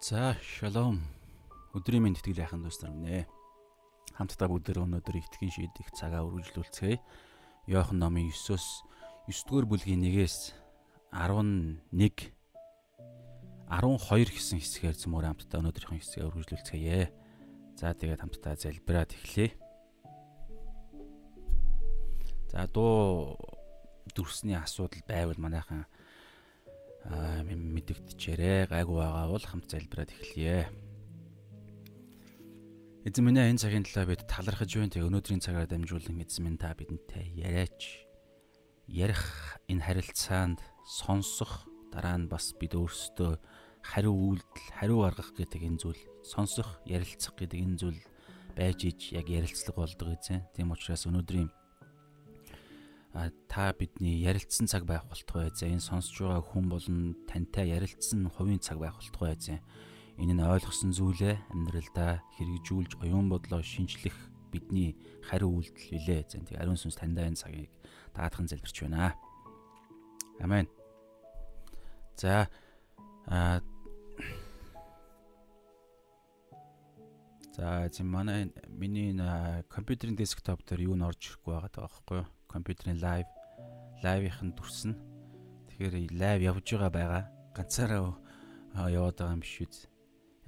За, шалом. Өдрийн мэнд итгэл яхан дүүс нар минь. Хамтдаа бүгдээр өнөөдөр итгэн шийдэх цагаа үргэлжлүүлцгээе. Йохан номын 9-оос 9-р бүлгийн 1-ээс 11 12 гэсэн хэсгээр зөмөр хамтдаа өнөөдрийнхөө хэсгээ үргэлжлүүлцгээе. За, тэгээд хамтдаа залбираад эхлэе. За, дуу дүрсний асуудал байвал манайхан мэдэгдчихээрээ гайгүй байгаа бол хамт залбираад эхлэе. Эзэн минь энэ цагийн талаа бид талархаж байна. Тэг өнөөдрийн цагаар дамжуулан эзэн минь та бидэнтэй яриач. Ярих энэ харилцаанд сонсох дараа нь бас бид өөрсдөө хариу үйлдэл, хариу гаргах гэдэг энэ зүйл сонсох, ярилцах гэдэг энэ зүйл байж иж яг ярилцлага болдог эзэн. Тийм учраас өнөөдрийн та бидний ярилцсан цаг байх болтугай зэ. Энэ сонсож байгаа хүн болон тантай ярилцсан хувийн цаг байх болтугай зэ. Энэ нь ойлгосон зүйлээ амьдралдаа хэрэгжүүлж оюун бодлоо шинжлэх бидний хариу үйлдэл билээ зэ. Тэг ариун сүнс таньдаа энэ цагийг даатхан залбирч байна. Амен. За а За зин манай миний компьютерийн десктоп дээр юу н орж ирэхгүй байгаа даа байхгүй юу? Компьютерийн лайв лайвынх нь дүрсэн. Тэгэхээр лайв явж байгаа байгаа. Ганцаараа яваад байгаа юм биш үү?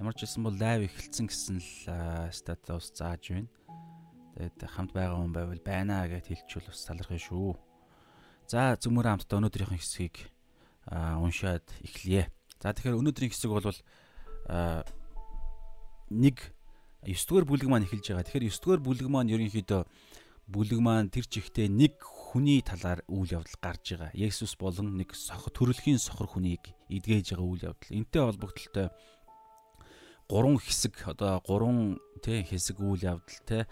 Ямар ч байсан бол лайв эхэлсэн гэсэн л статус зааж байна. Тэгээд хамт байгаа хүн байвал байна гэд хэлчихвэл бас талархах шүү. За зөвмөр хамтдаа өнөөдрийнхэн хэсгийг уншаад эхлэе. За тэгэхээр өнөөдрийн хэсэг бол нэг 9 дугаар бүлэг маань эхэлж байгаа. Тэгэхээр 9 дугаар бүлэг маань ерөнхийдөө бүлэг маань тэр чигтээ нэг хүний талаар үйл явдал гарч байгаа. Есүс болон нэг сохор төрөлхийн сохор хүнийг эдгэж байгаа үйл явдал. Энтэй холбогдлолтой гурван хэсэг одоо гурван тий хэсэг үйл явдал тий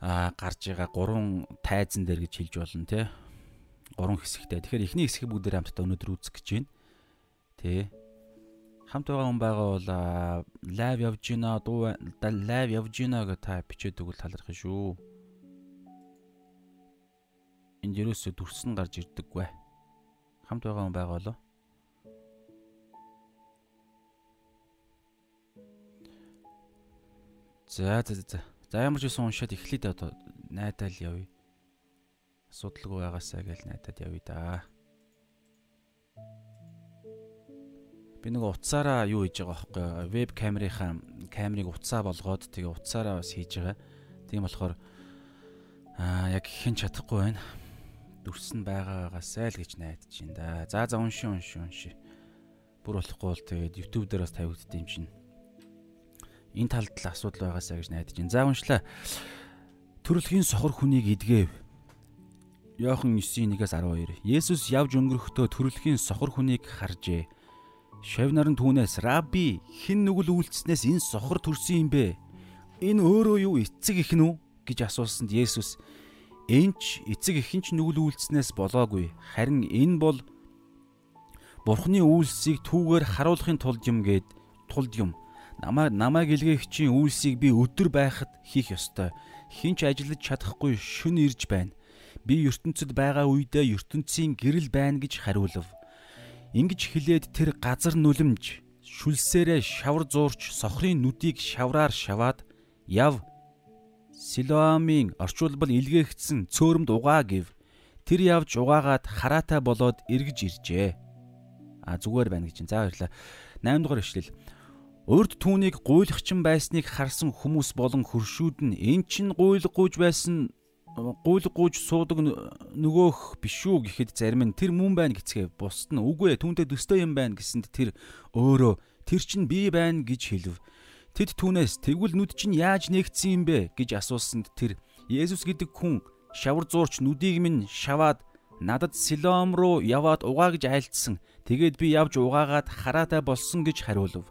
а гарч байгаа гурван тайзан дээр гэж хэлж болно тий. Гурван хэсэгтэй. Тэгэхээр эхний хэсгийг бүгдээр хамтдаа өнөөдөр үзэх гэж байна. Тий. Хамт байгаа хүн байгаа бол лайв явж гинэ, дуу лайв явж гинэ гэж та бичээд өгвөл талархах шүү энд ерөөсөө дүрс нь гарч ирдэггүй. Хамт байгаа хүн байгаа болоо. За за за. За ямар ч юм уншаад эхлэе одоо найдаал явъя. Асуудалгүй байгаасаа гэж найдаад явъя да. Би нэг утсаараа юу хийж байгаа байхгүй веб камерынхаа камерыг утсаа болгоод тэгээ утсаараа бас хийж байгаа. Тийм болохоор аа яг хэн чадахгүй байна дүрс нь байгаагаас л гэж найдаж байна да. За за унши унши унши. Бүр болохгүй бол тэгээд YouTube дээр бас тавигддаг юм чинь. Энэ талд л асуудал байгаасаа гэж найдаж байна. За уншлаа. Төрөлхийн сохор хүнийг идгээв. Йохан 9:1-ээс 12. Есүс явж өнгөрөхдөө төрөлхийн сохор хүнийг харжээ. Шавнар нь түүнээс "Раби, хэн нүгэл үйлцснээс энэ сохор төрсөн юм бэ? Энэ өөрөө юу эцэг их нү?" гэж асуусанд Есүс Энч эцэг эхэнч нүгэл үйлснээс болоогүй. Харин энэ бол Бурхны үйлсийг түүгээр харуулахын тулд юм гээд тулд юм. Намаа намайг илгээгчийн үйлсийг би өдөр байхад хийх ёстой. Хинч ажиллаж чадахгүй шүн ирж байна. Би ертөнцид байгаа үедээ ертөнцийн гэрэл байна гэж хариулв. Ингиж хэлээд тэр газар нүлэмж шүлсээрээ шавар зуурч сохрын нүдийг шавраар шаваад яв Силоамын орчуулбал илгээгдсэн цөөрөмд угаа гэв. Тэр явж угаагаад хараатай болоод эргэж иржээ. А зүгээр байна гэж. За баярлаа. 8 дугаар ишлэл. Урд түүнийг гуйлахчин байсныг харсан хүмүүс болон хөршүүд нь эн чин гуйлгууж байсан гуйлгууж суудаг нөгөөх биш үү гэхэд зарим нь тэр мөн байна гэцгээ бусд нь үгүй ээ түүнтэй төстэй юм байна гэсэнд тэр өөрөө тэр чин би байна гэж хэлв. Тэд түүнээс тэгвэл нүд чинь яаж нэгдсэн юм бэ гэж асуусанд тэр Есүс гэдэг хүн шавар зуурч нүдийг минь шаваад надад Силом руу яваад угаа гэж айлцсан. Тэгээд би явж угаагаад хараатай болсон гэж хариулв.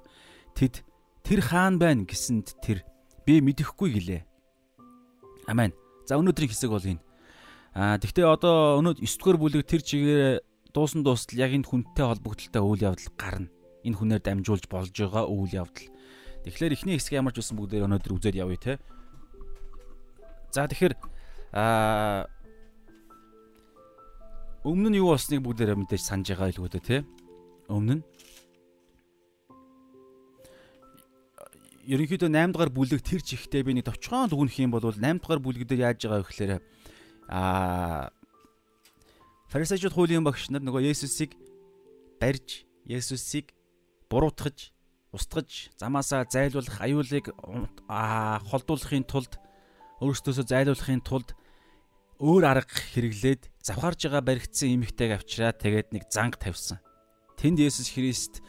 Тэд тэр хаан байна гэсэнд тэр би мэдэхгүй гэлээ. Амен. За өнөөдрийн хэсэг бол энэ. Аа тэгвэл одоо өнөө 9 дугаар бүлэг тэр чигээр дуусан дуустал яг энэ хүнтэй холбогдлолтой үйл явдал гарна. Энэ хүнээр дамжуулж болж байгаа үйл явдал. Тэгэхээр эхний хэсэг ямар ч байсан бүгдээр өнөөдөр үзээд явъя те. За тэгэхээр аа өмнө нь юу болсныг бүгдээр мэдээж санаж байгаа илүү дээ те. Өмнө нь ерөнхийдөө 8 дугаар бүлэг тэр чихтэй би нэг товчхон дүгнэх юм бол 8 дугаар бүлэг дээр яаж байгаа вэ гэхээр аа Фарисеучуд хуулийн багш нар нөгөө Есүсийг барьж, Есүсийг буруутгаж, устгаж, замаасаа зайлуулах аюулыг холдуулахын тулд өөрсдөөсөө зайлуулахын тулд өөр арга хэрэглээд завхарж байгаа баригдсан эмэгтэйг авчираад тэгээд нэг занг тавьсан. Тэнд Есүс Христ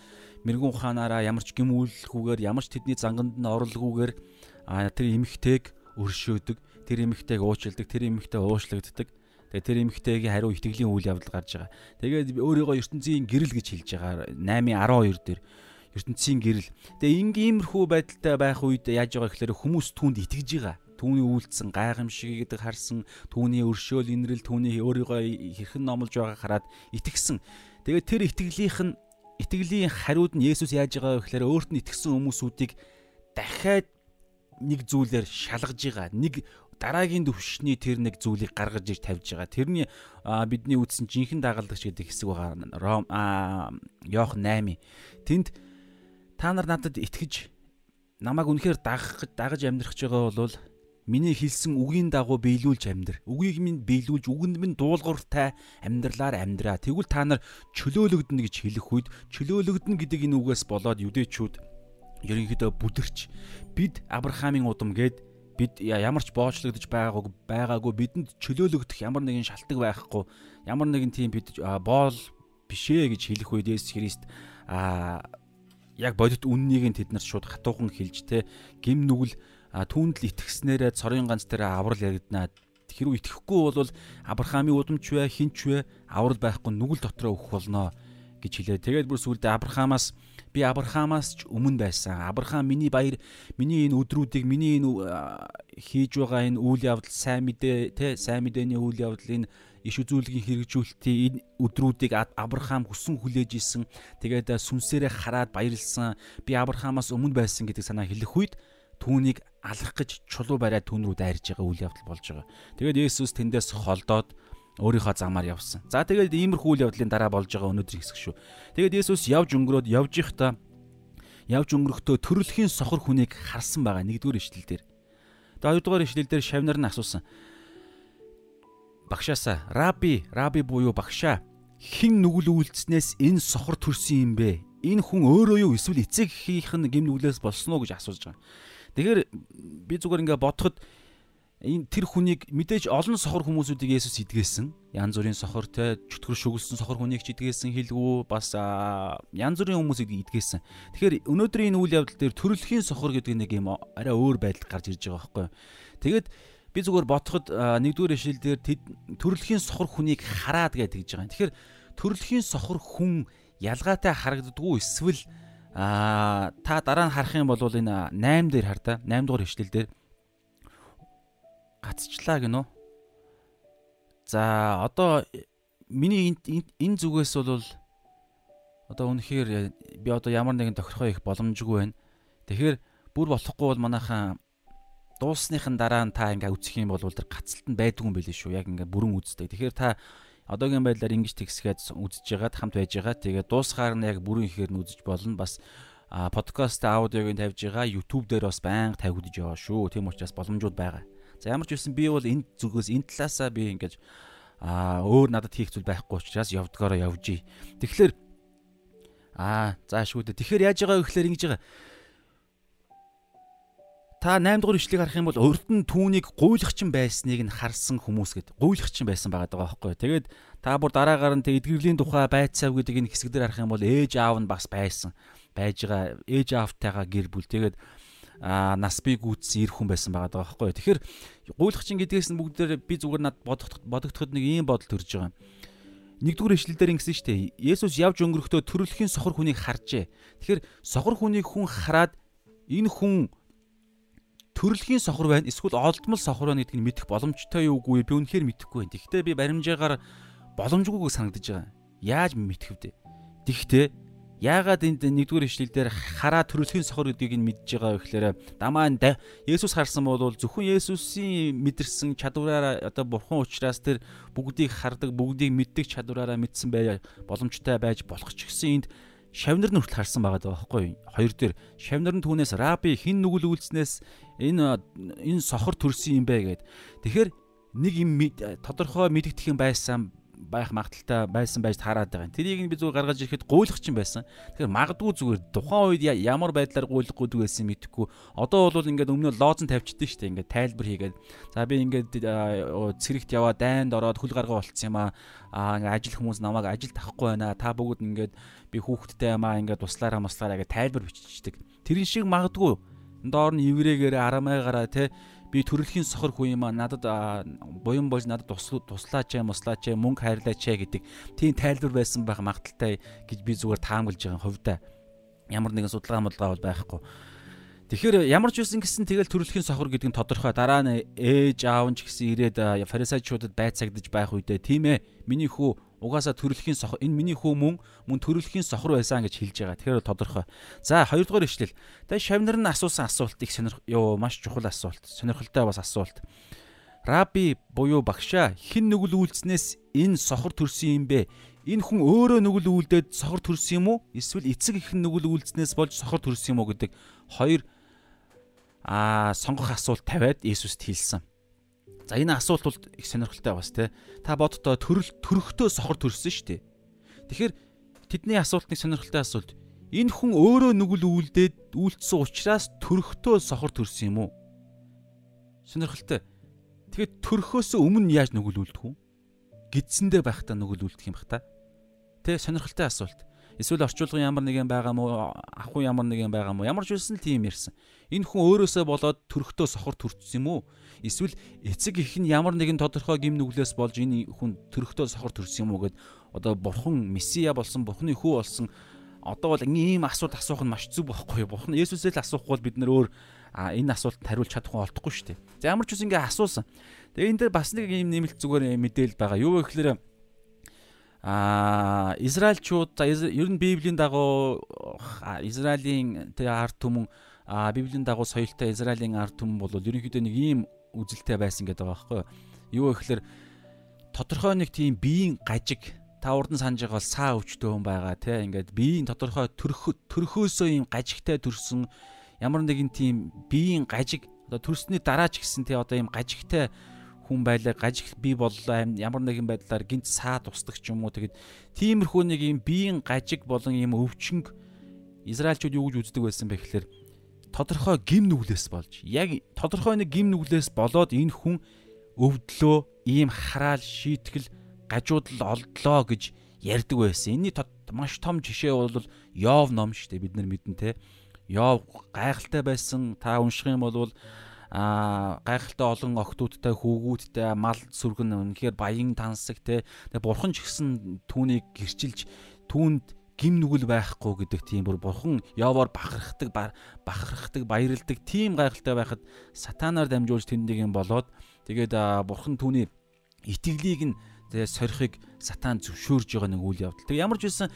мэрэгүн ухаанаараа ямар ч гимүүлэхгүйгээр ямар ч тэдний занганд нь оролгүйгээр тэр эмэгтэйг өршөөдөг, тэр эмэгтэйг уучилдаг, тэр эмэгтэй уушлагддаг Тэгээ тэр эмэгтэйгийн хариу итгэлийн үйл явдал гарч байгаа. Тэгээд өөрийгөө ертөнцийн гэрэл гэж хэлж байгаа 8:12 дээр ертөнцийн гэрэл. Тэгээ ингийн иймэрхүү байдалтай байх үед яаж байгаа гэхээр хүмүүс түүнд итгэж байгаа. Түүний үйлдэлсэн гайхамшиг гэдэг харсан, түүний өршөөл инрэл, түүний өөрийгөө хэрхэн номлож байгааг хараад итгэсэн. Тэгээд тэр итгэлийнх нь итгэлийн хариуд нь Есүс яаж байгаа вэ гэхээр өөрт нь итгэсэн хүмүүсүүдийг дахиад нэг зүйлээр шалгаж байгаа. Нэг дараагийн төвшний тэр нэг зүйлийг гаргаж иж тавьж байгаа. Тэрний бидний үтсэн жинхэнэ дагалдагч гэдэг хэсэг байгаа. Ром Йох 8. Тэнд та нар надад итгэж намайг үнэхээр дагах дагаж амьдрах байгаа бол миний хэлсэн үгийн дагуу биелүүлж амьдр. Үгийг минь биелүүлж үгэнд минь дуулууртай амьдралаар амьдраа. Тэгвэл та нар чөлөөлөгдөнө гэж хэлэх үед чөлөөлөгдөнө гэдэг энэ үгээс болоод юдэчүүд ерөнхийдөө бүдэрч бид Авраамийн удам гээд бид ямар ч боочлогдож байгаагүй байгаагүй бидэнд чөлөөлөгдөх ямар нэгэн шалтгаан байхгүй ямар нэгэн тийм бид боол бишээ гэж хэлэх үед Есүс Христ а яг бодит үннийг нь тэд нар шууд хатуухан хэлж те гим нүгэл түүнд л итгэснээрээ цорын ганц дээр аврал яригдана хэрвээ итгэхгүй бол Авраамийн удамч вэ хинч вэ аврал байхгүй нүгэл дотроо өгөх болно гэж хэлээ. Тэгээд бүр сүлдээ Авраамаас би Авраамаас ч өмнө байсан. Авраам миний баяр, миний энэ өдрүүдийг, миний энэ хийж байгаа энэ үйл явдал сайн мэдээ, тэ сайн мэдээний үйл явдал энэ иш үзүүлгийн хэрэгжүүлэлтийн энэ өдрүүдийг Авраам хүсэн хүлээж исэн. Тэгээд сүнсээрээ хараад баярлсан. Би Авраамаас өмнө байсан гэдэг санаа хэлэх үед түүнийг алах гэж чулуу бариад түүн рүү дайрж байгаа үйл явдал болж байгаа. Тэгээд Есүс тэндээс холдоод өөрийнхөө замаар явсан. За тэгээд иймэрхүү үйл явдлын дараа болж байгаа өнөөдрийн хэсэг шүү. Тэгээд Есүс явж өнгөрөөд явж ихдаа явж өнгөрөхдөө төрөлхийн сохор хүнийг харсан байгаа нэгдүгээр ишлэл дээр. Тэгээд хоёрдугаар ишлэл дээр шавнар нь асуусан. Багшаасаа раби, раби буюу багшаа хэн нүгэл үйлдснээс энэ сохор төрсөн юм бэ? Энэ хүн өөрөө юу эсвэл эцэг хийх нь гим нүглээс болсон уу гэж асууж байгаа. Тэгэхээр би зүгээр ингээ бодоход энэ тэр хүнийг мэдээж олон сохор хүмүүсүүдийг Есүс идгээсэн. Янз бүрийн сохор те чөтгөр шүглсэн сохор хүнийг ч идгээсэн хэлгүү бас янз бүрийн хүмүүсийг идгээсэн. Тэгэхээр өнөөдрийн энэ үйл явдал дээр төрөлхийн сохор гэдэг нэг юм арай өөр байдал гарч ирж байгаа байхгүй. Тэгээд би зүгээр бодоход нэгдүгээр ишлэл дээр төрөлхийн сохор хүнийг хараад гэж тэгж байгаа. Тэгэхээр төрөлхийн сохор хүн ялгаатай харагддггүй эсвэл а та дараа нь харах юм бол энэ 8 дээр хар та 8 дугаар ишлэл дээр гацчлаа гинөө. За одоо миний энэ зүгээс бол одоо үнэхээр би одоо ямар нэгэн тохирхоо их боломжгүй байна. Тэгэхээр бүр болохгүй бол манайхан дуусныхын дараа та ингээ үсэх юм бол тэр гацалт нь байдгүй юм байлээ шүү. Яг ингээ бүрэн үздэг. Тэгэхээр та одоогийн байдлаар ингэж тэгсгээд үзэж байгаад хамт байж байгаа. Тэгээд дуусгаар нь яг бүрэн ихээр нь үзэж болно. Бас подкаст аудиог нь тавьж байгаа. YouTube дээр бас байнга тавигдж байгаа шүү. Тийм учраас боломжууд байгаа. За ямар ч үсэн би бол энэ зүгээс энэ талаасаа би ингэж аа өөр надад хийх зүйл байхгүй учраас явдгаараа явжий. Тэгэхээр аа заашгүй дээ. Тэгэхээр яаж байгаа вэ гэхээр ингэж байгаа. Та 8 дугаар ишлэгийг харах юм бол урд нь түүнийг гуйлагчин байсныг нь харсан хүмүүс гэд. Гуйлагчин байсан байгаа даа байхгүй. Тэгээд та бүр дараагаар нь тэг эдгэрлийн тухай байцаав гэдэг энэ хэсэг дээр харах юм бол ээж аав нь бас байсан. Байж байгаа ээж аавтайгаа гэр бүл. Тэгээд а нас би гүйтсэн ир хүн байсан байгаа даа байхгүй. Тэгэхээр гуйлахчин гэдгээс нь бүгдээр би зүгээр над бодогдоход бодогдоход нэг ийм бодол төрж байгаа. Нэгдүгээр ишлэлдэр ингэсэн шүү дээ. Есүс явж өнгөрөхдөө төрөлхийн сохор хүнийг харжээ. Тэгэхээр сохор хүнийг хүн хараад энэ хүн төрөлхийн сохор байна эсвэл олдмол сохор байна гэдгийг мэдэх боломжтой юу үгүй би үнэхээр мэдэхгүй байна. Тэгэхдээ би баримжаагаар боломжгүйг санагдаж байгаа. Яаж мэдэх вэ? Тэгэхдээ Яагаад энд нэгдүгээр ишлэл дээр хараа төрөлхийн сохор гэдгийг нь мэдж байгаа вэ гэхээр дамаа Есүс харсан бол зөвхөн Есүсийн мэдэрсэн чадвараараа одоо бурхан учраас тэр бүгдийг хардаг, бүгдийг мэддэг чадвараараа мэдсэн бай боломжтой байж болох ч гэсэн энд шавнар нь хүртэл харсан байгаа даа байхгүй хоёр дээр шавнар нь түүнээс раби хин нүгэл үйлснээс энэ энэ сохор төрсөн юм бэ гэд. Тэгэхээр нэг юм тодорхой мэдэгдэх юм байсан байх магадaltaй байсан байж хараад байгаа. Тэрийг би зүгээр гаргаж ирэхэд гуйлах чинь байсан. Тэгэхээр магадгүй зүгээр тухайн үед ямар байдлаар гуйлахгүй дүү байсан мэдэхгүй. Одоо бол ингээд өмнө лоозон тавьчихдээ шүү дээ. Ингээд тайлбар хийгээд за би ингээд цэрэгт яваа дайнд ороод хөл гаргаа болцсон юм аа. Аа ингээд ажил хүмүүс намайг ажилд авахгүй байна. Та бүгд ингээд би хүүхэдтэй юм аа ингээд туслаараа маслаараа гэж тайлбар биччихдэг. Тэрэн шиг магадгүй доор нь еврейгээр арамайгаараа те би төрөлхийн сохор хүн юм а надад буян болж надад туслаач муслаач мөнгө хайрлаач гэдэг тийм тайлбар байсан байх магадaltaй гэж би зүгээр таамаглаж байгаа хувьдаа ямар нэгэн судалгаа модлгаа бол байхгүй. Тэгэхээр ямар ч үсэн гэсэн тэгэл төрөлхийн сохор гэдэг нь тодорхой дараа нь ээж аав нь ч гэсэн ирээд фарисеучудад байцагдж байх үедээ тийм ээ миний хүү угаасаа төрөлхийн сохор энэ миний хүү мөн мөн төрөлхийн сохор байсан гэж хэлж байгаа. Тэгэхээр тодорхой. За хоёрдугаар ишлэл. Тэгээ шавнар нь асуусан асуулт их сонирх ёо маш чухал асуулт. Сонирхолтой бас асуулт. Раби буюу багшаа хэн нүгэл үйлснээс энэ сохор төрсөн юм бэ? Энэ хүн өөрөө нүгэл үйлдээд сохор төрсөн юм уу? Эсвэл эцэг их нүгэл үйлснээс болж сохор төрсөн юм уу гэдэг хоёр аа сонгох асуулт тавиад Иесуст хэлсэн. За энэ асуулт бол их сонирхолтой бас тий. Та боддоо төрөл төрөхтөө сохор төрсөн шүү дээ. Тэгэхээр тэдний асуултны сонирхолтой асуулт. Энэ хүн өөрөө нүгэл үйлдээд үйлдсэн учраас төрөхтөө сохор төрсөн юм уу? Сонирхолтой. Тэгэхээр төрөхөөс өмнө яаж нүгэл үйлдэх вэ? Гидсэндээ байхдаа нүгэл үйлдэх юм бах та. Тэ сонирхолтой асуулт. Эсвэл орчуулгын ямар нэгэн байгаа мó ахгүй ямар нэгэн байгаа мó ямар ч үсэн тийм ярьсан. Энэ хүн өөрөөсөө болоод төрөхтөө сохор төрчихсөн юм уу? Эсвэл эцэг их нь ямар нэгэн тодорхой гим нүглээс болж энэ хүн төрөхтөө сохор төрсөн юм уу гэд одоо бурхан месиа болсон бурхны хүү болсон одоо бол ийм асуулт асуух нь маш зүг байхгүй юу? Бурхан Есүсээ л асуухгүй бол бид нөр өөр энэ асуултанд хариулж чадахгүй олдохгүй шүү дээ. За ямар ч үс ингээ асуусан. Тэгээ энэ дээр бас нэг ийм нэмэлт зүгээр мэдээлэл байгаа. Юу вэ гэхээр а Израильчууд ер нь Библийн дагуу Израилийн тэ ард түмэн а Библийн дагуу соёлтой Израилийн ард түмэн бол ерөнхийдөө нэг ийм үзэлтэй байсан гэдэг байгаа байхгүй юу? Гэхээр тодорхой нэг тийм биеийн гажиг та урдан санаж байгаа бол саа өвчтөө хүн байгаа те. Ингээд биеийн тодорхой төрөх төрхөөсөө ийм гажигтай төрсөн ямар нэгэн тийм биеийн гажиг одоо төрсний дараа ч гэсэн те одоо ийм гажигтай хүн байлаа гажиг би боллоо ямар нэгэн байдлаар гинт саад устдаг ч юм уу. Тэгэд тиймэрхүү нэг юм биеийн гажиг болон юм өвчнг Израильчууд юу гэж үздэг байсан бэ гэхээр тодорхой гим нүглээс болж яг тодорхой нэг гим нүглээс болоод энэ хүн өвдлөө ийм хараал шийтгэл гажуудлал олдлоо гэж ярьдаг байсан. Энийний маш том жишээ бол Йов ном шүү дээ бид нар мэднэ те. Йов гайхалтай байсан. Та унших юм бол а гайхалтай олон охтуудтай хүүгүүдтэй мал сүргэн үнэхээр баян тансаг те бурхан ч гэсэн түүнийг гэрчилж түүнд гим нүгэл байхгүй гэдэг тийм бүр бурхан яваар бахархдаг бахархдаг баярлдаг тийм гайхалтай байхад сатанаар дамжуулж тэндийг юм болоод тэгээд бурхан түүний итгэлийг нь тэгээ сорихыг сатан зөвшөөрж байгаа нэг үйл явдал. Тэг ямар ч байсан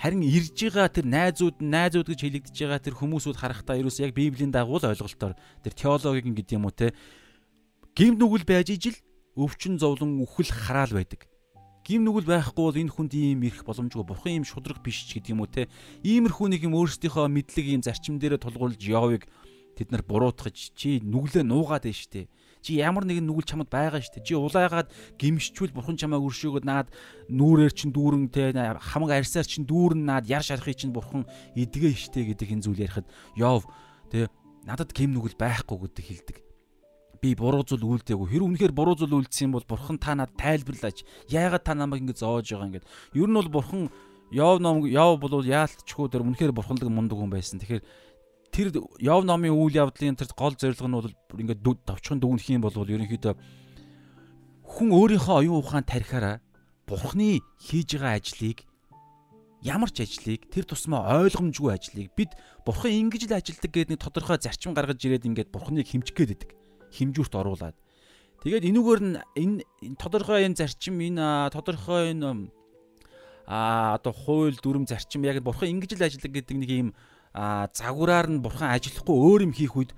Харин ирж байгаа тэр найзууд найзууд гэж хэлэгдэж байгаа тэр хүмүүсүүд харахтаа ерөөс яг Библийн дагуу л ойлголтоор тэр теологийн гэдэг юм уу те гим нүгэл байж ижил өвчин зовлон үхэл хараал байдаг. Гим нүгэл байхгүй бол энэ хүнд ийм ирэх боломжгүй бурхан ийм шудраг биш ч гэдэг юм уу те. Иймэрхүү нэг юм өөрсдийнхөө мэдлэг ийм зарчим дээрээ тулгуурлаж явыг тэд нар буруутгаж чи нүглээ нуугаад байна штэ. Чи ямар нэгэн нүгэл чамд байгаа шүү дээ. Чи улайгаад гимшчүүл бурхан чамаа өршөөгөө наад нүрээр чин дүүрэн те хамаг арьсаар чин дүүрэн наад яр шарахыг чин бурхан эдгээ штэ гэдэг энэ зүйл ярихад Йов те надад гим нүгэл байхгүй гэдэг хэлдэг би буруу зүйл үйлдээгүй. Хэрэг үнэхээр буруу зүйл үйлдсэн юм бол бурхан та надад тайлбарлаач. Яагаад та намайг ингэ зоож байгаа юм гээд. Ер нь бол бурхан Йов ном Йов бол яалтчгүй дээр үнэхээр бурханлаг мундаг хүн байсан. Тэгэхээр тэр Йов номын үйл явдлын тэр гол зорилго нь бол ингээд товчхон дүгнэх юм бол ерөнхийдөө хүн өөрийнхөө оюун ухаан тарихаараа Бурхны хийж байгаа ажлыг ямар ч ажлыг тэр тусмаа ойлгомжгүй ажлыг бид Бурхан ингэж л ажилдаг гэдэг нэг тодорхой зарчим гаргаж ирээд ингээд Бурхныг хэмжих гээд байдаг. Хэмжүүрт оруулаад. Тэгээд энүүгээр нь энэ тодорхой энэ зарчим энэ тодорхой энэ а одоо хууль дүрм зарчим яг Бурхан ингэж л ажилдаг гэдэг нэг юм загвараар нь бурхан ажиллахгүй өөр юм хийх үед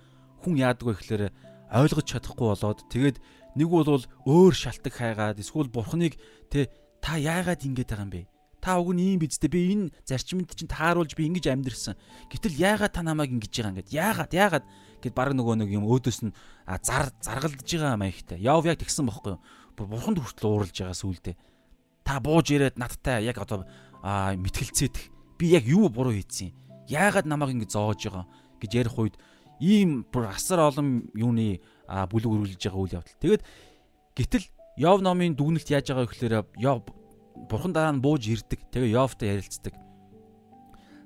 хүн яадаг вэ гэхээр ойлгож чадахгүй болоод тэгээд нэг бол өөр шалтак хайгаад эсвэл бурханыг тэ та яагаад ингэж байгаа юм бэ? Та уг нь ийм биз дээ. Би энэ зарчимд чинь тааруулж би ингэж амьдрсан. Гэтэл яагаад та намайг ингэж байгаа юм гээд яагаад яагаад гэд баг нөгөө нэг юм өөдөөс нь зар заргалдаж байгаа маягтай. Яв яг тэгсэн бохгүй юу? Бурханд хүртэл ууралж байгаа сүулдэ. Та бууж ирээд надтай яг одоо мэтгэлцээдэх. Би яг юу буруу хийсэн юм? Яагаад намайг ингэ зоож байгаа гэж ярих үед ийм бүр асар олон юуны бүлэг өрүүлж байгаа үйл явдал. Тэгээд гэтэл Йов номын дүгнэлт яаж байгаа гэхээр Йов бурхан дараа нь бууж ирдэг. Тэгээ Йовтой ярилцдаг.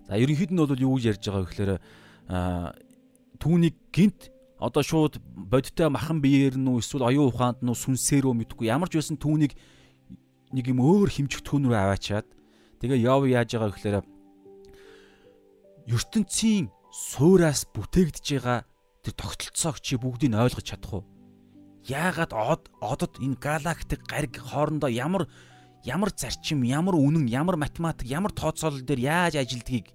За ерөнхийд нь бол юу гэж ярьж байгаа гэхээр түүнийг гинт одоо шууд бодиттой махан биеэр нь эсвэл оюун ухаанд нь сүнсээрөө мэдгүй ямар ч байсан түүнийг нэг юм өөр хэмжигдэхүүн рүү аваачаад тэгээ Йов яаж байгаа гэхээр ертөнцийн суураас бүтээгдэж байгаа тэр тогтолцоог чи бүгдийг нь ойлгож чадах уу? Яагаад од одод энэ галактик гариг хоорондоо ямар ямар зарчим, ямар үнэн, ямар математик, ямар тооцоолол дээр яаж ажилдгийг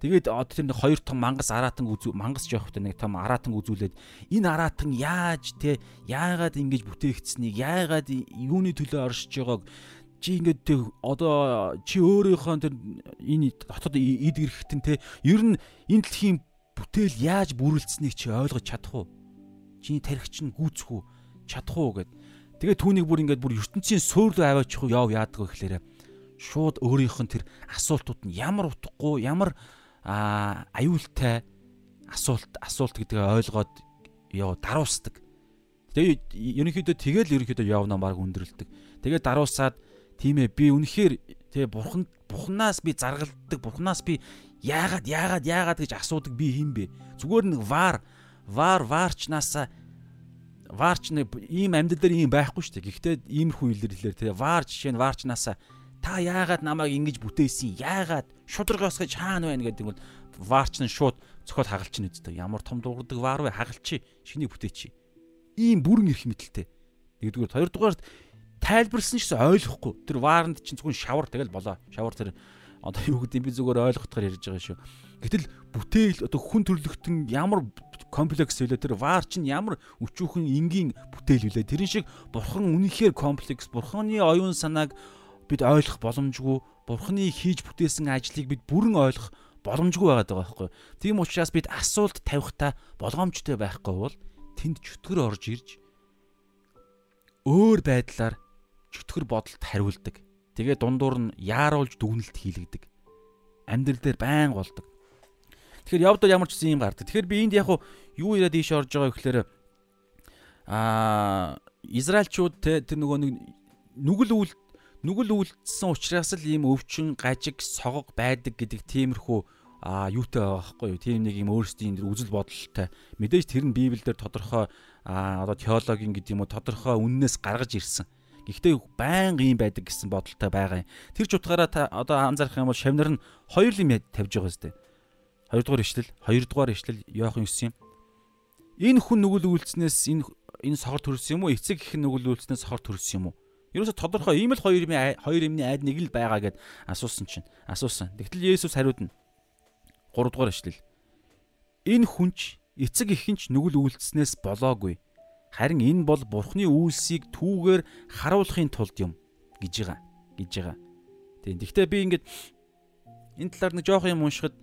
Тэгээд одоо тэр нэг хоёр том мангас араатан үзүү мангас жоохтой нэг том араатан үзүүлээд энэ араатан яаж те яагаад ингэж бүтээгдсэнийг яагаад юуны төлөө оршиж байгааг чи ингээд тэг одоо чи өөрийнхөө тэр энэ дотоод эд гэрхтэн те ер нь энэ дэлхийн бүтээл яаж бүрэлдсэнийг чи ойлгож чадах уу? Чиний тархич нь гүйцэх үү? Чадах уу гэд. Тэгээ түүнийг бүр ингээд бүр ертөнцийн руу аваачих уу яв яадаг вэ гэхээр шууд өөрийнх нь тэр асуултууд нь ямар утгагүй ямар а аюултай асуулт асуулт гэдгээ ойлгоод яа даруусдаг. Тэгээ ерөнхийдөө тэгэл ерөнхийдөө явна баг өндөрлөдөг. Тэгээ даруусаад тийм ээ би үнэхээр тэгээ бурхан бурханаас би заргалддаг бурханаас би яагаад яагаад яагаад гэж асуудаг би хин бэ? Зүгээр нэг вар вар варчнаасаа варч нэг ийм амьд дээр ийм байхгүй шүү дээ. Гэхдээ иймэрхүү илэрлэлээр тэгээ вар жишээ нь варчнаасаа та яагаад намайг ингэж бүтээсэн? Яагаад шударгаас гэж хаана байна гэдэг нь ваарч нь шууд цохол хагалч нь үздэг. Ямар том дуурдаг ваар вэ? Хагалчи, шинийг бүтээчи. Ийм бүрэн эрх мэдэлтэй. Нэгдүгээр, хоёрдугаарт тайлбарлсан ч гэсэн ойлгохгүй. Тэр ваарнд чинь зөвхөн шавар тэгэл болоо. Шавар тэр одоо юу гэдэг би зүгээр ойлгохдоор ярьж байгаа шүү. Гэтэл бүтээл одоо хүн төрлөختөн ямар комплекс вэ? Тэр ваар чинь ямар өчүүхэн энгийн бүтээл вэ? Тэрэн шиг бурхан үнэхээр комплекс, бурханы оюун санааг бид ойлгох боломжгүй бурхны хийж бүтээсэн ажлыг бид бүрэн ойлгох боломжгүй байгаад байгаа байхгүй. Тийм учраас бид асуулт тавихтаа болгоомжтой байхгүй бол тэнд чөтгөр орж ирж өөр байдлаар чөтгөр бодолд хариулдаг. Тэгээ дундуур нь яаруулж дүгнэлт хийлэгдэг. Амьдрал дээр байн болдог. Тэгэхээр явдал ямар ч юм гардаг. Тэгэхээр би энд яг юу яриад ийш орж байгаа гэхээр аа Израильчууд тэр нөгөө нэг нүгэл үйл нүгэл үлдсэн учраас л ийм өвчин, гажиг, согог байдаг гэдэг тиймэрхүү а юутай байгаа байхгүй юу? Тийм нэг юм өөрсдийн үзэл бодолтой. Мэдээж тэр нь Библиэлд тодорхой а одоо теологийн гэдэг юм уу тодорхой үннээс гаргаж ирсэн. Гэхдээ байнга юм байдаг гэсэн бодолтой байгаа юм. Тэр ч утгаараа та одоо анзаарах юм бол шавнар нь хоёр юм тавьж байгаа зү. Хоёрдугаар ишлэл, хоёрдугаар ишлэл Иохан 9 юм. Энэ хүн нүгэл үйлцснээс энэ энэ сохор төрсөн юм уу? Эцэг гэх нүгэл үйлцснээс сохор төрсөн юм уу? Ерөөсө тодорхой ийм л хоёр юм хоёр юмны айд нэг л байгаа гэд асуусан чинь асуусан. Тэгтэл Есүс хариуд нь 3 дугаар эшлэл. Энэ хүнч эцэг ихэнч нүгэл үйлдснээс болоогүй. Харин энэ бол Бурхны үйлсийг түүгээр харуулахын тулд юм гэж байгаа гэж байгаа. Тийм. Гэхдээ би ингээд энэ талаар нэг жоох юм уншихад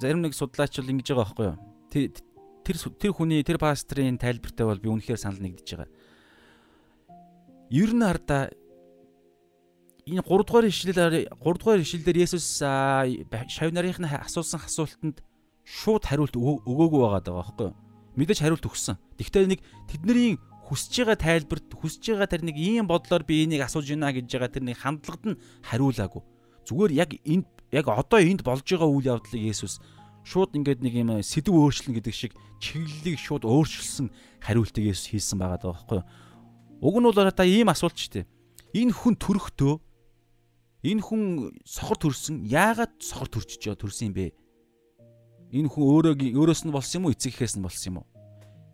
зарим нэг судлаач бол ингэж байгаа байхгүй юу? Тэр тэр хүний тэр пастрын тайлбартай бол би үнэхээр санал нэгдэж байгаа ер нь хардаа энэ 3 дугаар ишлэлээр 3 дугаар ишлэлээр Есүс шав нарынхны асуусан асуултанд шууд хариулт өгөөгүй байгаа даа байхгүй юу? Мэдээж хариулт өгсөн. Тэгвэл нэг тэдний хүсэж байгаа тайлбарт хүсэж байгаа тэр нэг ийм бодлоор би энийг асууж байна гэж байгаа тэр нэг хандлагад нь хариулаагүй. Зүгээр яг энд яг одоо энд болж байгаа үйл явдлыг Есүс шууд ингээд нэг юм сэдв өөрчлөн гэдэг шиг чиглэлийг шууд өөрчилсөн хариултыг Есүс хийсэн байгаа даа байхгүй юу? Уг нь бол та ийм асуулт ч тийм. Энэ хүн төрөхдөө энэ хүн сохор төрсөн яагаад сохор төрчихөж байгаа төрсөн юм бэ? Энэ хүн өөрөө өөрөөс нь болсон юм уу эцэг эхээс нь болсон юм уу?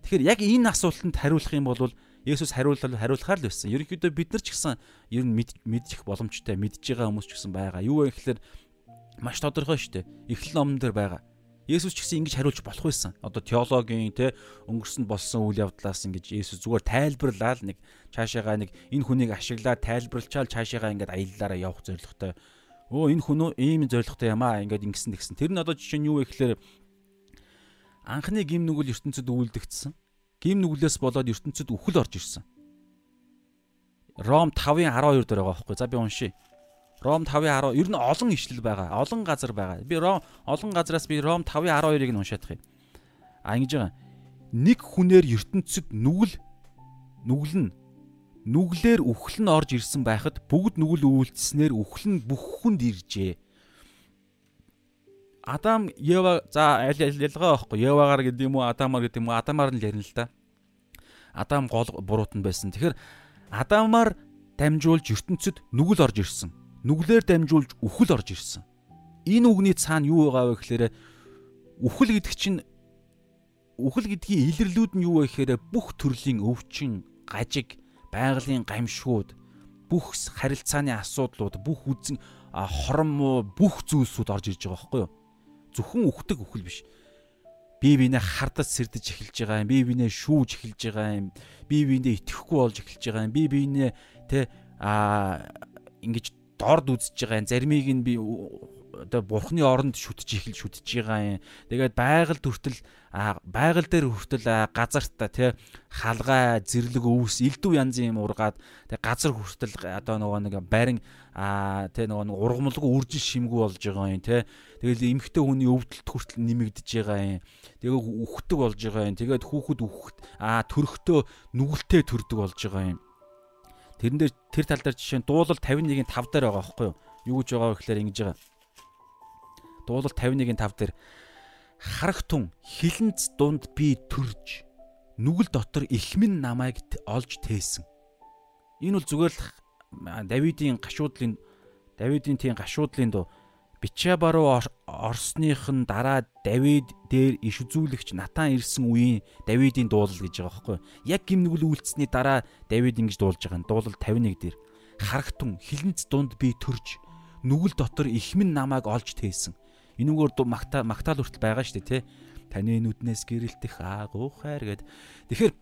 Тэгэхээр яг энэ асуултанд хариулах юм бол Есүс хариулал хариулахаар л байсан. Ерөнхийдөө бид нар ч гэсэн ер нь мэдчих боломжтой мэдж байгаа хүмүүс ч гэсэн байгаа. Юу вэ гэхээр маш тодорхой шүү дээ. Эхлэл номон дээр байгаа. Есүс ч гэсэн ингэж хариулж болох байсан. Одоо теологийн те өнгөрсөнд болсон үйл явдлаас ингэж Есүс зүгээр тайлбарлаад нэг цаашаагаа нэг энэ хүнийг ашиглаад тайлбарлчаал цаашаагаа ингэж аяллаараа явах зорилготой Өө энэ хүн ийм зоригтой юм аа ингээд ингэсэн тэгсэн. Тэр нь одоо жишээ нь юу вэ гэхээр анхны гим нүгэл ертөнцид үйлдэгдсэн. Гим нүглээс болоод ертөнцид үхэл орж ирсэн. Ром 5-ын 12 дээр байгаа байхгүй. За би уншия. Ром 5-ын 10 ер нь олон ишлэл байгаа. Олон газар байгаа. Би Ром олон газараас би Ром 5-ын 12-ыг нь уншаадах юм. А ингэж байгаа. Нэг хүнээр ертөнцид нүгэл нь нүглээр үхэл нь орж ирсэн байхад бүгд нүгэл үйлдснээр үхэл нь бүх хүнд иржээ. Адам Ева за аль ялгаа байхгүй. Евагаар гэдэг юм уу, Адамаар гэдэг юм уу? Адамаар нь л ярина л да. Адам гол буруутан байсан. Тэгэхээр Адамаар дамжуулж ертөнцид нүгэл орж ирсэн. Нүглээр дамжуулж үхэл орж ирсэн. Энэ үгний цаана юу байгаа вэ гэхээр үхэл гэдэг чинь үхэл гэдгийн илэрлүүд нь юу вэ гэхээр бүх төрлийн өвчин, гажиг, байгалийн гамшгууд бүх харилцааны асуудлууд бүх үзэн хорон муу бүх зүйлсүүд орж ирж байгаа байхгүй юу зөвхөн үхдэг үхэл биш бие биенээ хардаж сэрдэж эхэлж байгаа юм бие биенээ шүүж эхэлж байгаа юм бие биенээ итгэхгүй болж эхэлж байгаа юм бие биенээ тэ а ингэж дорд үзэж байгаа юм заримыг нь би одоо бурхны оронд шүтж ихэл шүтж байгаа юм. Тэгээд байгаль хүртэл байгаль дээр хүртэл газартаа тий халгай зэрлэг өвс элдв янзын юм ургаад тэг газар хүртэл одоо нөгөө нэг барин тий нөгөө нэг ургамалгүй үржил шимгүү болж байгаа юм тий. Тэгэл эмхтэй хүний өвдөлт хүртэл нэмэгдэж байгаа юм. Тэгээ үхдэг болж байгаа юм. Тэгээд хүүхэд үхэх а төрөхтөө нүгэлтэй төрдөг болж байгаа юм. Тэрэн дээр тэр тал дээр жишээ нь дуулал 51-ийн 5 дээр байгаа байхгүй юу? Юу гэж байгаа вэ гэхээр ингэж байгаа дуулал 51-ийн 5 дээр харах тун хилэнц дунд би төрж нүгэл дотор ихмэн намайг олж тээсэн. Энэ бол зүгээр л Давидын гашуудлын Давидын тийм гашуудлын дуу Бичаба руу орсныхын дараа Давид дээр иш үзүүлэгч Натан ирсэн үеийн Давидын дуулал гэж байгаа байхгүй. Яг гим нүгэл үйлцсэний дараа Давид ингэж дуулж байгаа. Дуулал 51 дээр харагтун хилэнц дунд би төрж нүгэл дотор ихмэн намайг олж тээсэн. Энүүгээр магтаа магтаал хүртэл байгаа шүү дээ тий. Таны нүднээс гэрэлтэх агуухайр гэд. Тэгэхээр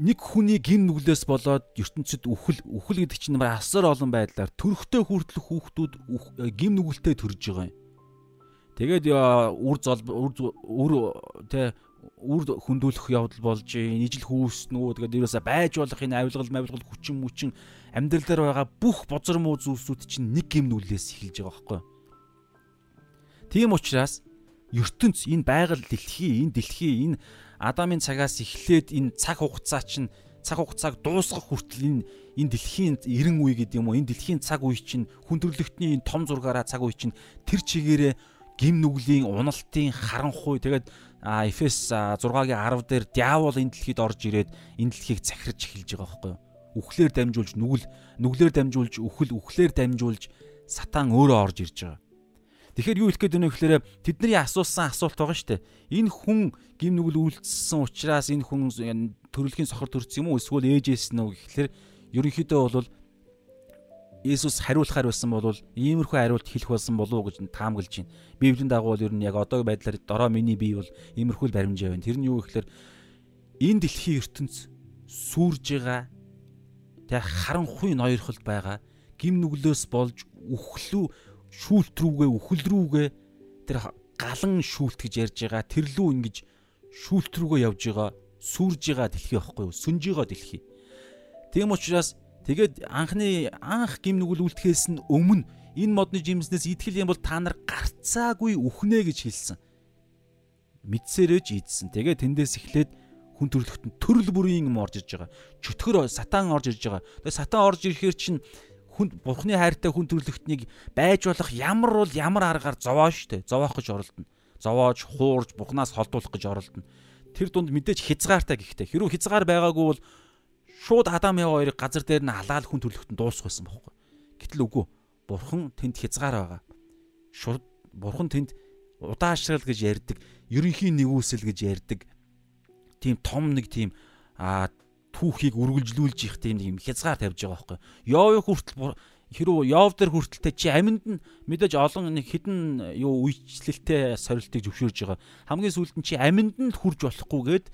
нэг хүний гин нүглээс болоод ертөнцид үхэл үхэл гэдэг чинь асар олон байдлаар төрхтэй хүртэлх хүүхдүүд гин нүгэлтэй төрж байгаа юм. Тэгээд үр зол үр тэ үр хөндүүлэх явдал болж ижил хүүснүү тэгээд ерөөсө байж болох энэ авилгал мавилгал хүчин мүчин амьдрал дээр байгаа бүх бузар муу зүйлсүүд чинь нэг гимнүүлээс эхэлж байгаа байхгүй. Тийм учраас ертөнц энэ байгаль дэлхий энэ дэлхий энэ Адамын цагаас эхлээд энэ цаг хугацаа чинь цаг хугацааг дуусгах хүртэл энэ энэ дэлхийн 90 үе гэдэг юм уу энэ дэлхийн цаг үе чинь хүндрэлтний энэ том зургаараа цаг үе чинь тэр чигээрээ гим нүглийн уналтын харанхуй тэгээд Эфес 6-гийн 10 дээр диавол энэ дэлхийд орж ирээд энэ дэлхийг захирж эхэлж байгаа байхгүй юу үхлээр дамжуулж нүгэл нүглээр дамжуулж үхэл үхлээр дамжуулж сатан өөрөө орж ирж байгаа. Тэгэхээр юу хэлэх гээд байна вэ гэхээр тэдний асуусан асуулт байгаа шүү дээ. Энэ хүн гим нүгэл үйлдэлсэн учраас энэ хүн төрөлхийн сохор төрсөн юм уу эсвэл ээжээс нь үү гэхэлэр ерөнхийдөө бол Иесус хариулахаар байсан бол иймэрхүү хариулт хэлэх болсон болов уу гэж таамаглаж байна. Библийн дагуу бол ер нь яг одоогийн байдлаар дорой миний бие бол иймэрхүү л баримжаа байна. Тэр нь юу гэхээр энэ дэлхийн ертөнц сүрж байгаа тэг харанхуй ноёрхолд байгаа гим нүглөөс болж үхлүү шүүлт рүүгээ үхэл рүүгээ тэр галан шүүлт гэж ярьж байгаа тэр лүү ингэж шүүлт рүүгээ явж байгаа сүрж байгаа дэлхий байхгүй юу сүнж байгаа дэлхий тийм учраас тэгээд анхны анх гим нүгэл үлдэхээс нь өмнө энэ модны жимснээс итгэл юм бол та нар гарцаагүй үхнэ гэж хэлсэн мэдсээрэж ийдсэн тэгээ тэндээс эхлээд хүн төрлөخت нь төрөл бүрийн юм орж ирж байгаа. Чөтгөр сатан орж ирж байгаа. Тэгээ сатан орж ирэхээр чинь хүн бурхны хайртай хүн төрлөختнийг байж болох ямар бол ямар аргаар зовоо штэ. Зовоох гэж оролдоно. Зовоож, хуурж, бухнаас холдуулах гэж оролдоно. Тэр дунд мэдээж хязгаартай гэхдээ хэрвээ хязгаар байгаагүй бол шууд Адам Ява хоёрыг газар дээр нь халаал хүн төрлөختөнд дуусах байсан байхгүй. Гэтэл үгүй. Бурхан тэнд хязгаар байгаа. Шууд бурхан тэнд удаашрал гэж ярьдаг, ерөнхийн нэгүсэл гэж ярьдаг. Тим том нэг тим а түүхийг үргэлжлүүлж их тийм нэг хязгаар тавьж байгаа байхгүй. Йовын хүртэл хэрүү Йов дээр хүртэлтэй чи аминд нь мэдээж олон нэг хідэн юу үйлчлэлтэй сорилтыг зөвшөөрж байгаа. Хамгийн сүүлд нь чи аминд нь хүрж болохгүйгээд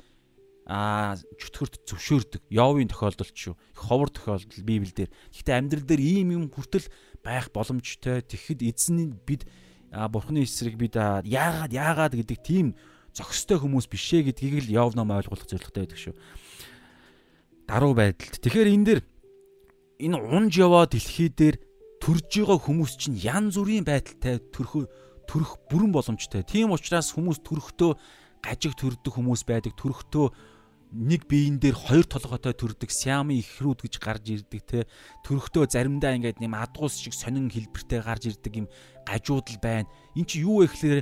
аа чөтгөрт зөвшөөрдөг. Йовын тохиолдолд шүү. Ховор тохиолдол Библиэлд. Гэхдээ амьдрал дээр ийм юм хүртэл байх боломжтой. Тэгэхэд эзэн бид бурхны эсрэг бид яагаад яагаад гэдэг тийм зохистой хүмүүс бишээ гэдгийг л Йов ном ойлгох зорилготой байдаг шүү. Даруй байдалд. Тэгэхээр энэ дэр энэ унж яваа дэлхий дээр төрж байгаа хүмүүс чинь янз бүрийн байдалтай төрөх төрөх бүрэн боломжтой. Тийм учраас хүмүүс төрөхдөө гажиг төрдөг хүмүүс байдаг. Төрөхдөө нэг биеийн дээр хоёр толгойтой төрдөг сями ихрүүд гэж гарч ирдэг те төрөхдөө заримдаа ингээд нэм адгуус шиг сонин хэлбэртэй гарч ирдэг юм гажууд л байна. Эн чи юу вэ гэхээр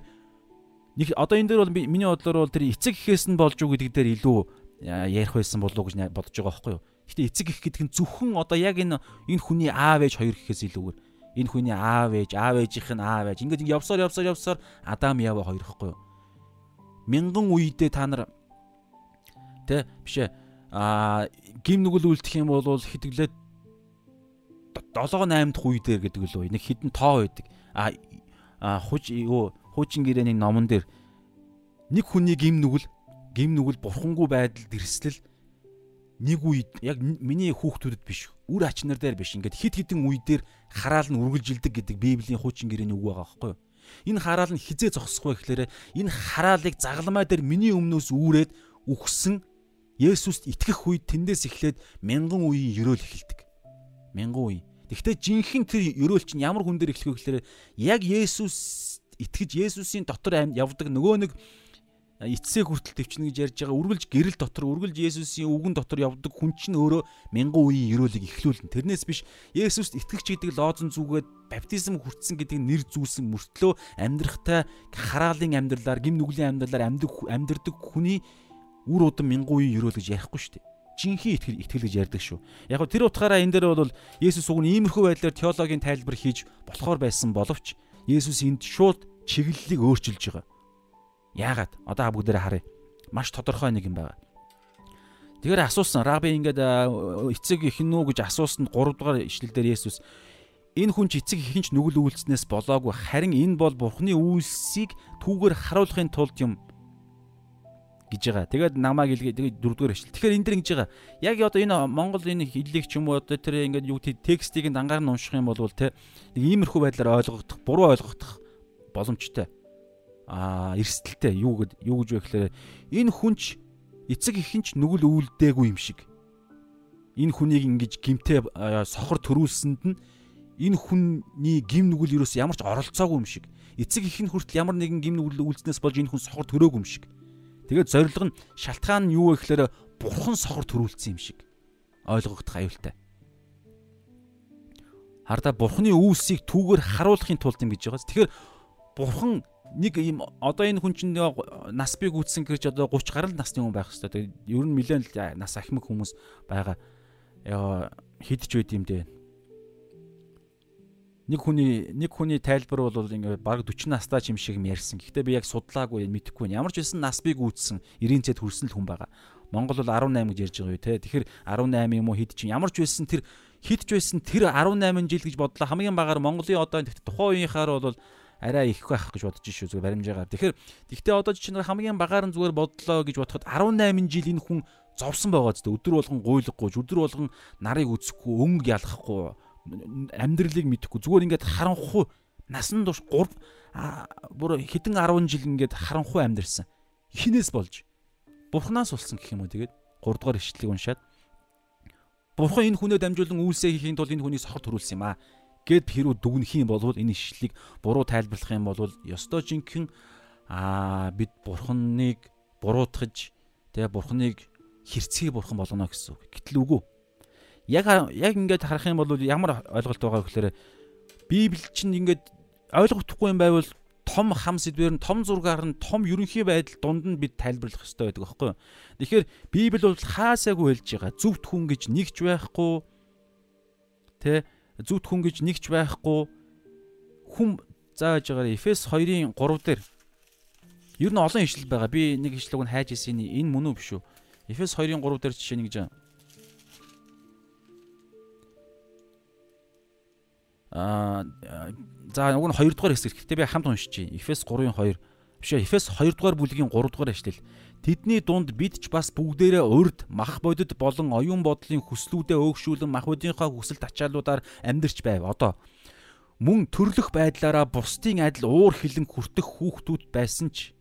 нэг одоо энэ дээр бол миний бодлоор бол тэр эцэг гэхээс нь болж юу гэдэг дээр илүү ярих байсан болов уу гэж бодож байгаа байхгүй юу. Гэтэ эцэг гэх гэдэг нь зөвхөн одоо яг энэ энэ хүний аав ээж хоёр гэхээс илүүгээр энэ хүний аав ээж аав ээжийнх нь аав ээж ингээд явсаар явсаар явсаар Адам Ява хоёр ихгүй юу. Мянган үедээ та нар Тэ бишээ. Аа гим нүгэл үлдэх юм бол хитгэлээд 7 8 дахь үе дээр гэдэг л үү. Нэг хідэн тоо байдаг. Аа хуж юу хуучин гэрээний номон дээр нэг хүний гим нүгэл гим нүгэл бурхангүй байдалд ирслэл нэг үед яг миний хүүхдүүдэд биш үр ач нар дээр биш ингээд хит хитэн үе дээр хараал нь үргэлжилдэг гэдэг библийн хуучин гэрээний үг байгаа байхгүй юу энэ хараал нь хизээ зогсохгүй гэхлээрэ энэ хараалыг загламай дээр миний өмнөөс үүрээд үхсэн Есүст итгэх үед тэндээс эхлээд мянган үеийн ерөөл эхэлдэг. Мянган үе. Гэхдээ жинхэнэ тэр ерөөл чинь ямар хүн дээр эхлэх вэ гэхээр яг Есүс итгэж Есүсийн дотор явдаг нөгөө нэг эцсээ хүртэл төвчнө гэж ярьж байгаа үргэлж гэрэл дотор үргэлж Есүсийн үгэн дотор явдаг хүн чинь өөрөө мянган үеийн ерөөлийг эхлүүлнэ. Тэрнээс биш Есүст итгэгч гэдэг лоозон зүгээд баптизм хүртсэн гэдэг нэр зүүсэн мөртлөө амьдрахтай хараалын амьдралаар гим нүглийн амьдралаар амьдаг амьдардаг хүний үр удам мянган үеийн ерөөл гэж ярихгүй шүү дээ. Жинхэнэ итгэл итгэл гэж ярьдаг шүү. Яг гоо тэр утгаараа энэ дээр бол Есүс уг нь иймэрхүү байдлаар теологийн тайлбар хийж болохоор байсан боловч Есүс энд шууд чиглэлийг өөрчилж байгаа. Яагаад? Одоо бүгдээрээ харъя. Маш тодорхой нэг юм байна. Тэгэхээр асуусан раби ингээд эцэг ихнэ үү гэж асуусан 3 дугаар ишлэл дээр Есүс энэ хүн ч эцэг ихэнч нүгэл үйлснээс болоогүй харин энэ бол бурхны үйлсийг түүгээр харуулахын тулд юм гэж байгаа. Тэгээд намайг илгээ тэгээд дөрөвдүгээр эшлэл. Тэгэхээр энэ дэр ингэж байгаа. Яг одоо энэ Монгол энэ хиллэг ч юм уу одоо тэр ингээд юу текстийг дангаар нь унших юм бол те нэг иймэрхүү байдлаар ойлгогдох, буруу ойлгогдох боломжтой. Аа, эрсдэлтэй юу гэд юу гэж вэ гэхээр энэ хүнч эцэг ихэнч нүгэл үүлдээгүй юм шиг. Энэ хүнийг ингэж гимтээ сохор төрүүлсэнд нь энэ хүний гим нүгэл юус ямар ч оролцоогүй юм шиг. Эцэг ихэнх хүртэл ямар нэгэн гим нүгэл үйлснээс болж энэ хүн сохор төрөөгүй юм шиг Тэгээд зорилго нь шалтгаан нь юу вэ гэхээр бурхан сохор төрүүлсэн юм шиг ойлгогдох аюултай. Хардаа бурханы үүсийг түүгээр харуулахын тулд юм гэж байгаа. Тэгэхээр бурхан нэг юм одоо энэ хүн чинь нас бий гүйтсэн гэж одоо 30 гаруй насны хүн байх. Тэгээд ер нь нэлээд нас ахмаг хүмүүс байгаа. Яа хидж байд юм дээ нэг хүний нэг хүний тайлбар бол ингээд баг 40 настай ч юм шиг юм ярьсан. Гэхдээ би яг судлаагүй мэдэхгүй. Ямар ч байсан нас бийг үүдсэн 90 цэд хүрсэн л хүн байгаа. Монгол бол 18 гэж ярьж байгаа юу те. Тэгэхээр 18 юм уу хэд чинь ямар ч байсан тэр хэд ч байсан тэр 18 жил гэж бодлоо. Хамгийн багаар Монголын одоо тухайн үеийнхаар бол арай их байх гэж бодож шүү зүгээр баримжаагаар. Тэгэхээр тэгтээ одоо чинь хамгийн багаар нь зүгээр бодлоо гэж бодоход 18 жил энэ хүн зовсон байгаа зү өдөр болгон гуйлахгүй өдөр болгон нарыг үзэхгүй өнгө ялахгүй амьдралыг мэдэхгүй. Зүгээр ингээд харанхуй насан турш 3 бүр хэдэн 10 жил ингээд харанхуй амьдэрсэн. Хинээс болж Бурханаас улсан гэх юм уу тэгээд? 3 дугаар ишлэлийг уншаад. Бурхан энэ хүнээ дамжуулан үйлсээ хийхийн тулд энэ хүний сохор төрүүлсэн юм аа гэд хэрүү дүгнэх юм бол энэ ишлэлийг буруу тайлбарлах юм бол ёстой жинхэнэ аа бид бурханыг буруутгаж тэгээ бурханыг хэрцгий бурхан болгоно гэсэн үг. Гэтэл үгүй яг яг ингээд харах юм бол ямар ойлголт байгаа гэхээр Библи чинь ингээд ойлгохдохгүй юм байвал том хам сэдвэр нь том зургаар нь том ерөнхий байдал дунд нь бид тайлбарлах хэрэгтэй байдаг байхгүй юу. Тэгэхээр Библи бол хаасаагүй хэлж байгаа. Зүвт хүн гэж нэгч байхгүй. Тэ зүвт хүн гэж нэгч байхгүй. Хүн зааж байгаа Эфес 2-ын 3 дээр ер нь олон ишлэл байгаа. Би нэг ишлэг нь хайж ирсэн энэ мөн үү биш үү? Эфес 2-ын 3 дээр жишээ нэг жаа Аа за уг нь 2 дугаар хэсэг. Гэхдээ би хамт уншиж чинь. Эфес 3-ын 2. Биш Эфес 2 дугаар бүлгийн 3 дугаар эшлэл. Тэдний дунд бид ч бас бүгдээрээ урд мах бодит болон оюун бодлын хүслүүдээ өөгшүүлэн мах бодийнхоо хүсэлт ачаалуудаар амьдарч байв. Одоо мөн төрлөх байдлаараа бусдын адил уур хилэн хүртэх хүүхдүүд байсан ч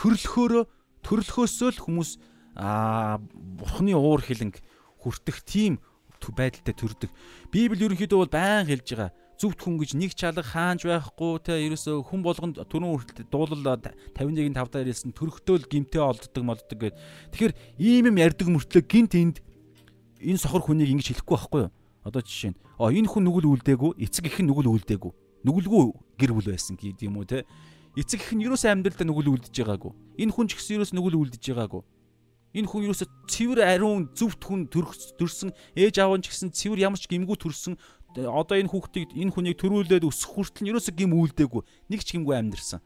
төрлөхөөрөө төрлөхөөсөө л хүмүүс аа бурхны уур хилэнг хүртэх тийм байдалтай төрдөг. Библи ерөнхийдөө бол байн хэлж байгаа зүвт хүн гэж нэг чалга хаанч байхгүй те ерөөсө хүн болгонд түрүүн хүртэл дуулал 51-ийн 5 дээр хэлсэн төрөхтөөл гимтээ олддог молддог гэд. Тэгэхээр ийм юм ярьдаг мөртлөө гинт энд энэ сохор хүнийг ингэж хэлэхгүй байхгүй юу? Одоо жишээ нь оо энэ хүн нүгэл үлдээгүй, эцэг их нь нүгэл үлдээгүй. Нүгэлгүй гэр бүл байсан гэдэг юм уу те. Эцэг их нь ерөөсөө амьдралдаа нүгэл үлдэж байгаагүй. Энэ хүн ч гэсэн ерөөсөө нүгэл үлдэж байгаагүй. Энэ хүн ерөөсө цэвэр ариун зөвхт хүн төрсөн ээж аав нь ч гэсэн цэвэр ямар ч гимгүү төрсөн одоо энэ хүүхдийг энэ хүнийг төрүүлээд өсөх хүртэл нь ерөөсө гим үлдээгүй нэг ч гимгүй амьдрсан.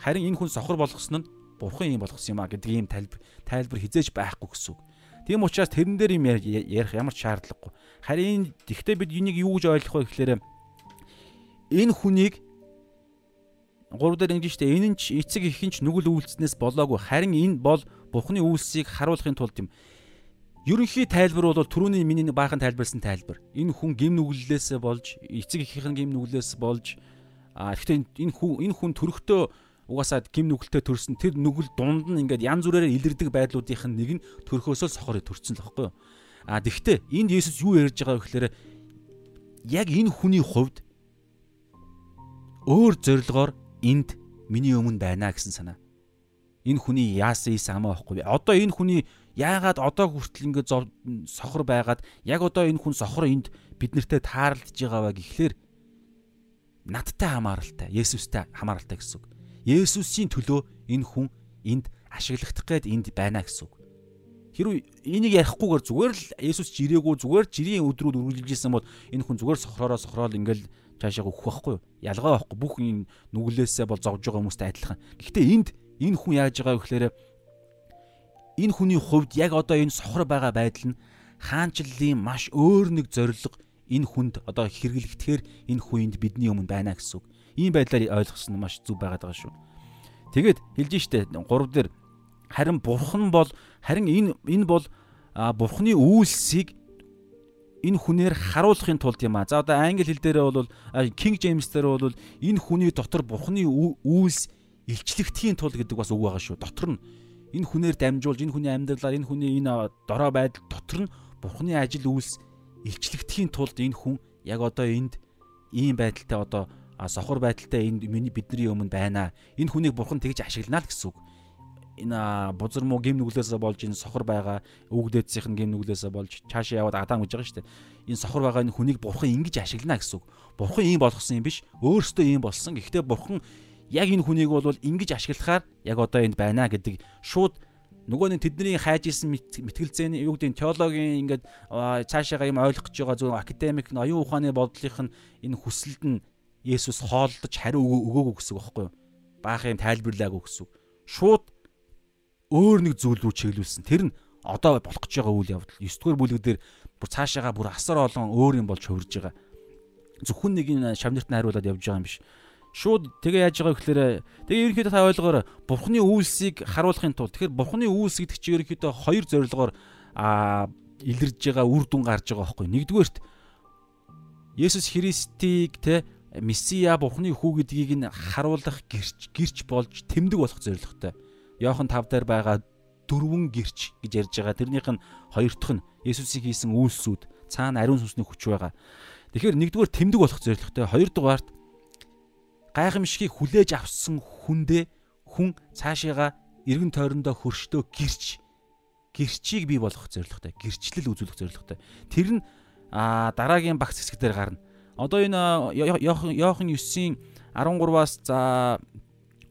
Харин энэ хүн сохор болгосон нь бурхан юм болгосон юм а гэдэг ийм тайлбар тайлбар хизээж байхгүй гэсэн үг. Тийм учраас тэрэн дээр юм ярих ямар ч шаардлагагүй. Харин тэгтээ бид энийг юу гэж ойлгох вэ гэхээр энэ хүнийг 3 дээр ингэж штэ энэ нь ч эцэг ихэнч нүгэл үйлснээс болоогүй харин энэ бол Бурхны үйлсийг харуулахын тулд юм. Ерөнхий тайлбар бол түрүүний миний баахан тайлбарлсан тайлбар. Энэ хүн гим нүглэлээс болж, эцэг эхийнхэн гим нүглээс болж а гэхдээ энэ хүн энэ хүн төрөхдөө угаасаа гим нүгэлтэй төрсөн тэр нүгэл дунд нь ингээд янз бүрээр илэрдэг байдлуудынх нь нэг нь төрхөөсөө сохорыг төрсөн л баггүй юу. А тэгвэл энд Есүс юу ярьж байгаа вэ гэхээр яг энэ хүний хувьд өөр зорилгоор энд миний өмнө байна гэсэн санаа энэ хүний яасан ийс хамаа байхгүй. Одоо энэ хүний яагаад одоо хүртэл ингэ сохор байгаад яг одоо энэ хүн сохор энд бид нартэй таарлаж байгаа вэ гэхлээр надтай хамааралтай, Есүстэй хамааралтай гэсэн үг. Есүсийн төлөө энэ хүн энд ашиглагдах гээд энд байна гэсэн үг. Хэрвээ энийг ярихгүйгээр зүгээр л Есүс жирээгүй зүгээр жирийн өдрүүд үргэлжилжсэн бол энэ хүн зүгээр сохроороо сохроол ингээл цаашаа өгөх байхгүй юу? Ялгаа байхгүй. Бүх энэ нүглээсээ бол зовж байгаа хүмүүстэй адилхан. Гэхдээ энд энэ хүн яаж байгаа вэ гэхээр энэ хүний хувьд яг одоо энэ сохор байгаа байдал нь хаанчлалын маш өөр нэг зориг энэ хүнд одоо хэрэглэгдэхээр энэ хүнд бидний өмнө байна гэсэн үг. Ийм байдлаар ойлгосон нь маш зүв байгаад байгаа шүү. Тэгээд хэлж штэ 3 дээр харин бурхан бол харин энэ энэ бол бурханы үйлсийг энэ хүнээр харуулахын тулд юм а. За одоо англи хэл дээр бол King James дээр бол энэ хүний дотор бурханы үйлс илчлэгдэхийн тулд гэдэг бас үг байгаа шүү. Дотор нь энэ хүнээр дамжуулж энэ хүний амьдралаар энэ хүний энэ дорой байдал дотор нь Бурхны ажил үйлс илчлэгдэхийн тулд энэ хүн яг одоо энд ийм байдалтай одоо сохор байдалтай энд миний бидний өмнө байна. Энэ хүнийг Бурхан тэгж ашиглана л гэсэн үг. Энэ бузар муу гим нүглээсээ болж энэ сохор байгаа өвгдээдсийнх нь гим нүглээсээ болж цаашаа яваад Адам гэж байгаа шүү дээ. Энэ сохор байгаа энэ хүнийг Бурхан ингэж ашиглана гэсэн үг. Бурхан ийм болгосон юм биш. Өөрөөсөө ийм болсон. Гэхдээ Бурхан яг энэ хүнийг бол ингэж ашиглахаар яг одоо энд байна гэдэг шууд нөгөө нэг тэдний хайж исэн мэтгэлзээний юу гэдэг теологийн ингээд цаашаага юм ойлгох гэж байгаа зөв академик оюун ухааны бодлынх нь энэ хүсэлд нь Есүс хоолдож хариу өгөөгүй гэсэн үг байхгүй юу? Баах юм тайлбарлаагүй гэсэн үг. Шууд өөр нэг зүйл рүү чиглүүлсэн. Тэр нь одоо болох гэж байгаа үйл явдал 9 дугаар бүлэг дээр бүр цаашаага бүр асар олон өөр юм болж хувирж байгаа. Зөвхөн нэг энэ шамнырт нь хариулаад явж байгаа юм биш шууд тэгээ яаж байгаа гэхээр тэгээ ерөнхийдөө та ойлгоорой бурхны үйлсийг харуулахын тулд тэгэхээр бурхны үйлс гэдэг чинь ерөнхийдөө хоёр зорилгоор а илэрж байгаа үр дүн гарч байгаа байхгүй нэгдүгээрт Есүс Христийг те Месиа Бурхны хүү гэдгийг нь харуулах гэрч гэрч болж тэмдэг болох зорилготой. Йохан 5 дээр байгаа дөрвөн гэрч гэж ярьж байгаа. Тэрнийх нь хоёр дахь нь Есүсийг хийсэн үйлсүүд цаана ариун сүнсний хүч байгаа. Тэгэхээр нэгдүгээр тэмдэг болох зорилготой. Хоёрдугаарт гайхамшигыг хүлээж авсан хүндээ хүн цаашаага эргэн тойрондоо хөрштөө гэрч гэрчийг бий болгох зорилготой гэрчлэл үзүүлэх зорилготой тэр нь дараагийн багц хэсэг дээр гарна одоо энэ Йохан 9-ийн 13-аас за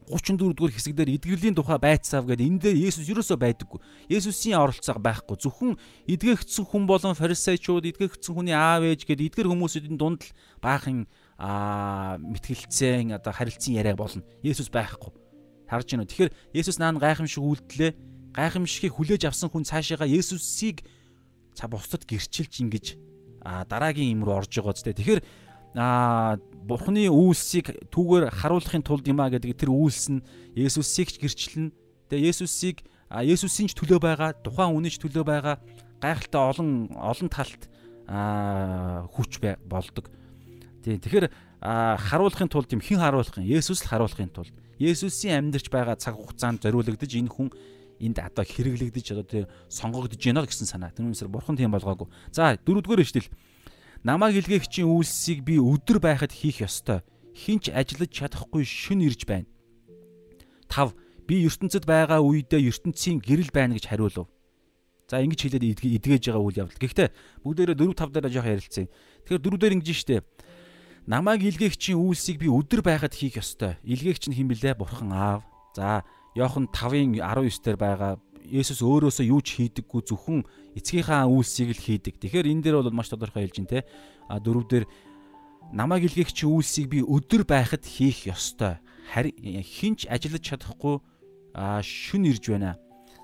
34 дугаар хэсэг дээр эдгэрлийн тухай байцаав гэдэг энэ дээр Есүс юусоо байдаггүй. Есүсийн оролцоог байхгүй. Зөвхөн эдгээгдсэн хүн болон фарисеучуд, эдгээгдсэн хүний аав ээж гэдэг эдгэр хүмүүсийн дунд л баахан аа мэтгэлцэн одоо харилцан яриа болно. Есүс байхгүй. Харж уу? Тэгэхээр Есүс наан гайхамшиг үйлдэлээ гайхамшигыг хүлээж авсан хүн цаашаага Есүсийг ца бусдад гэрчилж ингэж а дараагийн юм руу орж байгаа зү. Тэгэхээр аа Бурхны үйлсийг түүгээр харуулахын тулд юм а гэдэг тэр үйлс нь Есүсийг ч гэрчлэн тэгээ Есүсийг Есүсийн ч төлөө байгаа тухайн үнэн ч төлөө байгаа гайхалтай олон олон талт хүч болдог. Тийм тэгэхээр харуулахын тулд юм хэн харуулахын Есүс л харуулахын тулд Есүсийн амьдарч байгаа цаг хугацаанд зориулагдаж энэ хүн энд одоо хэрэглэгдэж одоо тий сонгогдож байна гэсэн санаа. Тэр үнсээр бурхан тийм болгоогүй. За дөрөвдүгээр эшлэл намайг илгээгчийн үйлсийг би өдөр байхад хийх ёстой. Хинч ажиллаж чадахгүй шүн ирж байна. 5. Би ертөнцид байгаа үедээ ертөнцийн гэрэл байна гэж хариулв. За ингэж хэлээд эдгэж байгаа үйл явдал. Гэхдээ бүгдээрээ 4 5 дээр жоох ярилцсан. Тэгэхээр дөрөвдөр ингэж штэ. Намайг илгээгчийн үйлсийг би өдөр байхад хийх ёстой. Илгээгч нь хэн блэ? Бурхан аав. За Йохан 5-ын 19 дээр байгаа Есүс өөрөөсөө юу ч хийдэггүй зөвхөн эцгийнхаа үйлсийг л хийдэг. Тэгэхээр энэ дээр бол маш тодорхой хэлж байна те. А дөрөв дээр намайг илгээгч үйлсийг би өдөр байхад хийх ёстой. Харин хинч ажиллаж чадахгүй шүн ирж байна.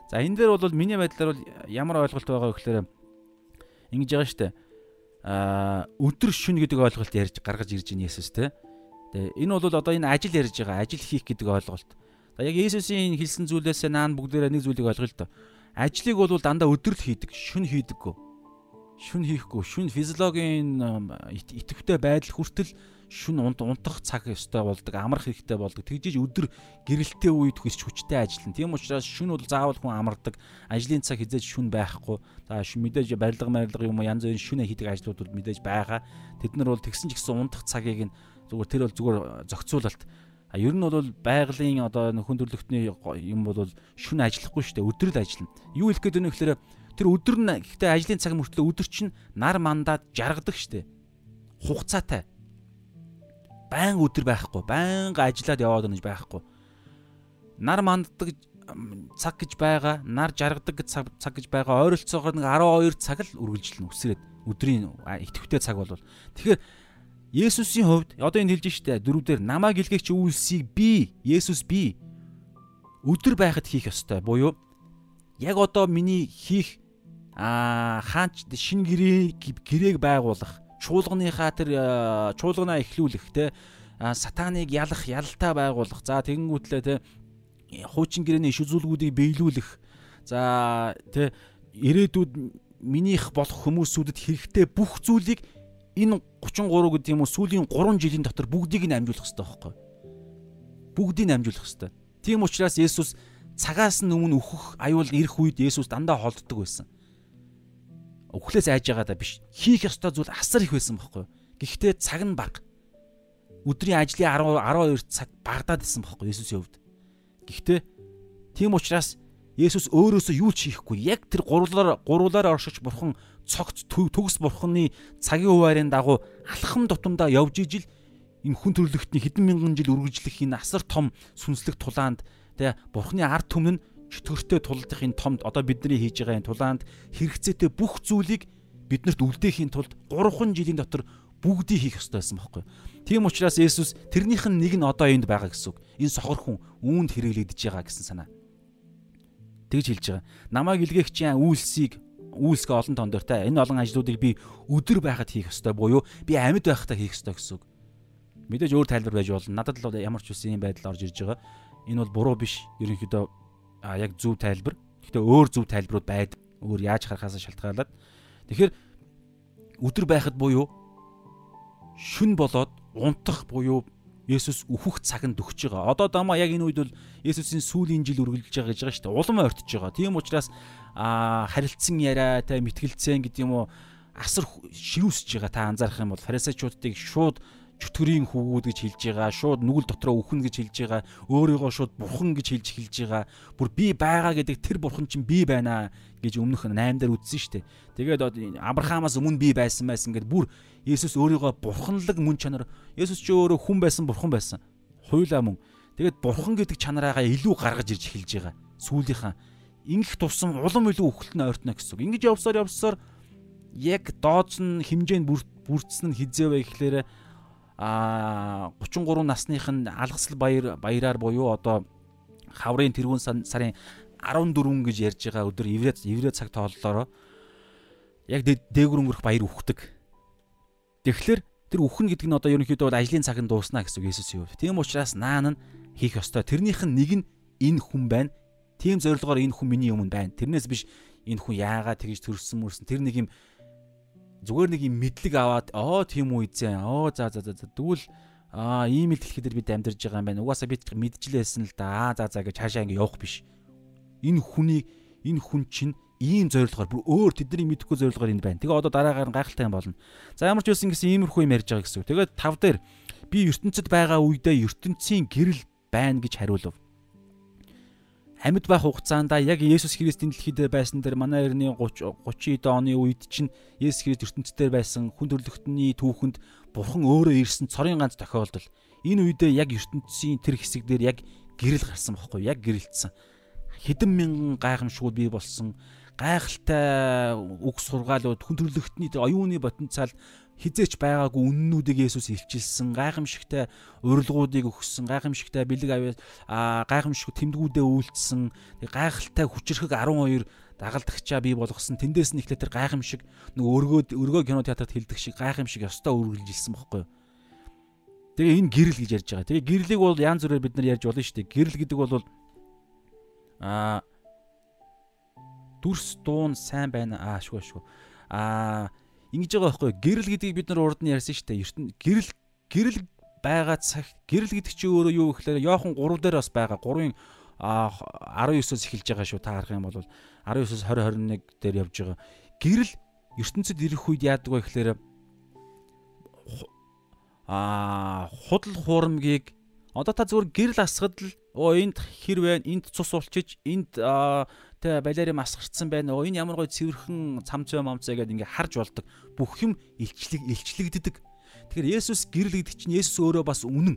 За энэ дээр бол миний байдлаар бол ямар ойлголт байгаа вэ гэхээр ингэж байгаа штэ. А өдөр шүн гэдэг ойлголт ярьж гаргаж ирж байна Есүс те. Тэгээ энэ бол одоо энэ ажил ярьж байгаа. Ажил хийх гэдэг ойлголт. За яг Есүсийн хэлсэн зүйлээс наан бүгдээрээ нэг зүйлийг доо. Ажлыг бол дандаа өдрөл хийдэг, шүн хийдэггүй. Шүн хийхгүй, шүн физиологийн идэвхтэй байдал хүртэл шүн унтах цаг ёстой болдог, амрах хэрэгтэй болдог. Тэгжиж өдөр гэрэлттэй үед хүсч хүчтэй ажиллана. Тийм учраас шүн бол заавал хүн амардаг. Ажлын цаг хизээж шүн байхгүй. За мэдээж барилга барилга юм янз бүрийн шүнэ хийдэг ажлууд бол мэдээж байгаа. Тэд нар бол тэгсэн ч гэсэн унтах цагийг нь зүгээр тэр бол зүгээр зохицуулалт А ер нь бол байгалийн одоо нөхөн төрлөختний юм бол шүн ажиллахгүй шүү дээ. Өдөр л ажиллана. Юу хэлэх гээд гэхээр тэр өдөр нь гэхдээ ажлын цаг мөртлөө өдөр чинь нар мандаад жаргадаг шүү дээ. Хугацаатай. Байн өдөр байхгүй. Байнга ажиллаад яваад онож байхгүй. Нар манддаг цаг гэж байгаа, нар жаргадаг цаг цаг гэж байгаа. Ойролцоогоор нэг 12 цаг л үргэлжилнэ үсрээд өдрийн идэвхтэй цаг бол. Тэгэхээр Есүсийн хувьд одоо энэ хэлж штэ дөрөвдөр намайг илгээгч үйлсийг би Есүс би өдөр байхад хийх ёстой буюу яг одоо миний хийх аа хаанч шин гэрээ гэрээг байгуулах чуулганыхаа тэр чуулганаа эхлүүлэх те сатаныг ялах ялалтаа байгуулах. За тэгэнгүүтлээ те хуучин гэрээний иш үзүүлгүүдийг биелүүлэх за те ирээдүйд минийх болох хүмүүсүүдэд хэрэгтэй бүх зүйлийг энэ 33 гэдэг юм уу сүүлийн 3 жилийн дотор бүгдийг нь амжуулах хэрэгтэй байхгүй бүгдийг нь амжуулах хэрэгтэй. Тийм учраас Есүс цагаас нь өмнө өөхөх аюул ирэх үед Есүс дандаа холддог байсан өөхлөөс айж байгаа да биш. Хийх ёстой зүйл асар их байсан байхгүй гэхдээ цаг нь бага өдрийн ажлын 10 12 цаг багдаад исэн байхгүй Есүсийн хувьд? Гэхдээ тийм учраас Есүс өөрөөсөө юу ч хийхгүй яг тэр гурлаар гуруулаар оршиж бурхан цогц төгс бурханы цагийн хуваарийн дагуу алхам тутамдаа явж ижил энэ хүн төрлөختний хэдэн мянган жил үргэлжлэх энэ асар том сүнслэг тулаанд тэгээ бурханы ард түмэн чөтгөртэй тулдах энэ том одоо бидний хийж байгаа энэ тулаанд хэрэгцээтэй бүх зүйлийг биднэрт үлдээхийн тулд 3 жилийн дотор бүгдийг хийх ёстой байсан байхгүй. Тийм учраас Есүс тэрнийх нь нэг нь одоо энд байгаа гэсэн үг. Энэ сохор хүн үүнд хэрэглэгдэж байгаа гэсэн санаа. Тэгж хэлж байгаа. Намайг илгээгчийн үйлсийг үйлсгээ олон тондортой. Энэ олон ажлуудыг би өдөр байхад хийх ёстой буюу би амьд байхдаа хийх ёстой гэсэн үг. Мэдээж өөр тайлбар байж болно. Надад л ямар ч үсэн юм байдал орж ирж байгаа. Энэ бол буруу биш. Ерөнхийдөө яг зөв тайлбар. Гэхдээ өөр зөв тайлбарууд байдаг. Өөр яаж харахаас шалтгаалаад. Тэгэхээр өдөр байхад буюу шүн болоод унтах буюу Есүс өөхөх цагт өгч байгаа. Одоо дамаа яг энэ үед бол Есүсийн сүүлийн жил үргэлжилж байгаа гэж байгаа шүү дээ. Улам ойртож байгаа. Тийм учраас а харилцсан яриа та мэтгэлцэн гэдэг юм уу асар ширүүсэж байгаа та анзаарах юм бол фарисеучуудыг шууд чөтгөрийн хүүгүүд гэж хэлж байгаа шууд нүгэл дотроо өхнө гэж хэлж байгаа өөрийгөө шууд бурхан гэж хэлж хэлж байгаа. Бүр би байгаа гэдэг тэр бурхан чинь би байна гэж өмнөх 8 дээр үздэн штэ тэгээд Авраамаас өмнө би байсан байсан гэд бүр Есүс өөрийгөө бурханлаг мөн чанар Есүс ч өөрөө хүн байсан бурхан байсан. Хуйлаа мөн. Тэгээд бурхан гэдэг чанараагаа илүү гаргаж ирж эхэлж байгаа сүүлийнхаа ингэх тусам улам илүү өхөлтнө ойртно гэсэн үг. Ингэж явсаар явсаар яг дооц нь хэмжээнд бүрдсэн нь хизээ вэ гэхлээр а 33 насных нь алгасл баяр баяраар буюу одоо хаврын тэргуун сарын 14 гэж ярьж байгаа өдөр еврей еврей цаг тооллороо яг дээгүр өнгөрөх баяр үхдэг. Тэгэхээр тэр үхэн гэдэг нь одоо ерөнхийдөө бол ажлын цаг нь дууснаа гэсэн үг Есүсийн хувьд. Тийм учраас наан нь хийх ёстой. Тэрнийх нь нэг нь энэ хүн байна. Тийм зорилгоор энэ хүн миний өмнө байна. Тэрнээс биш энэ хүн яагаад тэгж төрсөн мөрсөн. Тэр нэг юм зүгээр нэг юм мэдлэг аваад оо тийм үү эзэн. Оо за за за тэгвэл аа ийм л дэлхийд бид амьдарж байгаа юм байна. Угаасаа бид мэджилээсэн л да. Аа за за гэж хаашаа ингэ явах биш. Энэ хүний энэ хүн чинь ийм зорилгоор бүр өөр тэдний мэдэхгүй зорилгоор энд байна. Тэгээ одоо дараагаар нь гайхалтай юм болно. За ямар ч байсан гэсэн иймэрхүү юм ярьж байгаа гэсэн. Тэгээд тав дээр би ертөнцид байгаа үедээ ертөнцийн гэрэл байна гэж хариулв амьд байх хугацаанд яг Есүс Христийн дэлхийд байсан дээр манай эртний 30 30-д оны үед чинь Есүс Христ ертөнцид дээр байсан хүн төрлөختний түүхэнд Бурхан өөрөө ирсэн цорын ганц тохиолдол. Энэ үедээ яг ертөнцийн тэр хэсэг дээр яг гэрэл гарсан байхгүй яг гэрэлтсэн. Хэдэн мянган гайхамшгууд бий болсон гайхалтай үг сургаалууд хүн төрлөختний оюуны потенциал хизээч байгаагүй үннүүдийг Есүс илчилсэн гайхамшигтай урилгуудыг өгсөн гайхамшигтай бэлэг авьяас гайхамшиг тэмдгүүдээ үйлдсэн гайхалтай хүчрхэг 12 дагалдагчаа бий болгосон тэндээс нь ихлэ тэр гайхамшиг нэг өргөө өргөө кино театрт хилдэг шиг гайхамшиг ёстой үргэлжилсэн бохгүй юу Тэгээ энэ гэрэл гэж ярьж байгаа. Тэгээ гэрлийг бол янз бүрээр бид нар ярьж болно шүү дээ. Гэрэл гэдэг бол аа дүрс дуун сайн байна аа шүү шүү аа ингэж байгаа байхгүй гэрэл гэдгийг бид нар урд нь ярьсан шүү дээ. Ертөнд гэрэл гэрэл байгаа цаг гэрэл гэдэг чи өөрөө юу гэхээр Йохан 3 дээр бас байгаа. 3-ын 19-оос эхэлж байгаа шүү та харах юм бол. 19-оос 20 21 дээр явж байгаа. Гэрэл ертөнцид ирэх үед яадаг вэ гэхээр аа худал хуурмгийг одоо та зүгээр гэрэл асгад л оо энд хэр байна энд цус улчиж энд Тэ балерим асгарцсан байна. Оо энэ ямар гоё цэвэрхэн цамцвэ момцоо гэдээ ингээ харж болдог. Бүх юм илчлэг илчлэгддэг. Тэгэхээр Есүс гэрэл гэдэг чинь Есүс өөрөө бас үнэн.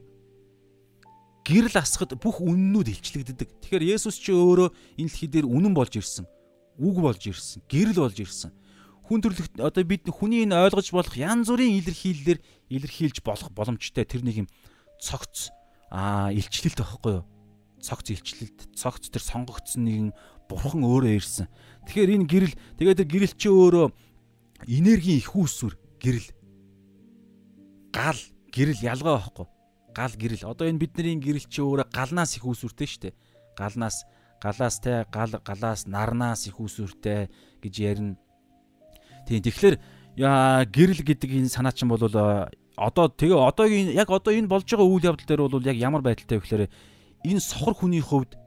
Гэрэл асахад бүх үннүүд илчлэгддэг. Тэгэхээр Есүс чи өөрөө энэ дэлхий дээр үнэн болж ирсэн. Үг болж ирсэн. Гэрэл болж ирсэн. Хүн төрлөخت одоо бид хүний энэ ойлгож болох янз бүрийн илэрхийллээр илэрхийлж болох боломжтой тэр нэг юм цогц аа илчлэлт байхгүй юу? Цогц илчлэлт, цогц тэр сонгогдсон нэгэн бурхан өөрөө ирсэн. Тэгэхээр энэ гэрэл тэгээд тэр гэрэл чи өөрөө энергийн их үүсвэр гэрэл. Гал гэрэл ялгаа байхгүй. Гал гэрэл. Одоо энэ бидний гэрэл чи өөрөө галнаас их үүсвэртэй шүү дээ. Галнаас галаас те гал галаас нарнаас их үүсвэртэй гэж ярина. Тийм тэгэхээр гэрэл гэдэг энэ санаа чинь бол одоо тэгээ одоогийн яг одоо энэ болж байгаа үйл явдал дээр бол яг ямар байдалтай вэ гэхээр энэ сохор хүний хувьд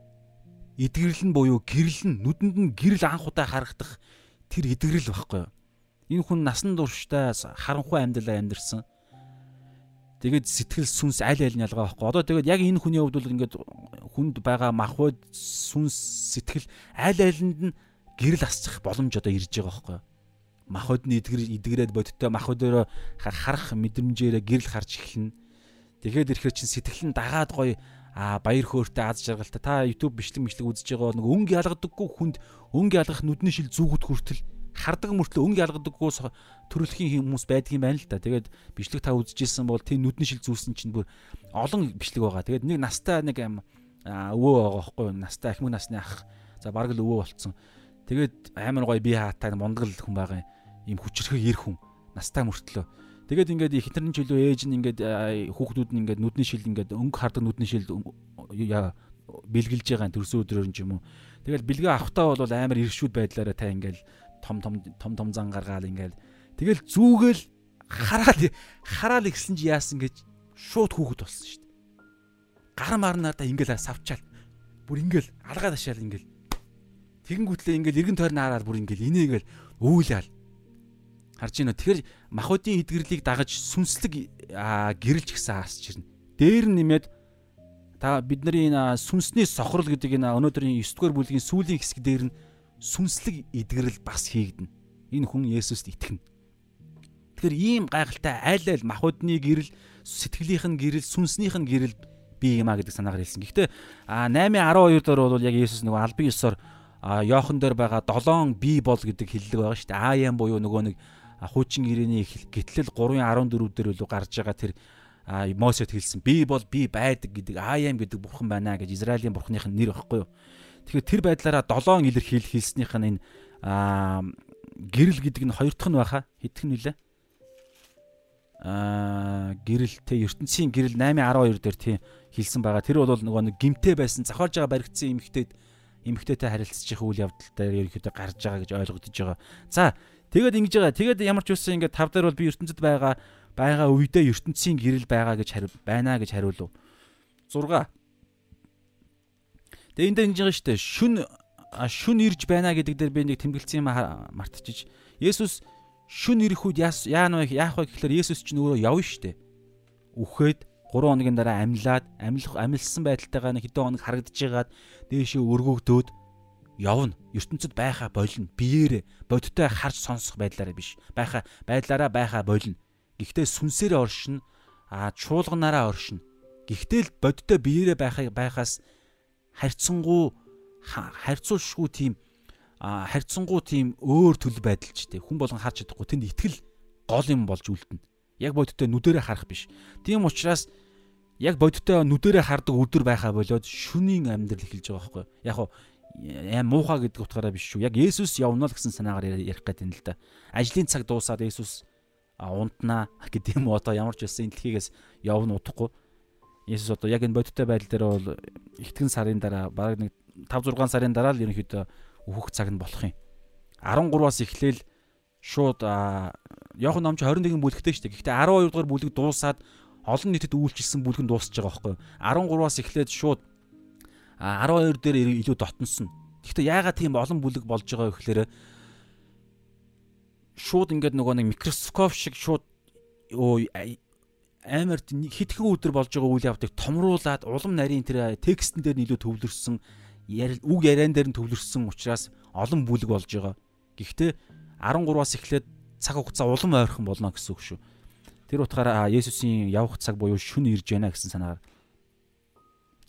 эдгэрэл нь буюу гэрэл нь нүдэнд нь гэрэл анх удаа харагдах тэр эдгэрэл байхгүй юу? Энэ хүн насан туршдаа харанхуй амьдралаа амьдэрсэн. Тэгээд сэтгэл сүнс аль аль нь ялгаа байхгүй. Одоо тэгээд яг энэ хүний хувьд бол ингээд хүнд байгаа махбод сүнс сэтгэл аль алинд нь гэрэл асчих боломж одоо ирж байгаа байхгүй юу? Махбод нь эдгэр эдгэрээд бодиттой махбодороо харах мэдрэмжээрээ гэрэл харж эхэлнэ. Тэгэхээр ирэхээр чин сэтгэл нь дагаад гоё а баяр хөөртэй аз жаргалтай та YouTube бичлэг мэтлэг үзэж байгаа нэг өнгө ялгадаггүй хүнд өнгө ялгах нүдний шил зүгүүд хүртэл хардаг мөртлөө өнгө ялгадаггүй төрөлхийн хүмүүс байдаг юм байна л да. Тэгээд бичлэг та үзэжсэн бол тийм нүдний шил зүүсэн чинь бүр олон бичлэг байгаа. Тэгээд нэг настай нэг өвөө байгаа байхгүй? Настай ахмад насны ах. За бараг л өвөө болцсон. Тэгээд амар гоё бие хаатай мундгал хүн байгаа юм хүчрхэг ир хүн. Настай мөртлөө Тэгээд ингээд хитрэн жилөө ээж нь ингээд хүүхдүүд нь ингээд нүдний шил ингээд өнгө хардаг нүдний шил бэлгэлж байгаа төрсөн өдрөөр юм уу. Тэгэл бэлгээ авахтаа бол амар иршүүд байдлаараа та ингээд том том том том зан гаргаал ингээд тэгэл зүүгээл хараал хараал ихсэн чи яасан гэж шууд хүүхэд болсон шүү дээ. Гар марнаа ингээл савчаал. Бүр ингээл алгаа ташаал ингээл тэгэнгүүтлээ ингээл эргэн тойрны хараад бүр ингээл инээгээл өвлөал Харж байна. Тэгэхээр махуудын эдгэрлийг дагаж сүнслэг гэрэлж гисэн хасч ирнэ. Дээр нэмээд та бидний энэ сүнсний сохрол гэдэг энэ өнөөдрийн 9 дугаар бүлгийн сүүлийн хэсэг дээр нь сүнслэг эдгэрэл бас хийгдэнэ. Энэ хүн Есүст итгэнэ. Тэгэхээр ийм гайхалтай айл айл махуудны гэрэл, сэтгэлийнх нь гэрэл, сүнснийх нь гэрэл бий юмаа гэдэг санаагаар хэлсэн. Гэхдээ 8:12 дээр бол яг Есүс нөгөө албан ёсоор Йохан дээр байгаа 7 бий бол гэдэг хэллэг байгаа шүү дээ. Аа яам буюу нөгөө нэг хуучин гэрээний гэтлэл 3.14 дээр үлээ гарч байгаа тэр Мосед хэлсэн би бол би байдаг гэдэг Аям гэдэг бурхан байна гэж Израилийн бурханых нь нэр багхгүй юу. Тэгэхээр тэр байдлаараа 7 илэрхийл хэлснийх нь энэ гэрэл гэдэг нь хоёр дахь нь баха хэдх нь үлээ. аа гэрэл те ертөнцийн гэрэл 8:12 дээр тийм хэлсэн байгаа. Тэр бол нөгөө нэг гимтэй байсан зохиолж байгаа баригдсан эмхтэйд эмхтэйтэй харилцаж их үйл явдалтай ерөнхийдөө гарч байгаа гэж ойлгогдож байгаа. За тэгээд ингэж байгаа. Тэгээд ямар ч үсэн ингээд тав дээр бол би ертөнцид байгаа байгаа үедээ ертөнцийн гэрэл байгаа гэж хариу байна гэж хариулв. 6 Тэгээ энэ дээр ингэж байгаа шүү дээ. Шүн шүн ирж байна гэдэг дээр би нэг тэмдэглэсэн юм мартчихж. Есүс шүн ирэх үед яана вэ яах вэ гэхээр Есүс чинь өөрөө явна шүү дээ. Үхээд 3 хоногийн дараа амьлаад амьлах амьлсан байдалтайгаа нэг хэдэн хоног харагдчихжгаад дээшээ өргөгдөөд явна. ертөнцид байхаа болно. Биеэрээ бодиттой харж сонсох байдлаараа биш. Байхаа байдлаараа байхаа болно. Гэхдээ сүнсээрээ оршин а чуулганаараа оршин. Гэхдээ л бодиттой биеэрээ байхаа байхаас харьцангуй харьцуулшгүй тийм харьцангуй тийм өөр төл байдал ч тийм хүн болгон харж чадахгүй тэнд итгэл гол юм болж үлдэнэ. Яг бодиттой нүдэрээ харах биш. Тийм учраас яг бодиттой нүдэрээ хардаг өдөр байхаа болоод шүнийн амьдрал эхэлж байгаа байхгүй. Яг яа муухай гэдэг утгаараа биш шүү. Яг Есүс явна л гэсэн санаагаар ярих гэдэг юм л да. Ажлын цаг дуусаад Есүс унтнаа гэдэг юм уу одоо ямар ч байсан энэ дэлхийгээс явна удахгүй. Есүс одоо яг энэ бодиттой байдал дээр бол ихтгэн сарын дараа бараг нэг 5 6 сарын дараа л ерөнхийдөө өөхөх цаг нь болох юм. 13-аас эхлээл шууд Йохан номч 21 бүлэгтэй шүү дээ. Гэхдээ 12 дугаар бүлэг дуусаад олон нийтэд үйлчилсэн бүлэг нь дуусч байгаа байхгүй. 13-аас эхлээд шууд 12 дээр илүү дотносон. Гэхдээ яагаад тийм олон бүлэг болж байгаа вэ гэхээр шууд ингээд нөгөө нэг микроскоп шиг шууд амар хитгэн өдөр болж байгаа үйл явдлыг томруулад улам нарийн тэр текстэн дээр илүү төвлөрсөн үг яриан дээр нь төвлөрсөн учраас олон бүлэг болж байгаа. Гэхдээ 13-аас эхлээд цаг хугацаа улам ойрхон болно гэсэн үг шүү. Тэр утгаараа Есүсийн явах цаг буюу шүн ирж байна гэсэн санаагаар.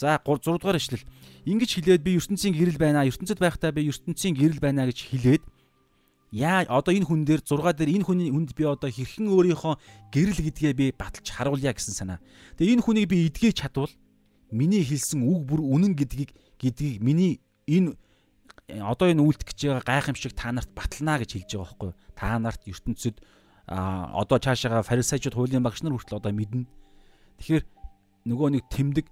За 6 дугаар ишлэл. Ингиж хэлээд би ертөнцийн гэрэл байна. ертөнцид байхдаа би ертөнцийн гэрэл байна гэж хэлээд яа одоо энэ хүн дээр 6 дээр энэ хүний хүнд би одоо хэрхэн өөрийнхөө гэрэл гэдгээ би баталж харуулъя гэсэн санаа. Тэгээ энэ хүнийг би эдгэж чадвал миний хэлсэн үг бүр үнэн гэдгийг гэдгийг миний энэ одоо энэ үйлдэх гэж байгаа гайхамшиг та нарт батална гэж хэлж байгаа байхгүй юу? Та нарт ертөнцид одоо цаашаага фарисеучуд хуулийн багш нар хүртэл одоо мэднэ. Тэгэхээр нөгөө нэг тэмдэг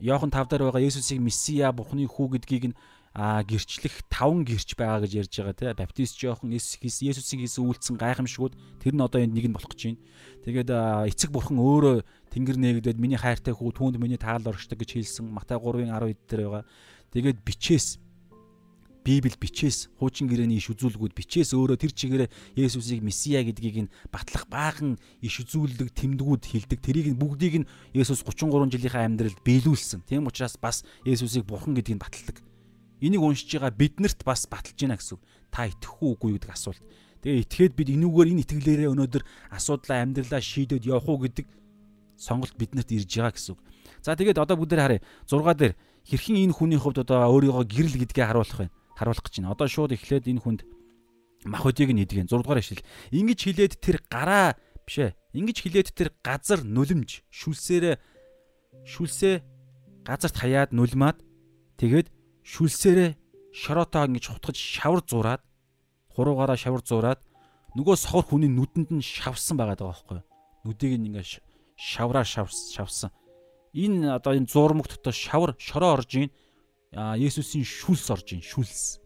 Йохан 5 дээр байгаа Есүсийг Месиа Бурхны хүү гэдгийг нь а гэрчлэх таван гэрч байгаа гэж ярьж байгаа тий баптист жоохон Есүсийн хийсэн үйлцэн гайхамшгууд тэр нь одоо энд нэг нь болох гэж байна. Тэгээд эцэг бурхан өөрөө тэнгэр нээгдээд миний хайртай хүү түүнд миний таал оршдог гэж хэлсэн Матай 3-ын 10 дээр байгаа. Тэгээд бичээс Библи бичээс хуучин гэрээний иш үзүүлгүүд бичээс өөрөө тэр чигээрээ Есүсийг Месиа гэдгийг нь батлах баахан иш үзүүлдэг тэмдгүүд хилдэг. Тэрийг нь бүгдийг нь Есүс 33 жилийнхаа амьдралд биелүүлсэн. Тийм учраас бас Есүсийг бурхан гэдгийг нь баталдаг. Энийг уншиж байгаа биднэрт бас баталж байна гэсэн. Та итгэх үгүй гэдэг асуулт. Тэгээ итгээд бид энүүгээр энэ итгэлээрээ өнөөдөр асуудлаа амьдралаа шийдээд явах уу гэдэг сонголт биднэрт ирж байгаа гэсэн. За тэгээд одоо бүгд харъя. 6 дээр хэрхэн энэ хүний хувьд одоо өөрийгөө гэрэл гэдгээ харуулах вэ? Харуулах гэж байна. Одоо шууд эхлээд энэ хүнд мах өдийг нь идэгэн 6 дугаар ишлэл. Ингиж хилээд тэр гараа биш ээ. Ингиж хилээд тэр газар нүлэмж шүлсээрээ шүлсээ газарт хаяад нүлмаад тэгээд шүлсээрээ шороотоо ингэж хутгаж шавар зураад хуруугаараа шавар зураад нөгөө сохор хүний нүдэнд нь шавсан байгаа даа байхгүй. Нүдийг нь ингээ шавраа шавсан. Энэ одоо энэ зурмаг дотор шавар шороо орж ийн Есүсийн шүлс орж ийн шүлс.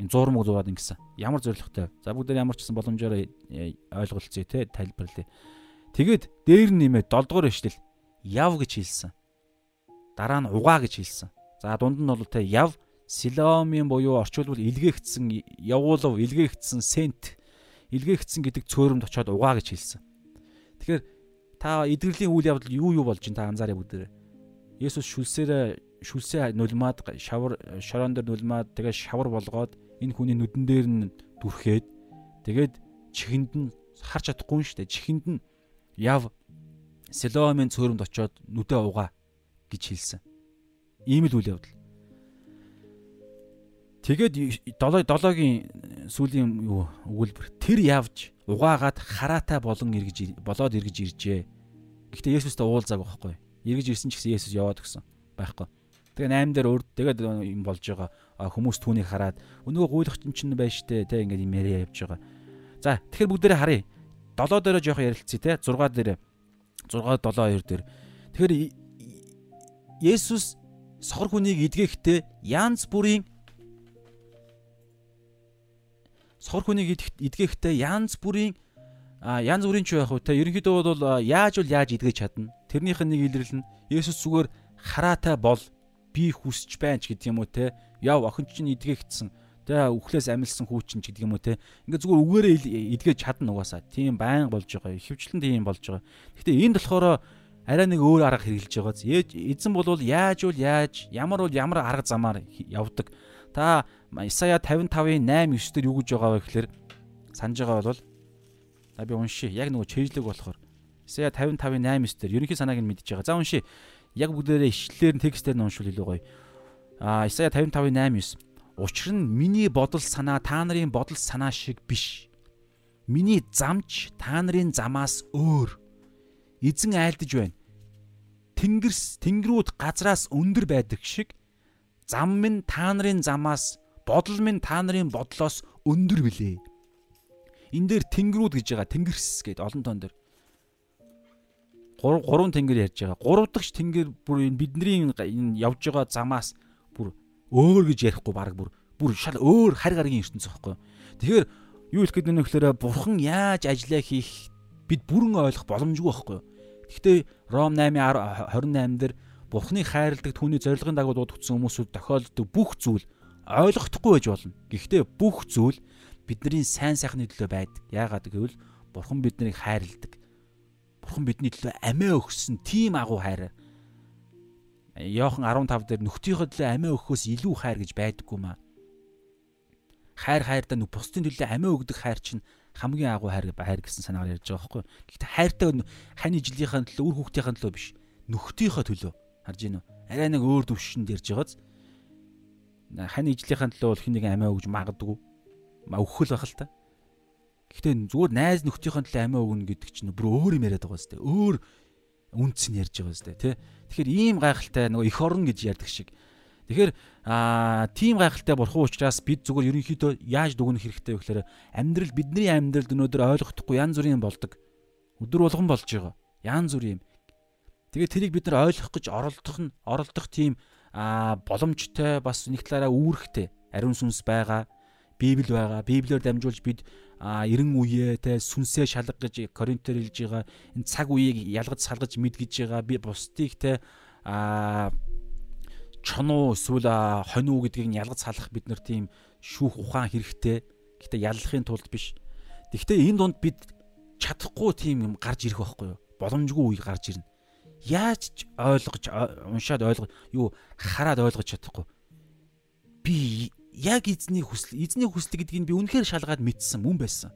Энэ зурмаг зураад ингэсэн. Ямар зоригтой. За бүгд ямар ч гэсэн боломжоор э, ойлголцъё те тайлбарлая. Тэгээд дээр нэмээд 7 дугаар ишлэл яв гэж хэлсэн. Дараа нь угаа гэж хэлсэн. За дунд нь бол те яв силомын буюу орчуулбал илгээгдсэн явуулав илгээгдсэн сент илгээгдсэн гэдэг цөөрөмд очиод угаа гэж хэлсэн. Тэгэхээр та эдгэрлийн үйл явдал юу юу болж ин та анзаараа бүгдээрээ. Есүс шүлсээрээ шүлсээ нулимаад шавар шороон дээр нулимаад тэгээ шавар болгоод энэ хүний нүдэн дээр нь дүрхээд тэгээд чихэнд нь харж чадахгүй шүү дээ. Чихэнд нь яв Селомын цөөрөмд очоод нүдээ угаа гэж хэлсэн. Ийм л үйл явдал. Тэгээд 7 7-гийн сүүлийн юу өгүүлбэр тэр явж угаагаад хараатай болон эргэж болоод эргэж иржээ. Гэхдээ Есүстэй уулзааг байхгүй. Эргэж ирсэн ч гэсэн Есүс яваад гисэн байхгүй. Тэгээ 8 дээр өөр тэгээд юм болж байгаа. Хүмүүс түүнийг хараад өнөө гуйлах чинь байна штэ те ингээд юм яриа явж байгаа. За тэгэхээр бүгдээрээ харъя. 7 дээр жоох ярилцъя те 6 дээр 6 7 2 дээр. Тэгэхээр Есүс сохор хүнийг эдгэхдээ янз бүрийн сохор хүнийг эдгэхдээ янз бүрийн а янз бүрийн ч байх уу те ерөнхийдөө бол яаж бол яаж эдгэж чадна тэрнийх нь нэг илрэл нь Есүс зүгээр хараатай бол би хүсэж байна ч гэдэг юм уу те яв охин чинь эдгээгдсэн те үхлээс амилсан хүүчин ч гэдэг юм уу те ингээ зүгээр үгээрээ эдгэж чадна угаасаа тийм байн болж байгаа хөвчлэн тийм болж байгаа гэхдээ энд болохоор арай нэг өөр арга хэрэгжилж байгааз эзэн бол яаж бол яаж ямар бол ямар арга замаар явдаг та Исая 55-ын 8 9 дээр юу гэж байгаа вэ гэхээр санаж байгаа бол За би уншия. Яг нөгөө чэйжлэг болохоор. Исая 55-ын 8-9 дээр ерөнхий санааг нь мэдж байгаа. За уншия. Яг бүгдээрээ ишлэлээр нь текстээр нь уншвал илүү гоё. Аа Исая 55-ын 8-9. Учир нь миний бодол санаа та нарын бодол санаа шиг биш. Миний замч та нарын замаас өөр. Эзэн айлдж байна. Тэнгэрс тэнгэрүүд газраас өндөр байдаг шиг зам минь та нарын замаас бодол минь та нарын бодлоос өндөр билээ. Энэ дээр тэнгэрүүд гэж байгаа. Тэнгэрс гэдэг олон тоон дээр. Гурав гурван тэнгэр ярьж байгаа. Гурав дахь тэнгэр бүр энэ бидний энэ явж байгаа замаас бүр өөр гэж ярихгүй баг бүр бүр шал өөр харь гаргийн ертөнц байхгүй. Тэгэхээр юу хэлэх гээд байна вэ гэхээр бурхан яаж ажиллаа хийх бид бүрэн ойлгох боломжгүй байхгүй. Гэхдээ Ром 8:28 дээр бурханы хайрладаг түүний зорилгын дагуу дуудагдсан хүмүүсүүд тохиолддог бүх зүйл ойлгохдохгүй байж болно. Гэхдээ бүх зүйл бидний сайн сайхны төлөө байдаг. Яагаад гэвэл Бурхан биднийг хайрладаг. Бурхан бидний төлөө амиа өгсөн тийм агуу хайр. Йохан 15 дээр нөхдийнхөө төлөө амиа өгөхөөс илүү хайр гэж байдаггүй маа. Хайр хайрдаа нү бусдын төлөө амиа өгдөг хайр чинь хамгийн агуу хайр хайр гэсэн санаагаар ярьж байгаа байхгүй. Гэхдээ хайртай хань ижлийнхаа төлөө үр хүүхдийнхаа төлөө биш. Нөхдийнхөө төлөө харж гинөө. Арай нэг өөр төвшөнд ярьж байгааз хань ижлийнхаа төлөө бол хэнийг амиа өгж магадгүй өгөх л байх л та. Гэхдээ зүгээр найз нөхдийнхөө төлөө амиа өгнө гэдэг чинь бүр өөр юм яриад байгаа сте. Өөр үнц нь ярьж байгаа сте тий. Тэгэхээр ийм гайхалтай нөгөө эх орн гэж ярьдаг шиг. Тэгэхээр аа тийм гайхалтай бурхан учраас бид зүгээр ерөнхийдөө яаж дүгнэх хэрэгтэй вэ гэхээр амьдрал бидний амьдралд өнөөдөр ойлгохдохгүй янз бүрийн болдог. Өдөр болгон болж байгаа. Янз бүрийн юм. Тэгээд тэрийг бид нар ойлгох гэж оролдох нь оролдох тийм аа боломжтой бас нэг талаараа үүрэгтэй ариун сүнс байгаа. Библи байгаа. Библиэр дамжуулж бид а 90 үеэ те сүнсээ шалга гэж Коринтер хэлж байгаа энэ цаг үеийг ялгаж салгаж мэдгэж байгаа би бусдыг те а чонуу эсвэл хонуу гэдгийг ялгаж салах бид нар тийм шүүх ухаан хэрэгтэй. Гэхдээ яллахын тулд биш. Гэхдээ энэ дунд бид чадахгүй тийм юм гарч ирэх байхгүй юу? Боломжгүй үе гарч ирнэ. Яаж ойлгож уншаад ойлгоо юу хараад ойлгож чадахгүй. Би яг эзний хүсэл эзний хүсэл гэдгийг би үнэхээр шалгаад мэдсэн мөн байсан.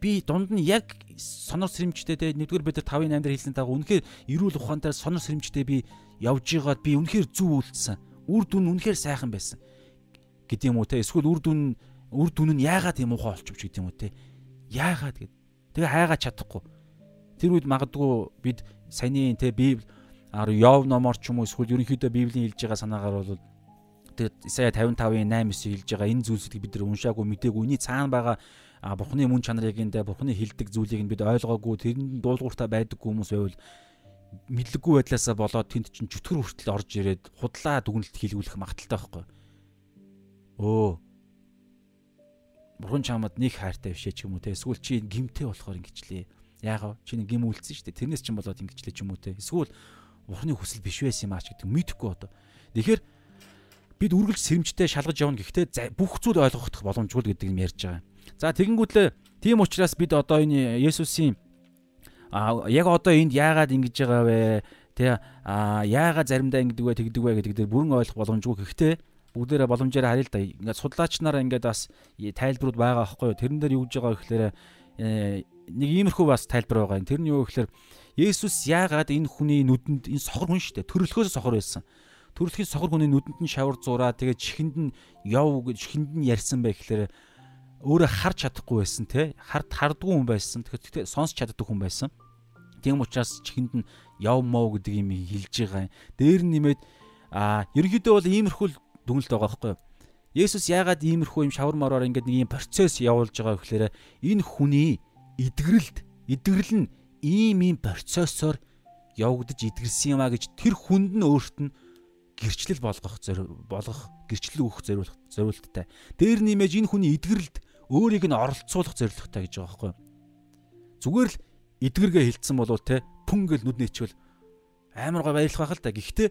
Би дунд нь яг сонор сэрэмжтэй те нэгдүгээр бид нар 5-ын 8 дээр хэлсэн дагуу үнэхээр эрүүл ухаантай сонор сэрэмжтэй би явж байгаад би үнэхээр зүв үлдсэн. Үр дүн үнэхээр сайхан байсан. гэдэг юм уу те эсвэл үр дүн үр дүн нь яагаад юм ухаан олчихвч гэдэг юм уу те. Яагаад гэд. Тэгээ хайгаад чадахгүй. Тэр үед магадгүй бид саяны те библи Йов номоор ч юм уу эсвэл ерөнхийдөө библийн хэлж байгаа санаагаар бол Тэгээд Исая 55-ын 8-9 хэлж байгаа энэ зүйлсүүдийг бид нар уншаагүй мдээгүй. Үүний цаана байгаа Бурхны мөн чанарыг эндээ Бурхны хилдэг зүйлийг бид ойлгоогүй тэрэн дуулууртай байдаггүй хүмүүс байвал мэдлэггүй байдлаасаа болоод тэнд чинь чөтгөр хүртэл орж ирээд худлаа дүгнэлт хийлгүүлэх магадaltaй байхгүй. Өө. Бурхан чамд нэг хайртай бишээ ч юм уу те. Эсвэл чи гимтэй болохоор ингэчлээ. Яагаад чи нэг гим үлдсэн шүү дээ. Тэрнээс ч болоод ингэчлээ ч юм уу те. Эсвэл Бурханы хүсэл биш байсан юм аач гэдэг мэдэхгүй одоо. Тэгэхээр бид үргэлж сэрэмжтэй шалгаж явна гэхдээ бүх зүйл ойлгохдох боломжгүй гэдэг юм ярьж байгаа. За тэгэнгүүтлээ тийм учраас бид одоо энэ Есүсийн яг одоо энд яагаад ингэж байгаа вэ? Тэ яагаад заримдаа ингэдэг вэ, тэгдэг вэ гэдэг дээр бүрэн ойлгох боломжгүй гэхдээ бүгдээрээ боломжоор харъя л да. Ингээд судлаач нараа ингээд бас тайлбарууд байгаа аахгүй юу? Тэрэн дээр юу гэж байгаа гэхээр э, нэг иймэрхүү бас тайлбар байгаа. Тэр нь юу гэхээр Есүс яагаад энэ хүний нүдэнд энэ сохор хүн шүү дээ. Төрөлхөөс сохор байсан төрөлхийн сохор хүний нүдэнд нь шавар зураа тэгээд чихэнд нь яв гэж чихэнд нь ярьсан бай гэхээр өөрөө харж чадахгүй байсан те хард хардггүй хүн байсан. Тэгэхээр сонсч чаддаг хүн байсан. Тийм учраас чихэнд нь яв мов гэдэг юм хэлж байгаа юм. Дээр нь нэмээд а ерөнхийдөө бол иймэрхүү дүгнэлт байгаа байхгүй юу? Есүс яагаад иймэрхүү юм шавар мороор ингээд нэг юм процесс явуулж байгаа гэхээр энэ хүний эдгэрэлд Эдгэрэл нь ийм ийм процессор явагдаж эдгэрсэн юм а гэж тэр хүнд нь өөрт нь гэрчлэл болгох болгох гэрчлэл өгөх зориулт зориулттай. Дээр нэмэж энэ хүний эдгэрэлд өөрийг нь оролцуулах зорилготой гэж байгаа байхгүй? Зүгээр л эдгэргээ хилцсэн болвол те пүн гэл нүд нэчвэл амар гой баярлах байх л да. Гэхдээ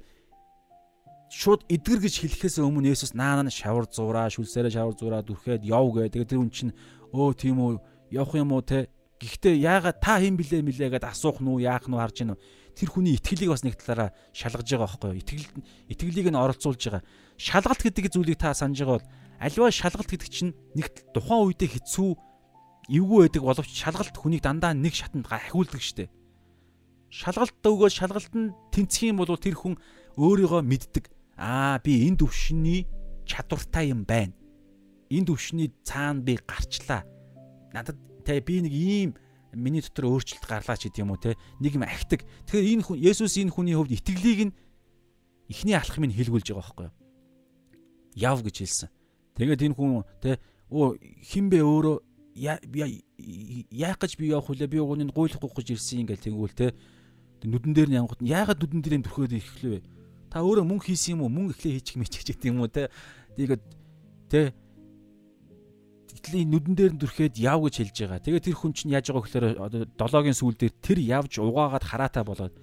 шууд эдгэр гэж хэлэхээс өмнө Есүс наана нь шавар зураа, шүлсээрээ шавар зураа дүрхээд яв гэ. Тэгээ тэр хүн чинь өө тийм үү явах юм уу те. Гэхдээ яагаад та хэн блэ мэлээ гэдээ асуух нь уу, яах нь уу харж гинөө. Тэр хүний итгэлийг бас нэг талаараа шалгаж байгаа байхгүй юу? Итгэл итгэлийг нь оролцуулж байгаа. Шалгалт гэдэг зүйлийг та санаж байгаа бол альва шалгалт гэдэг чинь нэг тухайн үедээ хэцүү эвгүй байдаг боловч шалгалт хүнийг дандаа нэг шатанд ахиулдаг штеп. Шалгалт өгөөд шалгалт нь тэнцэх юм бол тэр хүн өөрийгөө мэддэг. Аа би энэ төвшний чадвартай юм байна. Энэ төвшний цаана би гарчлаа. Надад тэ би нэг ийм миний дотор өөрчлөлт гарлаа ч гэдэм үү те? Нэг юм ахдаг. Тэгэхээр энэ хүн Есүс энэ хүний хувьд итгэлийг нь эхний алхмыг хэлгүүлж байгаа байхгүй юу? Яв гэж хэлсэн. Тэгээд энэ хүн те? Оо хинбэ өөрөө? Яах гэж би явах вүлээ би угныг гуйлахгүй гэж ирсэн ингээл тэгвэл те? Нүдэн дээр нь янгот яагаад нүдэн дээр юм төрхөөд ирэхлээ та өөрөө мөнгө хийсэн юм уу? Мөнгө эхлээ хийчих мэчих гэдэг юм уу те? Тэгээд те Тэгтлийн нүдэн дээр нь дүрхээд яв гэж хэлж байгаа. Тэгээд тэр хүн чинь яаж байгаа гэхээр долоогийн сүүл дээр тэр явж угаагаад хараатаа болоод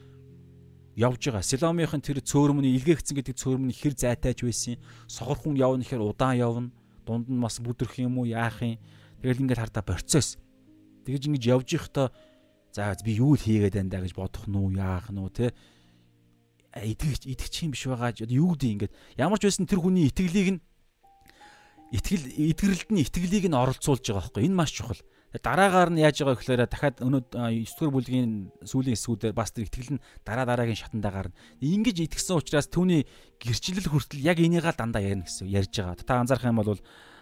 явж байгаа. Силомынхын тэр цөөрмөний илгээгцэн гэдэг цөөрмөний хэр зайтайж байсан. Сохор хүн явна гэхээр удаан явна. Дунд нь бас бүдэрх юм уу яах юм Тэгэл ингээд хардаа процесс. Тэгэж ингэж явж ихдаа за би юу л хийгээд байна да гэж бодох нь уу яах нь уу те итгэж итгэж юм биш байгаа юу гэдэг ингээд ямар ч байсан тэр хүний итгэлийг нь итгэл итгэлд нь итгэлийг нь оролцуулж байгаа байхгүй энэ маш чухал дараагаар нь яаж байгаа гэхээр дахиад өнөө 9 дугаар бүлгийн сүүлийн хэсгүүдээр бас тэр итгэл нь дараа дараагийн шатандаа гарна ингэж итгэсэн учраас түүний гэрчлэл хүртэл яг энийгээ дандаа ярина гэсэн ярьж байгаа та анзаарах юм бол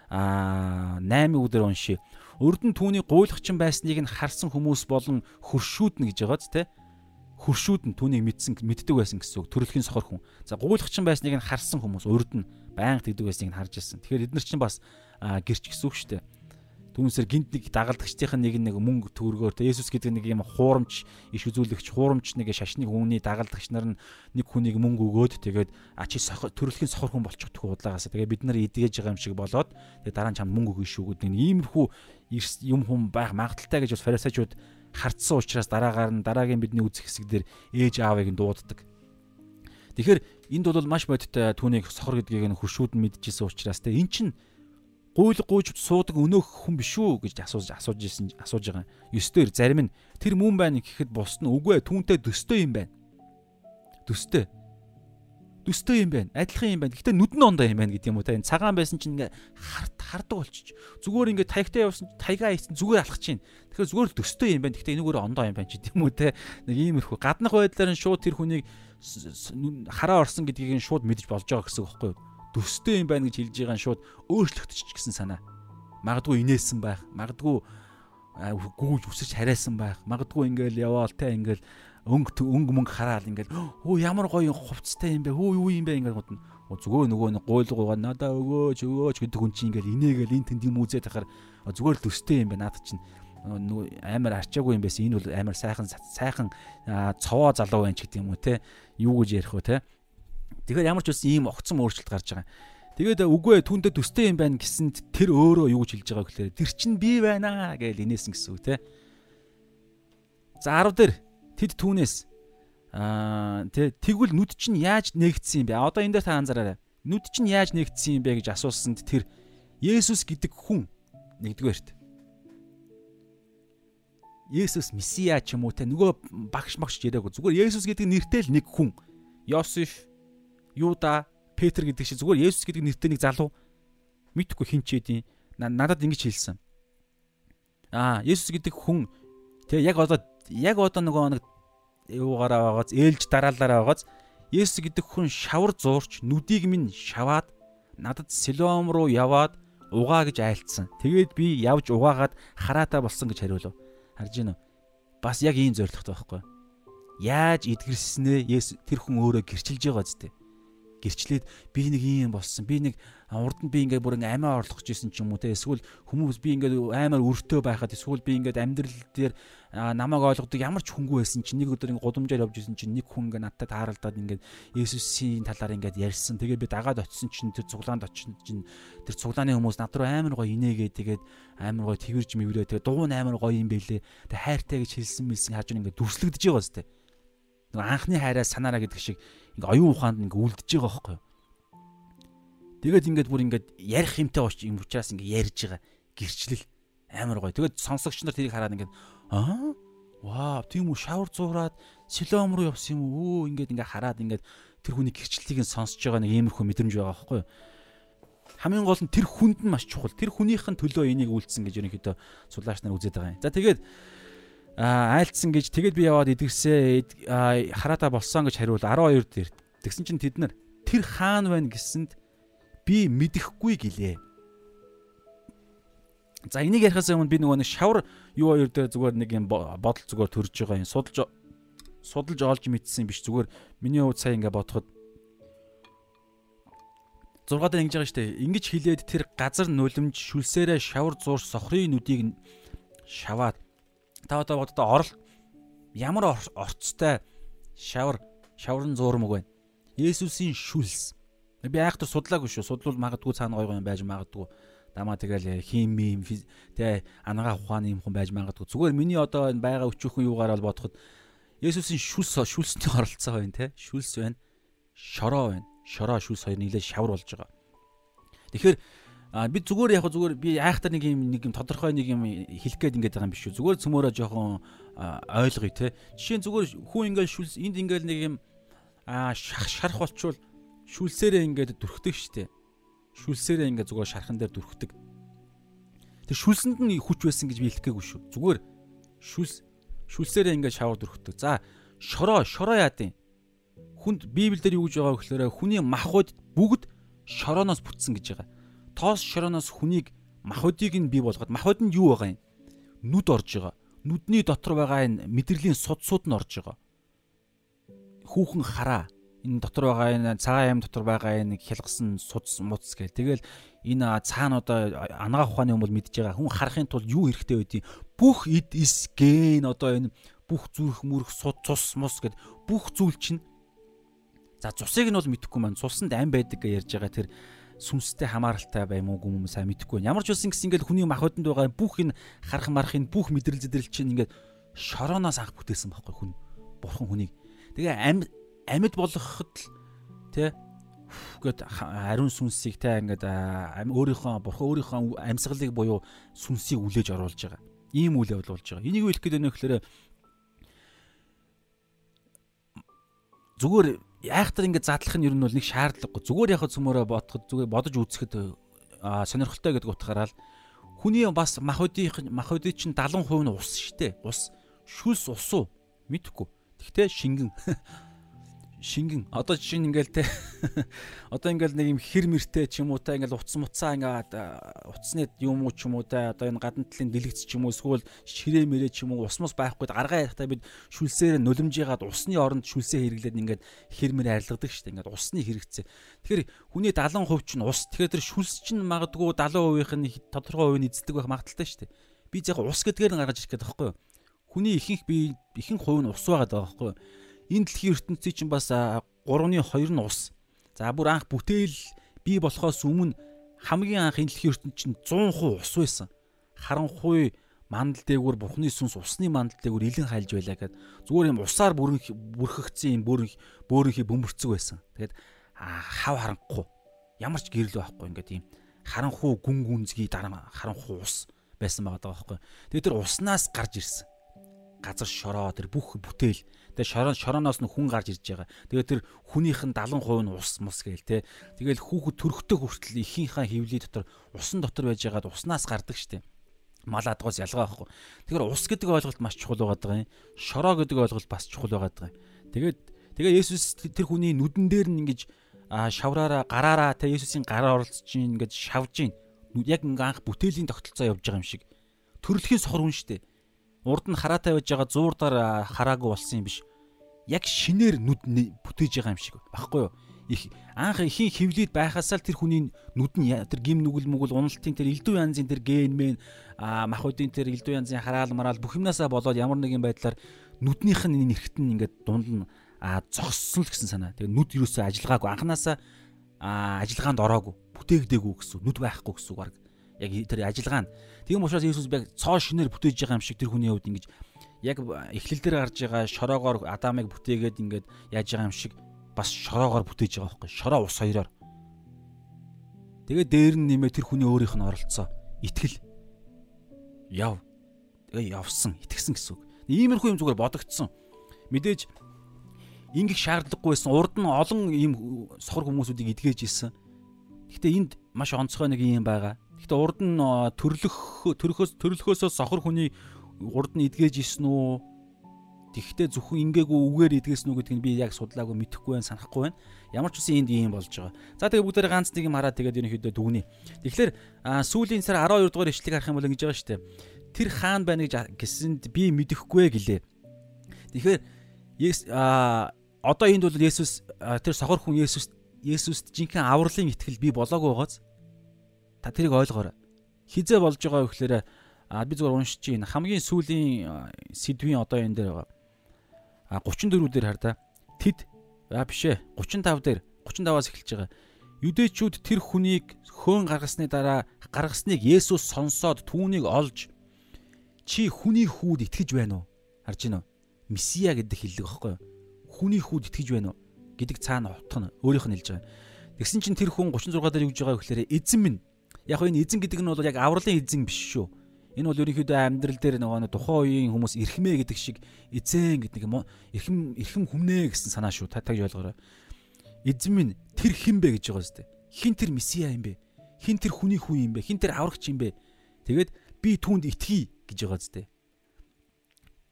а 8 өдөр уншия. Өрдөн түүний гуйлахчин байсныг нь харсан хүмүүс болон хөршүүд нь гэж байгааз те. Хөршүүд нь түүнийг мэдсэн мэддэг байсан гэсэн үг. Төрөлхийн сохор хүн. За гуйлахчин байсныг нь харсан хүмүүс урд нь байнга тэгдэг байсныг нь харж ирсэн. Тэгэхээр эдгээр чинь бас гэрч гэсэн үг шүү дээ түүнсээр гинт нэг дагалдагчдын нэг нэг мөнгө төгрөгөөр те Есүс гэдэг нэг юм хуурамч иш үзүүлэгч хуурамч нэг шашны хүмүүний дагалдагч нар нь нэг хүнийг мөнгө өгөөд тэгээд а чи төрөлхийн сохор хүн болчих төхөө удаагаас тэгээд бид нар эдгэж байгаа юм шиг болоод тэгээд дараа нь чам мөнгө өгнө шүү гэдэг нэг иймэрхүү юм хүм байх магадaltaй гэж бас фарисеучуд хардсан учраас дараагаар нь дараагийн бидний үзэх хэсэг дээр ээж аавыг нь дууддаг. Тэгэхээр энд бол маш бодиттой түүнийг сохор гэдгийг нь хуршүүд нь мэдчихсэн учраас те эн чинь гуйл гуйж суудаг өнөөх хүн биш үү гэж асууж асууж ирсэн асууж байгаа. 9 дээр зарим нь тэр мөн байна гэхэд бус нь үгүй түүнтэй төстэй юм байна. Төстэй. Төстэй юм байна. Адилхан юм байна. Гэтэ нүдэн ондоо юм байна гэдэг юм уу та энэ цагаан байсан чинь ингээ хард хардаг болчих. Зүгээр ингээ таягтай явсан тайгаа хийсэн зүгээр алхах чинь. Тэгэхээр зүгээр л төстэй юм байна. Гэтэ энэгээр ондоо юм байна ч гэдэг юм уу те. Нэг иймэрхүү гаднах байдлаар нь шууд тэр хүнийг хараа орсон гэдгийг нь шууд мэдж болж байгаа гэсэн үг байхгүй юу? төстэй юм байна гэж хэлж байгаа нь шууд өөрчлөгдөж гэсэн санаа. Магадгүй инээсэн байх, магадгүй гүүж үсэж харайсан байх, магадгүй ингээл яваал те ингээл өнгө өнгө мөнгө хараал ингээл өө ямар гоё хувцастай юм бэ, хөө юу юм бэ? ингээл гот нь зүгээр нөгөө нэг гуйлгуугаа надаа өгөөч өгөөч гэдэг хүн чинь ингээл инээгээл эн тэнд юм үзээд тахаар зүгээр л төстэй юм байна надад чинь. Нөгөө амар арчаагүй юм байсан. Энэ бол амар сайхан сайхан цовоо залуу байна ч гэдэг юм уу те? Юу гэж ярих вэ те? Тэгэхээр ямар ч үсэн ийм огцом өөрчлөлт гарч байгаа. Тэгээд үгүй ээ түндэ төстэй юм байна гэсэнд тэр өөрөө юу гэж хэлж байгаа гэхээр тэр чинь би байна гэж инээсэн гэсэн үг те. За 10 дээр тэд түүнээс аа тэ тэгвэл нүд чинь яаж нэгдсэн юм бэ? Одоо энэ дээр та анзаараарай. Нүд чинь яаж нэгдсэн юм бэ гэж асуусанд тэр Есүс гэдэг хүн нэгдүгээрт Есүс месиа ч юм уу те нөгөө багш багш яриаггүй зүгээр Есүс гэдэг нэртэй л нэг хүн Йосеф Юда, Петр гэдэг шиг зүгээр Есүс гэдэг нэртэй нэг залуу мэдхгүй хин ч эдийн надад ингэж хэлсэн. Аа, Есүс гэдэг хүн тэг яг одоо яг одоо нөгөө нэг юугаараа байгааз ээлж дараалаараа байгааз Есүс гэдэг хүн шавар зуурч нүдийг минь шаваад надад Силом руу яваад угаа гэж айлцсан. Тэгээд би явж угаагаад хараатаа болсон гэж хариулв. Харж гинөө. Бас яг ийм зоригтой байхгүй. Яаж эдгэрснээ Есүс тэр хүн өөрөө гэрчилж байгаа зү гэрчлээд би нэг юм болсон. Би нэг урд нь би ингээд бүр амиа орлох гэжсэн ч юм уу те эсвэл хүмүүс би ингээд аймаар өртөө байхад эсвэл би ингээд амьдрал дээр намайг ойлгодог ямар ч хүнгүй байсан чинь нэг өдөр ингээ гудамжаар явж исэн чинь нэг хүн ингээ надтай тааралдаад ингээд Есүсийн талаар ингээд ярьсан. Тэгээ би дагаад очисон чинь тэр цуглаанд очин чинь тэр цуглааны хүмүүс над руу амар гоё инээгээ тэгээд амар гоё тэрж мэврээ тэгээд дуу амар гоё юм бэлээ. Тэгээд хайртай гэж хэлсэн мэлсэн харж ингээ дүрслэгдэж байгаа сте. Нэг анхны хайраа санаараа гэдэг шиг ингээ оюун ухаанд ингээ үлдэж байгаа байхгүй юу? Тэгээд ингээд бүр ингээд ярих юмтай бооч юм учраас ингээд ярьж байгаа гэрчлэл амар гоё. Тэгээд сонсогч нар тэрийг хараад ингээд аа вау тийм үү шавар зуураад силом руу явсан юм уу ингээд ингээд хараад ингээд тэр хүний гэрчлэлийг сонсож байгаа нэг иймэрхүү мэдрэмж байгаа байхгүй юу? Хамгийн гол нь тэр хүнд нь маш чухал. Тэр хүнийхэн төлөө энийг үйлцсэн гэж ерөнхийдөө сулаач нар үзээд байгаа юм. За тэгээд айлцсан гэж тэгээд би яваад идэгсээ хараата болсон гэж хариул 12 дээр. Тэгсэн чинь тэд нар тэр хаан байна гэсэнд би мэдэхгүй гэлээ. За энийг ярихаас өмнө би нөгөө нэг шавар юу хоёр дээр зүгээр нэг юм бодол зүгээр төрж байгаа юм. Судалж судалж олж мэдсэн биш зүгээр миний хувьд сая ингээ бодоход 6 дээр ингэж байгаа штэ. Ингэж хилээд тэр газар нулимж шүлсээрээ шавар зуур сохрын нүдийг шаваад та одоо боддоо орол ямар орцтой шавар шаврын зуурмаг байна. Есүсийн шүлс Би айхтар судлаагүй шүү. Судлуул магадгүй цаана гой гой байж магадгүй. Дамаа тэгэл хими тэ анагаа ухааны юм хүн байж магадгүй. Зүгээр миний одоо энэ байгаа өчүүхэн юугаар бол бодоход Есүсийн шүлс шүлсний оролцоо байна те. Шүлс байна. Шороо байна. Шороо шүлс хоёр нийлээ шавар болж байгаа. Тэгэхээр би зүгээр яг зүгээр би айхтар нэг юм нэг юм тодорхой нэг юм хэлэх гээд ингээд байгаа юм биш үү. Зүгээр цөмөрөө жоохон ойлгоё те. Жишээ нь зүгээр хүн ингээд шүлс энд ингээд нэг юм а шарах болчвол шүлсээрээ ингээд дүрхдэг штэ. Шүлсээрээ ингээд зүгээр шархан дээр дүрхдэг. Тэр шүлсэнд нь хүч байсан гэж би хэлэхгээгүй шүү. Зүгээр шүлс шүлсээрээ ингээд шавар дүрхдэг. За шороо шороо яадیں۔ Хүнд Библиэлд юу гэж байгаа вэ гэхээр хүний махбод бүгд шорооноос бүтсэн гэж байгаа. Тоос шорооноос хүнийг махбодыг нь бий болгоод махбод нь юу байгаа юм? Нүд орж байгаа. Нүдний дотор байгаа энэ мэдрэлийн судсууд нь орж байгаа. Хүүхэн хараа энэ дотор байгаа энэ цагаан аймаг дотор байгаа энэ хялгсан судс муц гэл тэгэл энэ цаана одоо анагаа ухааны хүмүүс мэдж байгаа хүн харахын тулд юу хэрэгтэй байдгийг бүх эд ис ген одоо энэ бүх зүрх мөрөх суд цус мус гэд бүх зүйл чинь за цусыг нь бол мэдэхгүй маань цусанд ам байдаг гэж ярьж байгаа тэр сүнстэй хамааралтай байм уу гүм сайн мэдэхгүй. Ямар ч үсэн гэсэн ингээл хүний махбодонд байгаа бүх энэ харах марахын бүх мэдрэл зэдрэл чинь ингээд шорооноос анх бүтээсэн байхгүй хүн. Бурхан хүнийг. Тэгээ ам амьд болгоход л тий гэд ариун сүнсийг те ингээд өөрийнхөө бурхан өөрийнхөө амьсгалыг буюу сүнсийг үлээж оруулж байгаа. Ийм үйл явдал болж байгаа. Энийг хэлэх гээд байна гэхээр зүгээр айхтар ингээд задлах нь ер нь бол нэг шаардлагагүй. Зүгээр яхад цөмөрөө бодоход зүгээр бодож үзэхэд сонирхолтой гэдэг утгаараа л хүний бас махбодийн махбодийн чинь 70% нь ус шттэ. Ус шүлс усуу мэдхгүй. Тэгтээ шингэн шингэн. Одоо жишээ нь ингээл те. Одоо ингээл нэг юм хэр мэртэй ч юм уу та ингээл утас муцаа ингээд утасны юм уу ч юм уу те одоо энэ гадна талын дэлгэц ч юм уу эсвэл ширээ мэрээ ч юм уу ус мус байхгүй гаргаа ярихтаа бид шүлсээр нулимжгаад усны оронд шүлсээ хэрэглээд ингээд хэр мэр арилгадаг дээ ингээд усны хэрэгцээ. Тэгэхээр хүний 70% ч нь ус тэгэхээр тэр шүлс чинь магадгүй 70% нь тодорхой хувь нь эзэлдэг байх магадaltaй дээ би яг ус гэдгээр нь гаргаж ирэх гэдэг байхгүй юу? Хүний ихэнх би ихэнх хувь нь ус байгаа даа байхгүй юу энэ дэлхийн ертөнцийн чинь бас 3-ны 2 нь ус. За бүр анх бүтээл бий болохоос өмнө хамгийн анх энэ дэлхийн ертөнд чинь 100% ус байсан. Харанхуй мандал дээгүүр бурхны сүнс усны мандал дээгүүр илэн хайлж байлаа гэд зүгээр юм усаар бүрэн бүрхэгцэн юм бөөрн бөөрнхий бөмбөрцөг байсан. Тэгээд хав харанхгүй ямар ч гэрэл байхгүй ингээд ийм харанхуй гүн гүнзгий дараа харанхуй ус байсан байгаа байхгүй. Тэгээд тэр уснаас гарч ирсэн. Газар шороо тэр бүх бүтээл Тэгээ шорон шороноос нь хүн гарч ирж байгаа. Тэгээ тэр хүнийх нь 70% нь ус мус гээл те. Тэгэл хүүхэд төрөхтэй хүртэл ихийнхаа хөвлийн дотор усан дотор байж байгаад уснаас гардаг штеп мал адгаас ялгаа байхгүй. Тэгэхээр ус гэдэг ойлголт маш чухал байгаа юм. Шороо гэдэг ойлголт бас чухал байгаа юм. Тэгээд тэгээ Есүс тэр хүний нүдэн дээр нь ингэж шавраараа гараараа тэ Есүсийн гараа оролцож ийн ингэж шавж ийн. Яг ингээ анх бүтээлийн тогтолцоо явж байгаа юм шиг. Төрөлхийн сохор хүн штэ урд нь хараатай байж байгаа зуурдаар хараагүй болсон юм биш. Яг шинээр нүд бүтээж байгаа юм шиг баггүй юу? их анх ихийн хөвлөд байхасаа л тэр хүний нүд нь тэр гим нүгэл мүгэл уналтын тэр элдв янзын тэр ген мэн а махуудын тэр элдв янзын хараал мараал бүх юмнасаа болоод ямар нэгэн байдлаар нүднийх нь нэрхт нь ингээд дунд нь зогссон л гэсэн санаа. Тэгээ нүд юусоо ажиллагаагүй анханасаа ажиллагаанд ороогүй бүтээгдээгүй гэсэн нүд байхгүй гэсэн үг баг. Яг тэр ажиллагаа нь. Тийм учраас Иесус яг цоо шинээр бүтээж байгаа юм шиг тэр хүний хувьд ингэж яг эхлэл дээр гарч байгаа шороогоор Адамыг бүтээгээд ингээд яаж байгаа юм шиг бас шороогоор бүтээж байгаа байхгүй шороо ус хоёроор. Тэгээ дээр нь нэмээ тэр хүний өөрийнх нь оролцоо. Итгэл. Яв. Тэгээ явсан итгэсэн гэсэн үг. Иймэрхүү юм зүгээр бодогдсон. Мэдээж ингэх шаардлагагүй байсан. Урд нь олон ийм сохор хүмүүсүүдийг эдгэж исэн. Гэхдээ энд маш онцгой нэг юм байгаа гэхдээ урд нь төрлөх төрөхөөс төрлөхөөсөө сохор хүний урд нь эдгэж исэн үү Гэхдээ зөвхөн ингээгүй үгээр идгээсэн үү гэдгийг би яг судлаагүй мэдэхгүй байна, санахгүй байна. Ямар ч үсэн энд ийм болж байгаа. За тэгээ бүгдээр ганц нэг юм хараад тэгээд ерөнхийдөө дүгнэе. Тэгэхээр сүүлийн сар 12 дугаар ишлэгийг харах юм бол ингэж байгаа шүү дээ. Тэр хаан байна гэж гэсэнд би мэдэхгүй гэлээ. Тэгэхээр а одоо энд бол Есүс тэр сохор хүн Есүс Есүст жинхэнэ авралын итгэл би болоогүй байгааз та тэрийг ойлгоорой. Хизээ болж байгаа вэ гэхээр би зүгээр уншиж чинь хамгийн сүүлийн сэдвийн одоо энэ дээр байгаа. А 34 дээр хар та. Тэд а бишээ 35 дээр 35-аас эхэлж байгаа. Юдэчүүд тэр хүнийг хөөн гаргасны дараа гаргасныг Есүс сонсоод түүнийг олж чи хүний хүүд итгэж байна уу? Харж уу? Месиа гэдэг хэллэг байхгүй юу? Хүний хүүд итгэж байна уу? гэдэг цаана утга нь өөрийнх нь хэлж байгаа. Тэгсэн чинь тэр хүн 36 дээр юу гэж байгаа вэ гэхээр эзэн минь яг энэ эзэн гэдэг нь бол яг авралын эзэн биш шүү. Энэ бол ерөнхийдөө амьдрал дээр нөгөө тухайн үеийн хүмүүс эрхмээ гэдэг шиг эзэн гэдэг нэг эрхэм эрхэм хүмнэ гэсэн санаа шүү. Та таг ойлгоорой. Эзэн минь тэр хэн бэ гэж байгаа зү. Хин тэр месиа юм бэ? Хин тэр хүний хүн юм бэ? Хин тэр аврагч юм бэ? Тэгээд би түүнд итгэе гэж байгаа зү.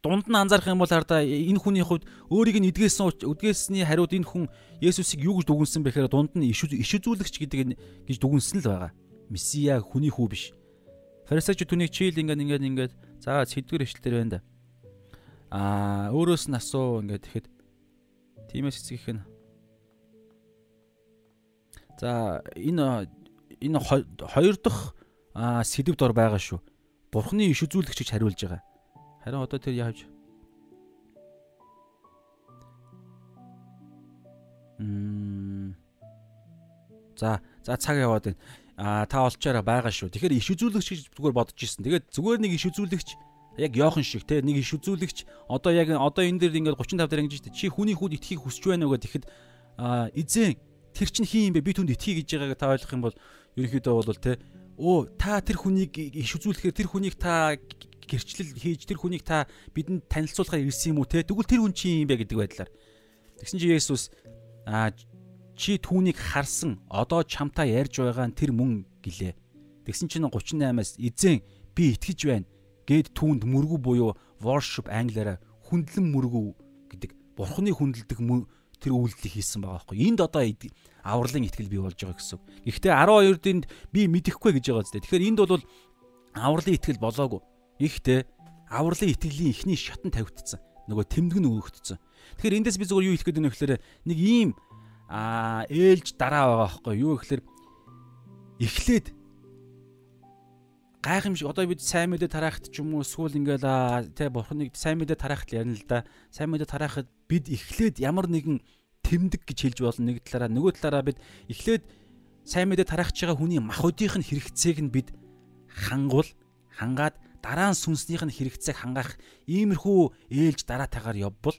Дунд нь анзаарах юм бол хардаа энэ хүний хувьд өөрийг нь эдгээсэн үдгээсний хариуд энэ хүн Есүсийг юу гэж дүгнсэн бэхээр дунд нь иш үзүүлэгч гэдэг гэж дүгнсэн л байгаа. Месиа хүний хүү биш Фарисеучуд түүнийг чийл ингээд ингээд ингээд за сэдвэр эшлэлээр байна да. Аа өөрөөс нь асуу ингээд тэгэхэд тиймээс эцгийнх нь За энэ энэ хоёр дахь сэдвд ор байгаа шүү. Бурхны иш үзүүлэгчийг хариулж байгаа. Харин одоо тэр яаж Мм За за цаг яваад байна а та олчаараа байгаа шүү. Тэгэхээр иш үзүүлэгч гэж зүгээр бодож ирсэн. Тэгээд зүгээр нэг иш үзүүлэгч яг Йохан шиг те нэг иш үзүүлэгч одоо яг одоо энэ дээр ингээд 35 дээр ингэж чи хүний хүүд итгэхийг хүсэж байна уу гэхэд а эзэн тэр чин хин юм бэ? Би түнд итгэе гэж байгааг та ойлгох юм бол ерөнхийдөө бол те оо та тэр хүнийг иш үзүүлэхээр тэр хүнийг та гэрчлэл хийж тэр хүнийг та бидэнд танилцуулахаар ирсэн юм уу те? Тэгвэл тэр хүн чи юм бэ? гэдэг байдлаар. Тэгсэн чи Есүс а Чи түүнийг харсан одоо чамтай ярьж байгаа нь тэр мөн гэлээ. Тэгсэн чинь 38-аас эзэн би итгэж байна гэд түүнд мөргүү буюу worship англиараа хүндлэн мөргүү гэдэг бурхны хүндэлдэг тэр үйлдэлийг хийсэн байгаа байхгүй. Энд одоо авралын итгэл бий болж байгаа гэсэн. Гэхдээ 12-д би мэдэхгүй гэж байгаа зү. Тэгэхээр энд бол авралын итгэл болоогүй. Ихтэй авралын итгэлийн эхний шатан тавигдсан. Нөгөө тэмдэг нь өгөгдсөн. Тэгэхээр эндээс би зөвхөн юу хэлэх гээд байна вэ гэхээр нэг ийм аа ээлж дараа байгаа байхгүй. Юу гэхээр эхлээд гайхамшиг одоо бид сайн мэдээ тараахт ч юм уу эсвэл ингээл тэ бурхныг сайн мэдээ тараахт ярина л да. Сайн мэдээ тараахад бид эхлээд ямар нэгэн тэмдэг гэж хэлж болно. Нэг талаараа нөгөө талаараа бид эхлээд сайн мэдээ тараахж байгаа хүний махуудынх нь хэрэгцээг нь бид хангуул хангаад дараа нь сүнснийх нь хэрэгцээг хангаах иймэрхүү ээлж дараатайгаар явбал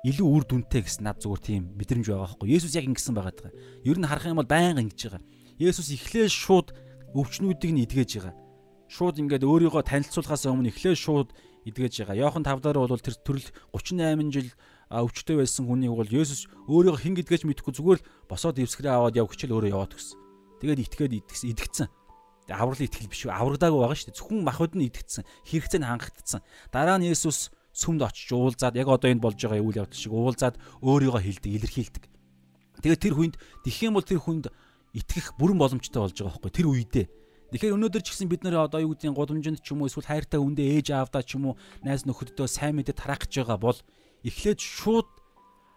илүү үр дүнтэй гэсэн над зүгээр тийм мэдрэмж байгаа байхгүй. Есүс яг ингэсэн байгаа даа. Ер нь харах юм бол байнга ингэж байгаа. Есүс эхлээл шууд өвчнүүдийг нь эдгэж байгаа. Шууд ингээд өөрийгөө танилцуулахаас өмнө эхлээл шууд эдгэж байгаа. Йохан 5 дараа бол тэр төрөл 38 жил өвчтөй байсан хүнийг бол Есүс өөрийгөө хэн гэдгээч мэдэхгүй зүгээр л босоод ивсгэрээ аваад яв хүчил өөрөө яваад гисэн. Тэгээд итгээд идэгцэн. Аврал итгэл биш? Аврагдаагүй байгаа шүү дээ. Зөвхөн махуд нь идэгцэн. Хэрэгцээ нь хангагдсан. Дараа нь Есүс сүмд очиж уулзаад яг одоо энд болж байгаа үйл явдал шиг уулзаад өөрийгөө хилдэг, илэрхийлдэг. Тэгээд тэр хүнд тэгэх юм бол тэр хүнд итгэх бүрэн боломжтой болж байгаа байхгүй тэр үедээ. Тэгэхээр өнөөдөр ч гэсэн бид нэр одоо юу гэдгийг гудамжинд ч юм уу эсвэл хайртай хүндээ ээж аавдаа ч юм уу найз нөхөддөө сайн мэдээ тараах гэж байгаа бол эхлээд шууд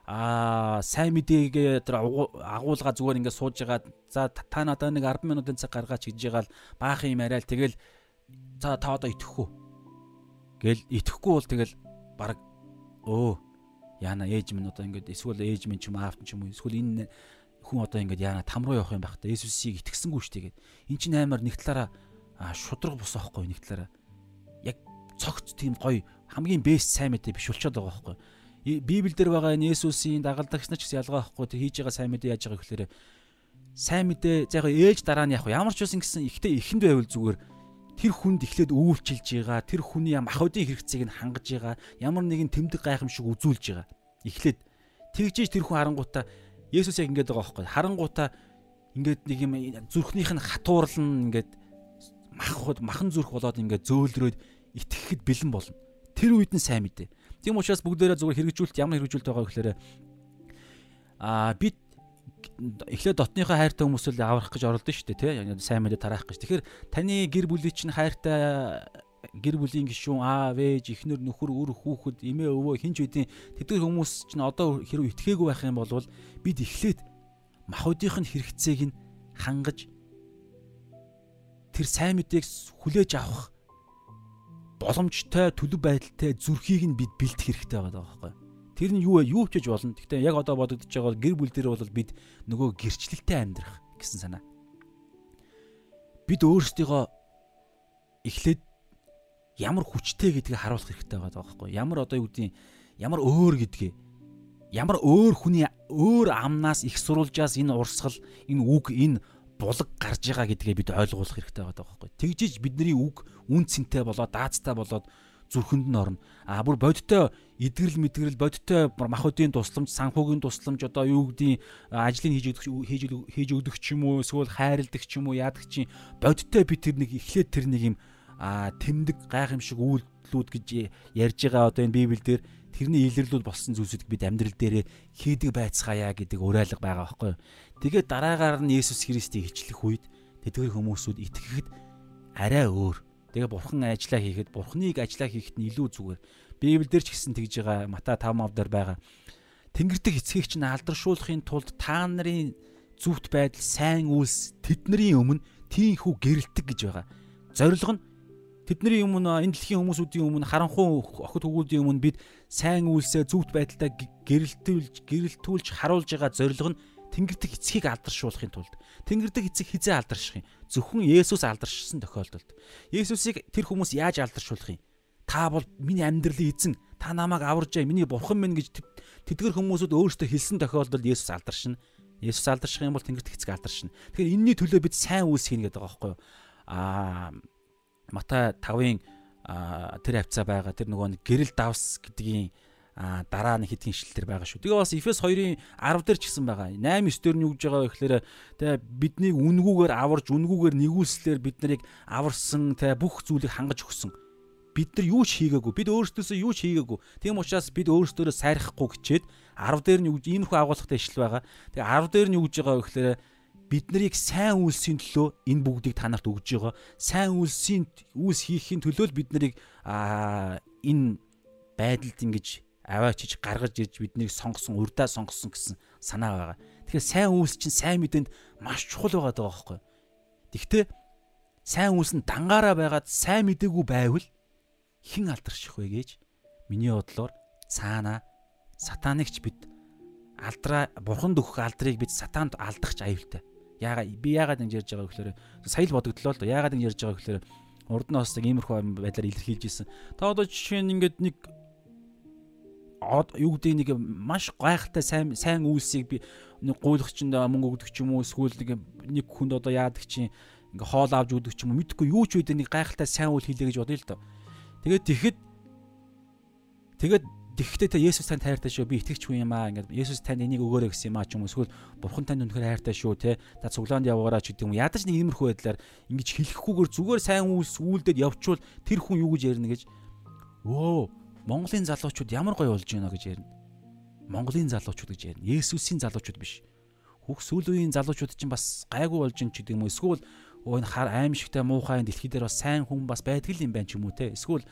аа сайн мэдээгээ тэр агуулга зүгээр ингээд сууж байгаа за та надад нэг 10 минутын цаг гаргаач гэж ягаал баах юм яриад тэгэл за та одоо итгэхгүй гэл итгэхгүй бол тэгэл баг өө яана ээж минь одоо ингээд эсвэл ээж минь ч юм аавт ч юм уу эсвэл энэ хүн одоо ингээд яана там руу явах юм байх та. Есүсийг итгэсэнгүй шүү дээ эн чинь аймаар нэг талаараа шудраг бус аахгүй нэг талаараа. Яг цогц тийм гоё хамгийн бэст сайн мэдээ биш болчиход байгаа байхгүй. Библиэл дээр байгаа энэ Есүсийн дагалдагч нар ч гэсэн ялгаа байхгүй. Тэг хийж байгаа сайн мэдээ яаж байгаа гэхээр сайн мэдээ за яг ээж дараа нь яг ямар ч үсэн гэсэн ихтэй ихэнд байвал зүгээр тэр хүнд эхлээд өвүүлчилж байгаа тэр хүний мах өдийн хэрэгцээг нь хангаж байгаа ямар нэгэн тэмдэг гайхамшиг үзүүлж байгаа. Эхлээд тэгжиж тэр хүн харангуутаа Есүс яг ингэж байгаа байхгүй харангуутаа ингээд нэг юм зүрхнийх нь хатуурал нь ингээд мах махан зүрх болоод ингээд зөөлрөөд итгэхэд бэлэн болно. Тэр үед нь сайн мэдээ. Тийм учраас бүгдээрээ зүгээр хэрэгжүүлэлт ямар хэрэгжүүлэлт байгаа гэхээр аа бид эхлээд дотныхоо хайртай хүмүүсэл аврах гэж оролдсон шүү дээ тий сайн мэдээ тараах гэж. Тэгэхээр таны гэр бүлийн чинь хайртай гэр бүлийн гишүүн аав ээж эхнэр нөхөр өр хүүхэд эмээ өвөө хинч үдийн тэдгээр хүмүүс чинь одоо хэрэг итгээгүй байх юм бол бид эхлээд махуудынх нь хэрэгцээг нь хангаж тэр сайн мэдээг хүлээж авах боломжтой төлөв байдалтай зүрхийг нь бид бэлдэх хэрэгтэй байгаа байхгүй Тэр нь юу вэ? Юу гэж болно. Гэхдээ яг одоо бодогдож байгаа бол гэр бүл дээр бол бид нөгөө гэрчлэлтэй амьдрах гэсэн санаа. Бид өөрсдийгөө эхлээд ямар хүчтэй гэдгийг харуулах хэрэгтэй байгаа байхгүй ямар одоо юу гэдгийг ямар өөр гэдгийг ямар өөр хүний өөр амнаас их сурулжаас энэ урсгал энэ үг энэ булаг гарч байгаа гэдгээ бид ойлгуулах хэрэгтэй байгаа байхгүй тэгжиж бидний үг үн цэнтэй болоод даацтай болоод зүрхэнд нь орно. А бүр бодиттой эдгэрэл мэдгэрэл бодиттой махуудын тусламж, санхүүгийн тусламж одоо юу гэдгийг ажлыг хийж өгөх хийж хийж өгдөг ч юм уу, эсвэл хайрладаг ч юм уу, яадаг чинь бодиттой би тэр нэг эхлээд тэр нэг юм а тэмдэг гайхамшиг үйлдэлүүд гэж ярьж байгаа одоо энэ библиэлд тэрний илэрлүүд болсон зүйлсүүдийг бид амьдрал дээрээ хийдэг байцгаая гэдэг уриалга байгаа байхгүй юу. Тэгээд дараагаар нь Есүс Христийг хичлэх үед тэдгэр хүмүүсүүд итгэхэд арай өөр Тэгээ бурхан ажиллаа хийхэд бурханыг ажиллаа хийхэд нь илүү зүгээр. Библиэлд ч гэсэн тэгж байгаа Матай 5:5 дээр байгаа. Тэнгэрдэг эцгийг чинь алдаршуулахын тулд та нарын зүвт байдал сайн үйлс тэдний өмнө тийхүү гэрэлтэг гэж байгаа. Зорилго нь тэдний өмнө энэ дэлхийн хүмүүсүүдийн өмнө харанхуй охид хөвгүүдийн өмнө бид сайн үйлсээ зүвт байдалтай гэрэлтүүлж гэрэлтүүлж харуулж байгаа зорилго нь Тэнгэрдэг эцгийг алдаршуулахын тулд Тэнгэрдэг эцэг хизээ алдарших юм? Зөвхөн Есүс алдаршсан тохиолдолд. Есүсийг тэр хүмүүс яаж алдаршуулах юм? Та бол миний амьдралын эзэн. Та намайг аварж яа. Миний бурхан минь гэж тэдгэр хүмүүсүүд өөрсдөө хэлсэн тохиолдолд Есүс алдаршина. Есүс алдарших юм бол Тэнгэрдэг эцэг алдаршина. Тэгэхээр энэний төлөө бид сайн үйлс хийнэ гэдэг байгаа байхгүй юу? Аа Матай 5-ын тэр хавцаа байгаа тэр нөгөө гэрэл давс гэдгийн а дараа нь хэдхэн ишлэлтэр байгаа шүү. Тэгээ бас Эфес 2-ын 10 дээр ч гэсэн байгаа. 8 9 дээр нь юу гэж байгаа вэ гэхээр тэгээ биднийг үнгүүгээр аварж үнгүүгээр нэгүүлслээр бид нарыг аварсан тэгээ бүх зүйлийг хангаж өгсөн. Бид нар юу ч хийгээгүй. Бид өөрсдөөсөө юу ч хийгээгүй. Тийм учраас бид өөрсдөө сайрахгүй хичээд 10 дээр нь юу гэж иймэрхүү агуулгатай ишлэл байгаа. Тэгээ 10 дээр нь юу гэж байгаа вэ гэхээр бид нарыг сайн үйлсийн төлөө энэ бүгдийг та нарт өгж байгаа. Сайн үйлсийн үйлс хийхийн төлөө л бид нарыг аа энэ байдалд ингэж аваачиж гаргаж ирж биднийг сонгосон, урдаа сонгосон гэсэн санаа байгаа. Тэгэхээр сайн үйлс чинь сайн мэдээнд маш чухал байгаа даа байхгүй. Тэгвэл сайн үйлс нь дангаараа байгаад сайн мэдээгүй байвал хэн алдарших вэ гэж миний бодлоор цаана сатанагч бид алдраа бурханд өгөх алдрыг бид сатаанд алдах ч аюултай. Яагаад би яагаад ингэж ярьж байгаа гэхээр сая л бодогдлоо л доо. Яагаад ингэж ярьж байгаа гэхээр урд нь бас иймэрхүү байдлаар илэрхийлж исэн. Та одоо жишээ нь ингээд нэг юу гэдэг нэг маш гайхалтай сайн сайн үйлсийг би нэг гуйлагчинд мөнгө өгдөг ч юм уу эсвэл нэг нэг хүнд одоо яадаг чинь ингээ хоол авч өгдөг ч юм уу мэдхгүй юу ч үедээ нэг гайхалтай сайн үйл хийлээ гэж бодъё л доо. Тэгээд тэгэхэд тэгээд тэгэхдээ та Есүс танд хайртай шүү би итгэж хүн юм аа ингээд Есүс танд энийг өгөөрэй гэсэн юм аа ч юм уу эсвэл бурхан танд үнэхээр хайртай шүү те та цуглаанд яваараа ч гэдэг юм ядаж нэг иймэрхүү байдлаар ингэж хэлэхгүйгээр зүгээр сайн үйлс үйлдэл явчвал тэр хүн юу гэж ярина гэж өө Монголын залуучууд ямар гоё болж байна гэж ярина. Монголын залуучууд гэж ярина. Есүсийн залуучууд биш. Хүүх сүүлийн залуучууд чинь бас гайгүй болж ин ч гэдэг юм уу. Эсвэл энэ хар аимшигтай муухай дэлхий дээр бас сайн хүн бас байдаг юм байна ч юм уу те. Эсвэл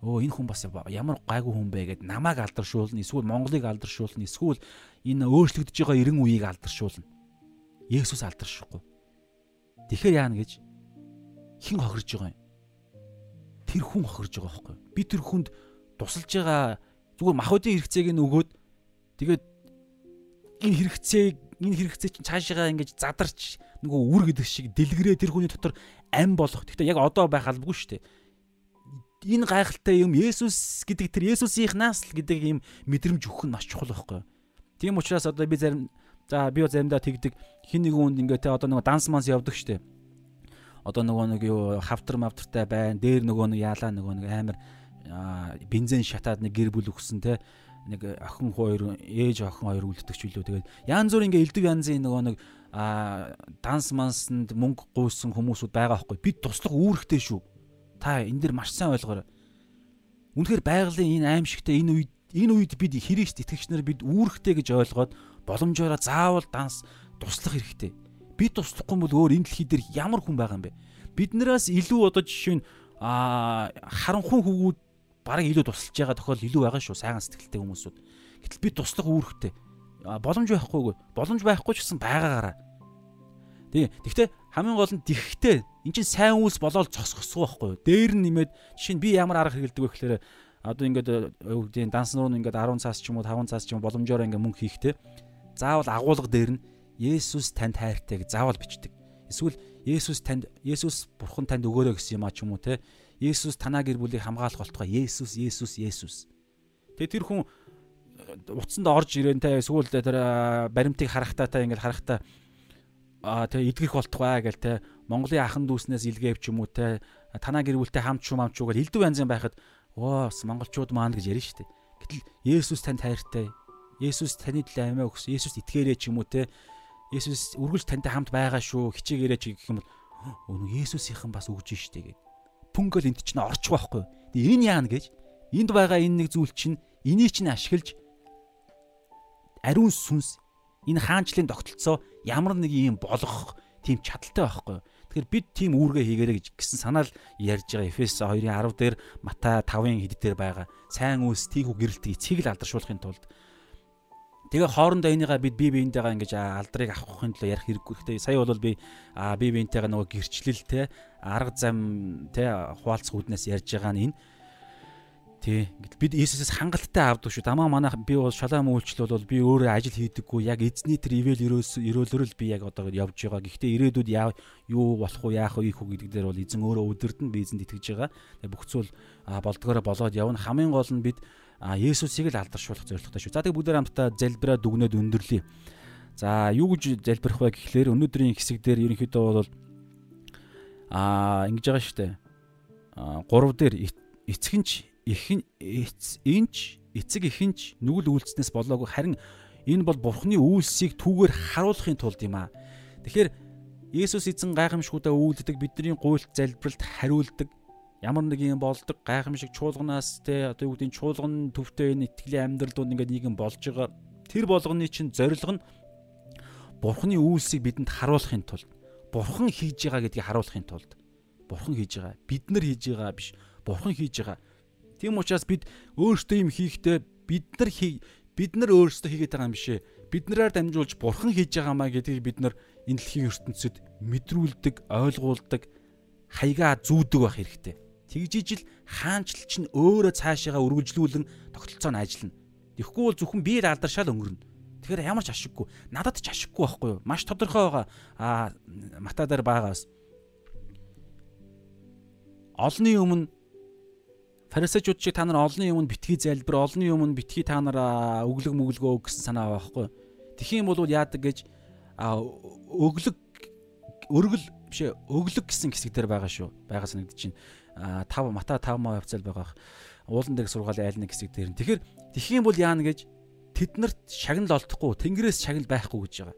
өө энэ хүн бас ямар гайгүй хүн бэ гэд намайг алдаршуулна эсвэл Монголыг алдаршуулна эсвэл энэ өөрчлөгдөж байгаа 90 үеийг алдаршуулна. Есүс алдаршихгүй. Тэгэхээр яана гэж хэн хохирж байгаа юм? Тэр хүн хохирж байгаа байхгүй. Би тэр хүнд тусалж байгаа зүгээр махуудын хэрэгцээг нь өгөөд тэгээд энэ хэрэгцээг энэ хэрэгцээ чинь цаашаа ингэж задарч нөгөө үр гэдэг шиг дэлгэрээ тэр хүний дотор ам болох. Гэхдээ яг одоо байх албагүй шүү дээ энэ гайхалтай юм Есүс гэдэг тэр Есүсийнхнаас л гэдэг юм мэдрэмж өгөх нь маш чухал байхгүй. Тийм учраас одоо би зарим за би заримдаа тэгдэг хин нэг үнд ингээ те одоо нөгөө данс манс явдаг штэ. Одоо нөгөө нэг юу хавтар мавтартай байна. Дээр нөгөө нэг яалаа нөгөө нэг амар бензин шатаад нэг гэр бүл өгсөн те нэг охин хоёр ээж охин хоёр үлддэг ч үлээ. Тэгээд янз бүр ингээ элдв янзын нөгөө нэг а данс мансанд мөнгө гуйсан хүмүүсүүд байгаа байхгүй. Бид туслах үүрэгтэй шүү Та энэ дэр маш сайн ойлгоорой. Үнэхээр байгалийн энэ аимшигтай энэ үед энэ үед бид Христ итгэгч нар бид үүрэгтэй гэж ойлгоод боломжоор заавал данс туслах хэрэгтэй. Бид туслахгүй бол өөр энэ дэлхий дээр ямар хүн байгаа юм бэ? Биднээс илүү одоо жишээ нь а харанхуй хөвгүүд бараг илүү тусалж байгаа тохиол илүү байгаа шүү сайхан сэтгэлтэй хүмүүсүүд. Гэтэл бид туслах үүрэгтэй. Боломж байхгүйгүй. Боломж байхгүй ч гэсэн байгаагаараа. Тэг. Тэгвэл хамгийн гол нь тэгхтэй эн чинь сайн үйлс болоод цосгохгүй байхгүй юу? Дээр нь нэмээд жишээ нь би ямар арга хэрэгэлдэг вэ гэхээр одоо ингээд гэдэг данс нуун ингээд 10 цаас ч юм уу 5 цаас ч юм боломжоор ингээд мөнгө хийхтэй. Заавал агуулга дээр нь Есүс танд хайртай гэж заавал бичдэг. Эсвэл Есүс танд Есүс бурхан танд өгөөрэй гэсэн юм а ч юм уу те. Есүс танаа гэр бүлийг хамгаалах болтугай Есүс Есүс Есүс. Тэгээ тэр хүн утсанд орж ирээн те эсвэл тэр баримтыг харахтаа та ингээд харахтаа аа тэгээ идгэх болтугай гэл те Монголын ахан дүүснээс илгээв ч юм уу те танаа гэр бүлтэй хамт шүү мамч уу гэл элдв янзын байхад оо монголчууд маань гэж ярина дээ. Гэтэл Есүс танд хайртай. Есүс таны төлөө амиа өгсөн. Есүс итгээрэй ч юм уу те. Есүс үргэлж тантай хамт байгаа шүү. Хичээгээрэй ч гэх юм бол өө Есүсийнхэн бас өгж штэ гэд. Пүнгөл энд чинь орчих байхгүй. Тэгээ энэ яана гэж энд байгаа энэ нэг зүйл чинь энийг чинь ашиглаж ариун сүнс энэ хаанчлалын тогтолцоо ямар нэг юм болгох тийм чадaltaй байхгүй. Тэгэхээр бид тийм үүргээ хийгээрэй гэж гисэн санаал ярьж байгаа Эфес 2-ын 10 дээр Матай 5-ын хэд дээр байгаа сайн үйлс тийхүү гэрэлтийг эцгийг л алдаршуулахын тулд Тэгээ хоорондоо энийгээ бид бие биентэйгээ ингэж алдрыг авахын төлөө ярих хэрэггүй. Гэхдээ сая бол би бие биентэйгээ нөгөө гэрчлэл те арга зам те хуваалцах үүднээс ярьж байгаа нь энэ Тий. Бид Иесусээс хангалттай авдаг шүү. Дамаа манайх би бол шалаам үйлчлэл бол би өөрөө ажил хийдэггүй. Яг эзний тэр ивэл өрөөлөөр л би яг одоо явж байгаа. Гэхдээ ирээдүйд яа юу болох уу, яах вэ, ийх үү гэдэг дээр бол эзэн өөрөө өдөрдөн би эзэнд итгэж байгаа. Бүх зүйл болдгоороо болоод явна. Хамгийн гол нь бид Есүсийг л алдаршуулах зорилготой шүү. За тэгээ бүгдээр хамтдаа залбираад дүгнээд өндөрлөе. За юу гэж залбирах вэ гэхлээр өнөөдрийн хэсэг дээр ерөнхийдөө бол аа ингэж байгаа шүү дээ. А 3 дээр эцгэнч ихэн энч эцэг ихэнч нүгэл үйлснээс болоогүй харин энэ бол бурхны үйлсийг түүгээр харуулахын тулд юм аа. Тэгэхээр Есүс эзэн гайхамшгуудаа үйлддэг бидний гуйлт залбиралд хариулдаг ямар нэг юм болдог гайхамшиг чуулганаас те одоо юу гэдэг нь чуулган төвтэй энэ итгэлийн амьдралууд ингээд нийгэм болж байгаа тэр болгоны чинь зорилго нь бурхны үйлсийг бидэнд харуулахын тулд бурхан хийж байгаа гэдгийг харуулахын тулд бурхан хийж байгаа бид нар хийж байгаа биш бурхан хийж байгаа Тийм учраас бид өөрсдөө юм хийхдээ бид нар бид нар өөрсдөө хийгээд байгаа юм бишээ. Бид нараар дамжуулж бурхан хийж байгаамаа гэдгийг бид нар энэ дэлхийн ертөнцид мэдрүүлдэг, ойлгуулдаг, хаягаа зүүдэг байх хэрэгтэй. Тэгжиж л хаанчлал чинь өөрөө цаашаагаа үргэлжлүүлэн тогтолцоо нь ажиллана. Тэгэхгүй бол зөвхөн би л алдаршаал өнгөрнө. Тэгэхээр ямар ч ашиггүй. Надад ч ашиггүй байхгүй юу? Маш тодорхой байгаа. Аа мата дээр байгаас. Олны өмнө Фарисеучуд чи та нар олонний юмд битгий залбир, олонний юмд битгий та нар өглөг мөглөгөө гэсэн санаа байхгүй. Тэхийн бол яадаг гэж өглөг өргөл биш өглөг гэсэн хэсэг дээр байгаа шүү. Бага санагдаж байна. 5 мата 5 маа явцал байгаа. Уулан дээр сургаалын айл нэг хэсэг дээр. Тэгэхээр тэхийн бол яана гэж тэднэрт шагнал олдохгүй, тэнгэрээс шагнал байхгүй гэж байгаа.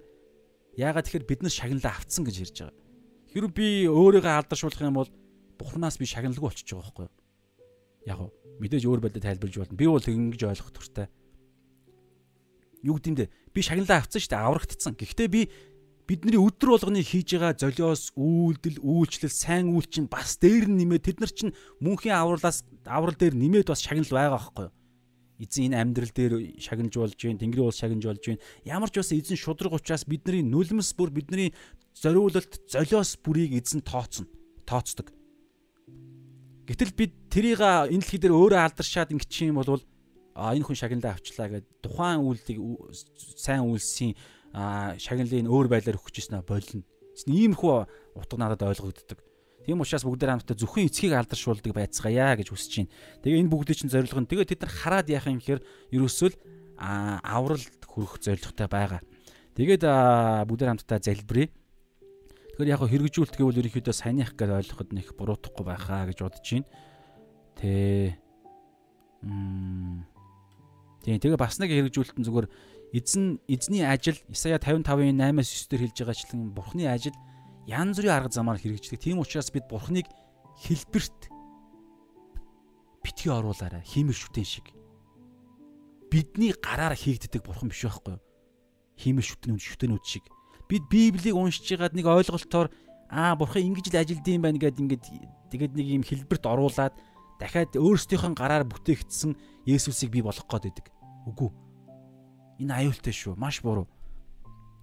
Яагаад тэгэхээр бид нар шагналаа авцсан гэж ярьж байгаа. Хэрвээ би өөрийгөө алдаршуулах юм бол Бурханаас би шагналгүй болчихж байгаа байхгүй юу? яг мэдээж өөр байдлаар тайлбарж болно. Би бол ингэж ойлгох туфтаа. Юу гэдэм бэ? Би шагналаа авцсан шүү дээ, аврагдсан. Гэхдээ би бидний өдөр болгоны хийж байгаа золиос үйлдэл үйлчлэл сайн үйл чинь бас дээр нь нэмээд тэд нар чинь мөнхийн авралаас аврал дээр нэмээд бас шагнал байгаа байхгүй юу? Эзэн энэ амьдрал дээр шагнаж болж байна, Тэнгэрийн улс шагнаж болж байна. Ямар ч бас эзэн шудраг учраас бидний нүлмэс бүр бидний зориулалт, золиос бүрийг эзэн тооцно, тооцдог. Гэтэл бид тэрийг энэ дэлхий дээр өөрөө алдаршаад ингэчих юм бол а энэ хүн шагналаа авчлаа гэд тухайн үйлдийг сайн үйлсийн а шагналыг өөр байдлаар өгч ирсэн болно. Иймэрхүү утга надад ойлгогддог. Тийм учраас бүгд хамтдаа зөвхөн эцгийг алдаршуулдаг байцгаая гэж хүсэж байна. Тэгээ энэ бүгдийн чинь зорилго нь тэгээ тэд нар хараад яах юм гэхээр ерөөсөө л авралт хүрэх зорилготой байгаа. Тэгээд бүгд хамтдаа залбирая. Тэгэхээр яг хэрэгжүүлэлт гэвэл ерөнхийдөө саяных гэж ойлгоход нэг буруутахгүй байхаа гэж бодож байна. Тэ. Мм. Тэгээ бас нэг хэрэгжүүлэлт нь зүгээр эзэн эзний ажил Исая 55-ын 8-9 дээр хэлж байгаачлан бурхны ажил янз бүрийн арга замаар хэрэгждэг. Тийм учраас бид бурхныг хэлбэрт битгий оруулаарай. Хиймэр шүтэн шиг. Бидний гараар хийгддэг бурхан биш байхгүй юу? Хиймэр шүтэнүүд шиг. Бид Библийг уншиж байгаад нэг ойлголтоор аа бурхан ингэж л ажилд юм байна гэд ингээд тэгээд нэг юм хэлбэрт оруулаад дахиад өөрсдийнхөө гараар бүтээгдсэн Есүсийг бий болгох гээд байдаг. Үгүй Энэ аюултай шүү. Маш буруу.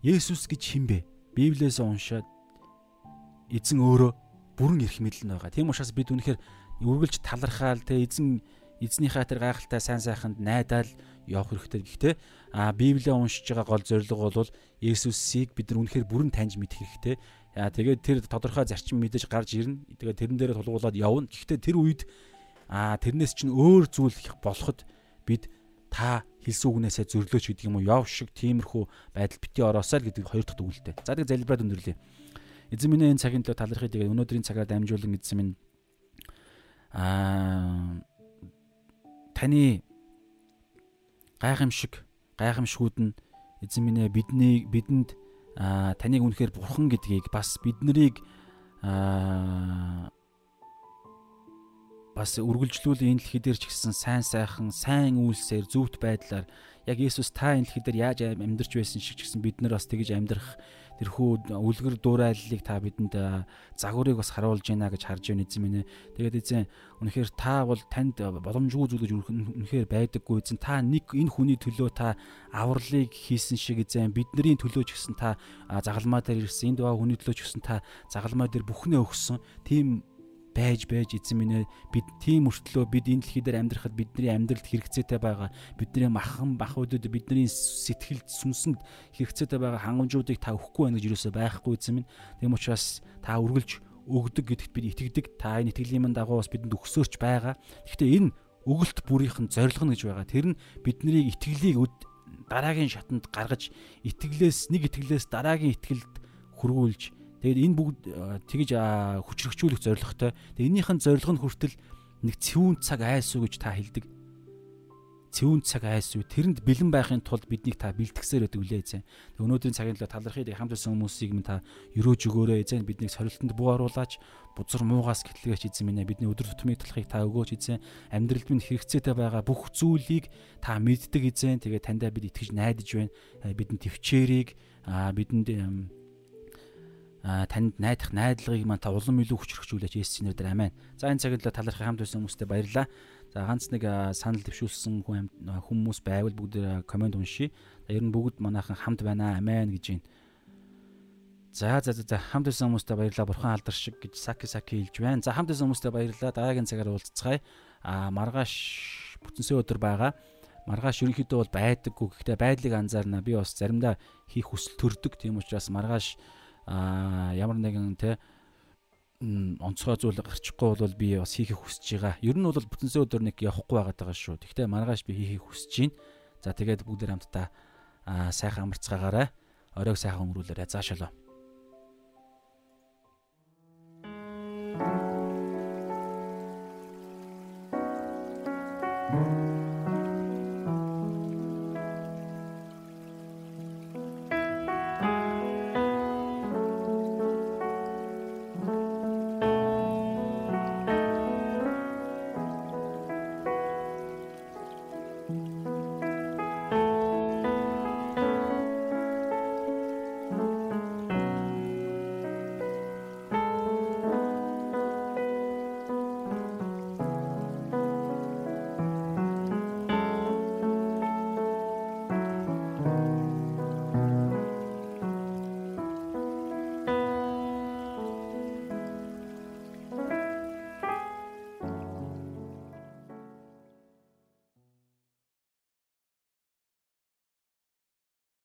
Есүс гэж хин бэ? Библиэс уншаад эзэн өөрөө бүрэн эрх мэдэл нь байгаа. Тийм учраас бид үнэхээр үргэлж талархаал те эзэн эзнийхээ тэр гайхалтай сайн сайханд найдаал явах хэрэгтэй. Гэхдээ а Библийг уншиж байгаа гол зорилго бол Есүсийг бид нар үнэхээр бүрэн таньж мэдэх хэрэгтэй. Аа тэгээд тэр тодорхой зарчим мэдээж гарч ирнэ. Тэгээд тэрэн дээр тулгуулад явна. Гэхдээ тэр үед аа тэрнээс чинь өөр зүйл болоход бид та хэлсэн үгнээсээ зөрлөөч гэдэг юм уу яв шиг тиймэрхүү байдал бити ороосаа л гэдэг хоёр дахь дүгнэлтэй. За тэгээ залбираад өндөрлөе. Эзэн минь энэ цагийн төлөө талархыг тэгээ өнөөдрийн цагаар дамжуулан эзэн минь аа таны гайхамшиг гайхамшгүүд нь эзэн минь бидний бидэнд таныг үнэхээр бурхан гэдгийг бас биднийг аа бас үргэлжлүүл энэ дэлхий дээр ч гэсэн сайн сайхан сайн үйлсээр зөвхт байдлаар яг Есүс та энэ дэлхий дээр яаж амьдарч байсан шиг ч гэсэн бид нар бас тэгж амьдрах тэрхүү үлгэр дуурайллыг та бидэнд загварыг бас харуулж байна гэж харж байна эзэн минь. Тэгээд эзэн үнэхээр та бол танд боломжгүй зүйл гэж үнэхээр байдаггүй эзэн та нэг энэ хүний төлөө та авралыг хийсэн шиг эзэн бидний төлөө ч гэсэн та загалмаа дээр ирсэн энэ дوا хүний төлөө ч гэсэн та загалмаа дээр бүхнээ өгсөн. Тийм байж байж эзэн минь бид тийм өртлөө бид энэ дэлхий дээр амьдрахад бидний амьдралд хэрэгцээтэй байгаа бидний махан бахуудад бидний сэтгэлд сүнсэнд хэрэгцээтэй байгаа хангамжуудыг та өгөхгүй байна гэж юусоо байхгүй эзэн минь. Тийм учраас та үргэлж өгдөг гэдэгт бид итгэдэг. Та энэ итгэлийн мань дагуу бас бидэнд өгсөөрч байгаа. Гэхдээ энэ өгөлт бүрийнх нь зорилго нь гэж байгаа. Тэр нь бидний итгэлийг дараагийн шатанд гаргаж итгэлээс нэг итгэлээс дараагийн итгэлд хөрвүүлж Тэгээд энэ бүгд тэгж хүчрхжүүлэх зорилготой. Тэгээд энэнийхэн зорилго нь хүртэл нэг цэвүүн цаг айсуу гэж та хэлдэг. Цэвүүн цаг айсуу тэрэнд бэлэн байхын тулд биднийг та бэлтгэсээр өгдөг үлээ эзэн. Өнөөдрийн цагийн төлөө талархыг хамт байсан хүмүүсийг минь та өрөөж өгөөрэй эзэн биднийг сорилтонд буу оруулаач бузар муугаас гэтлгээч эзэн минь бидний өдөр тутмын талхыг та өгөөч эзэн амьдралд минь хэрэгцээтэй байгаа бүх зүйлийг та мэддэг эзэн тэгээ таньдаа бид итгэж найдаж байна бидэнд төвчээрийг бидэнд танд найдах найдлагыг маань та улам илүү хүчрхжүүлээч Есүсийн нэрээр амен. За энэ цагт талархах хамт байсан хүмүүстээ баярлалаа. За ганц нэг санал дэвшүүлсэн хүмүүс байвал бүгд комент уншия. Ер нь бүгд манайхан хамт байна амен гэж байна. За за за хамт байсан хүмүүстээ баярлалаа. Бурхан алдар шиг гэж саки саки хэлж байна. За хамт байсан хүмүүстээ баярлалаа. Дараагийн цагаар уулзцгаая. А маргааш бүтэнсээ өдөр байгаа. Маргааш ерөнхийдөө бол байдаггүй. Гэхдээ байдлыг анзаарна. Би бас заримдаа хийх хүсэл төрдөг. Тийм учраас маргааш аа ямар нэгэн те онцгой зүйл гарчихгүй бол би бас хийхийг хүсэж байгаа. Ер нь бол бүтэнсээ өдөр нэг явахгүй байгаад байгаа шүү. Тэгтээ маргааш би хийхийг хүсэж байна. За тэгээд бүгдээр хамтдаа аа сайхан амарцгаагаарай. Оройг сайхан өнгөрүүлээрэй. За шалаа.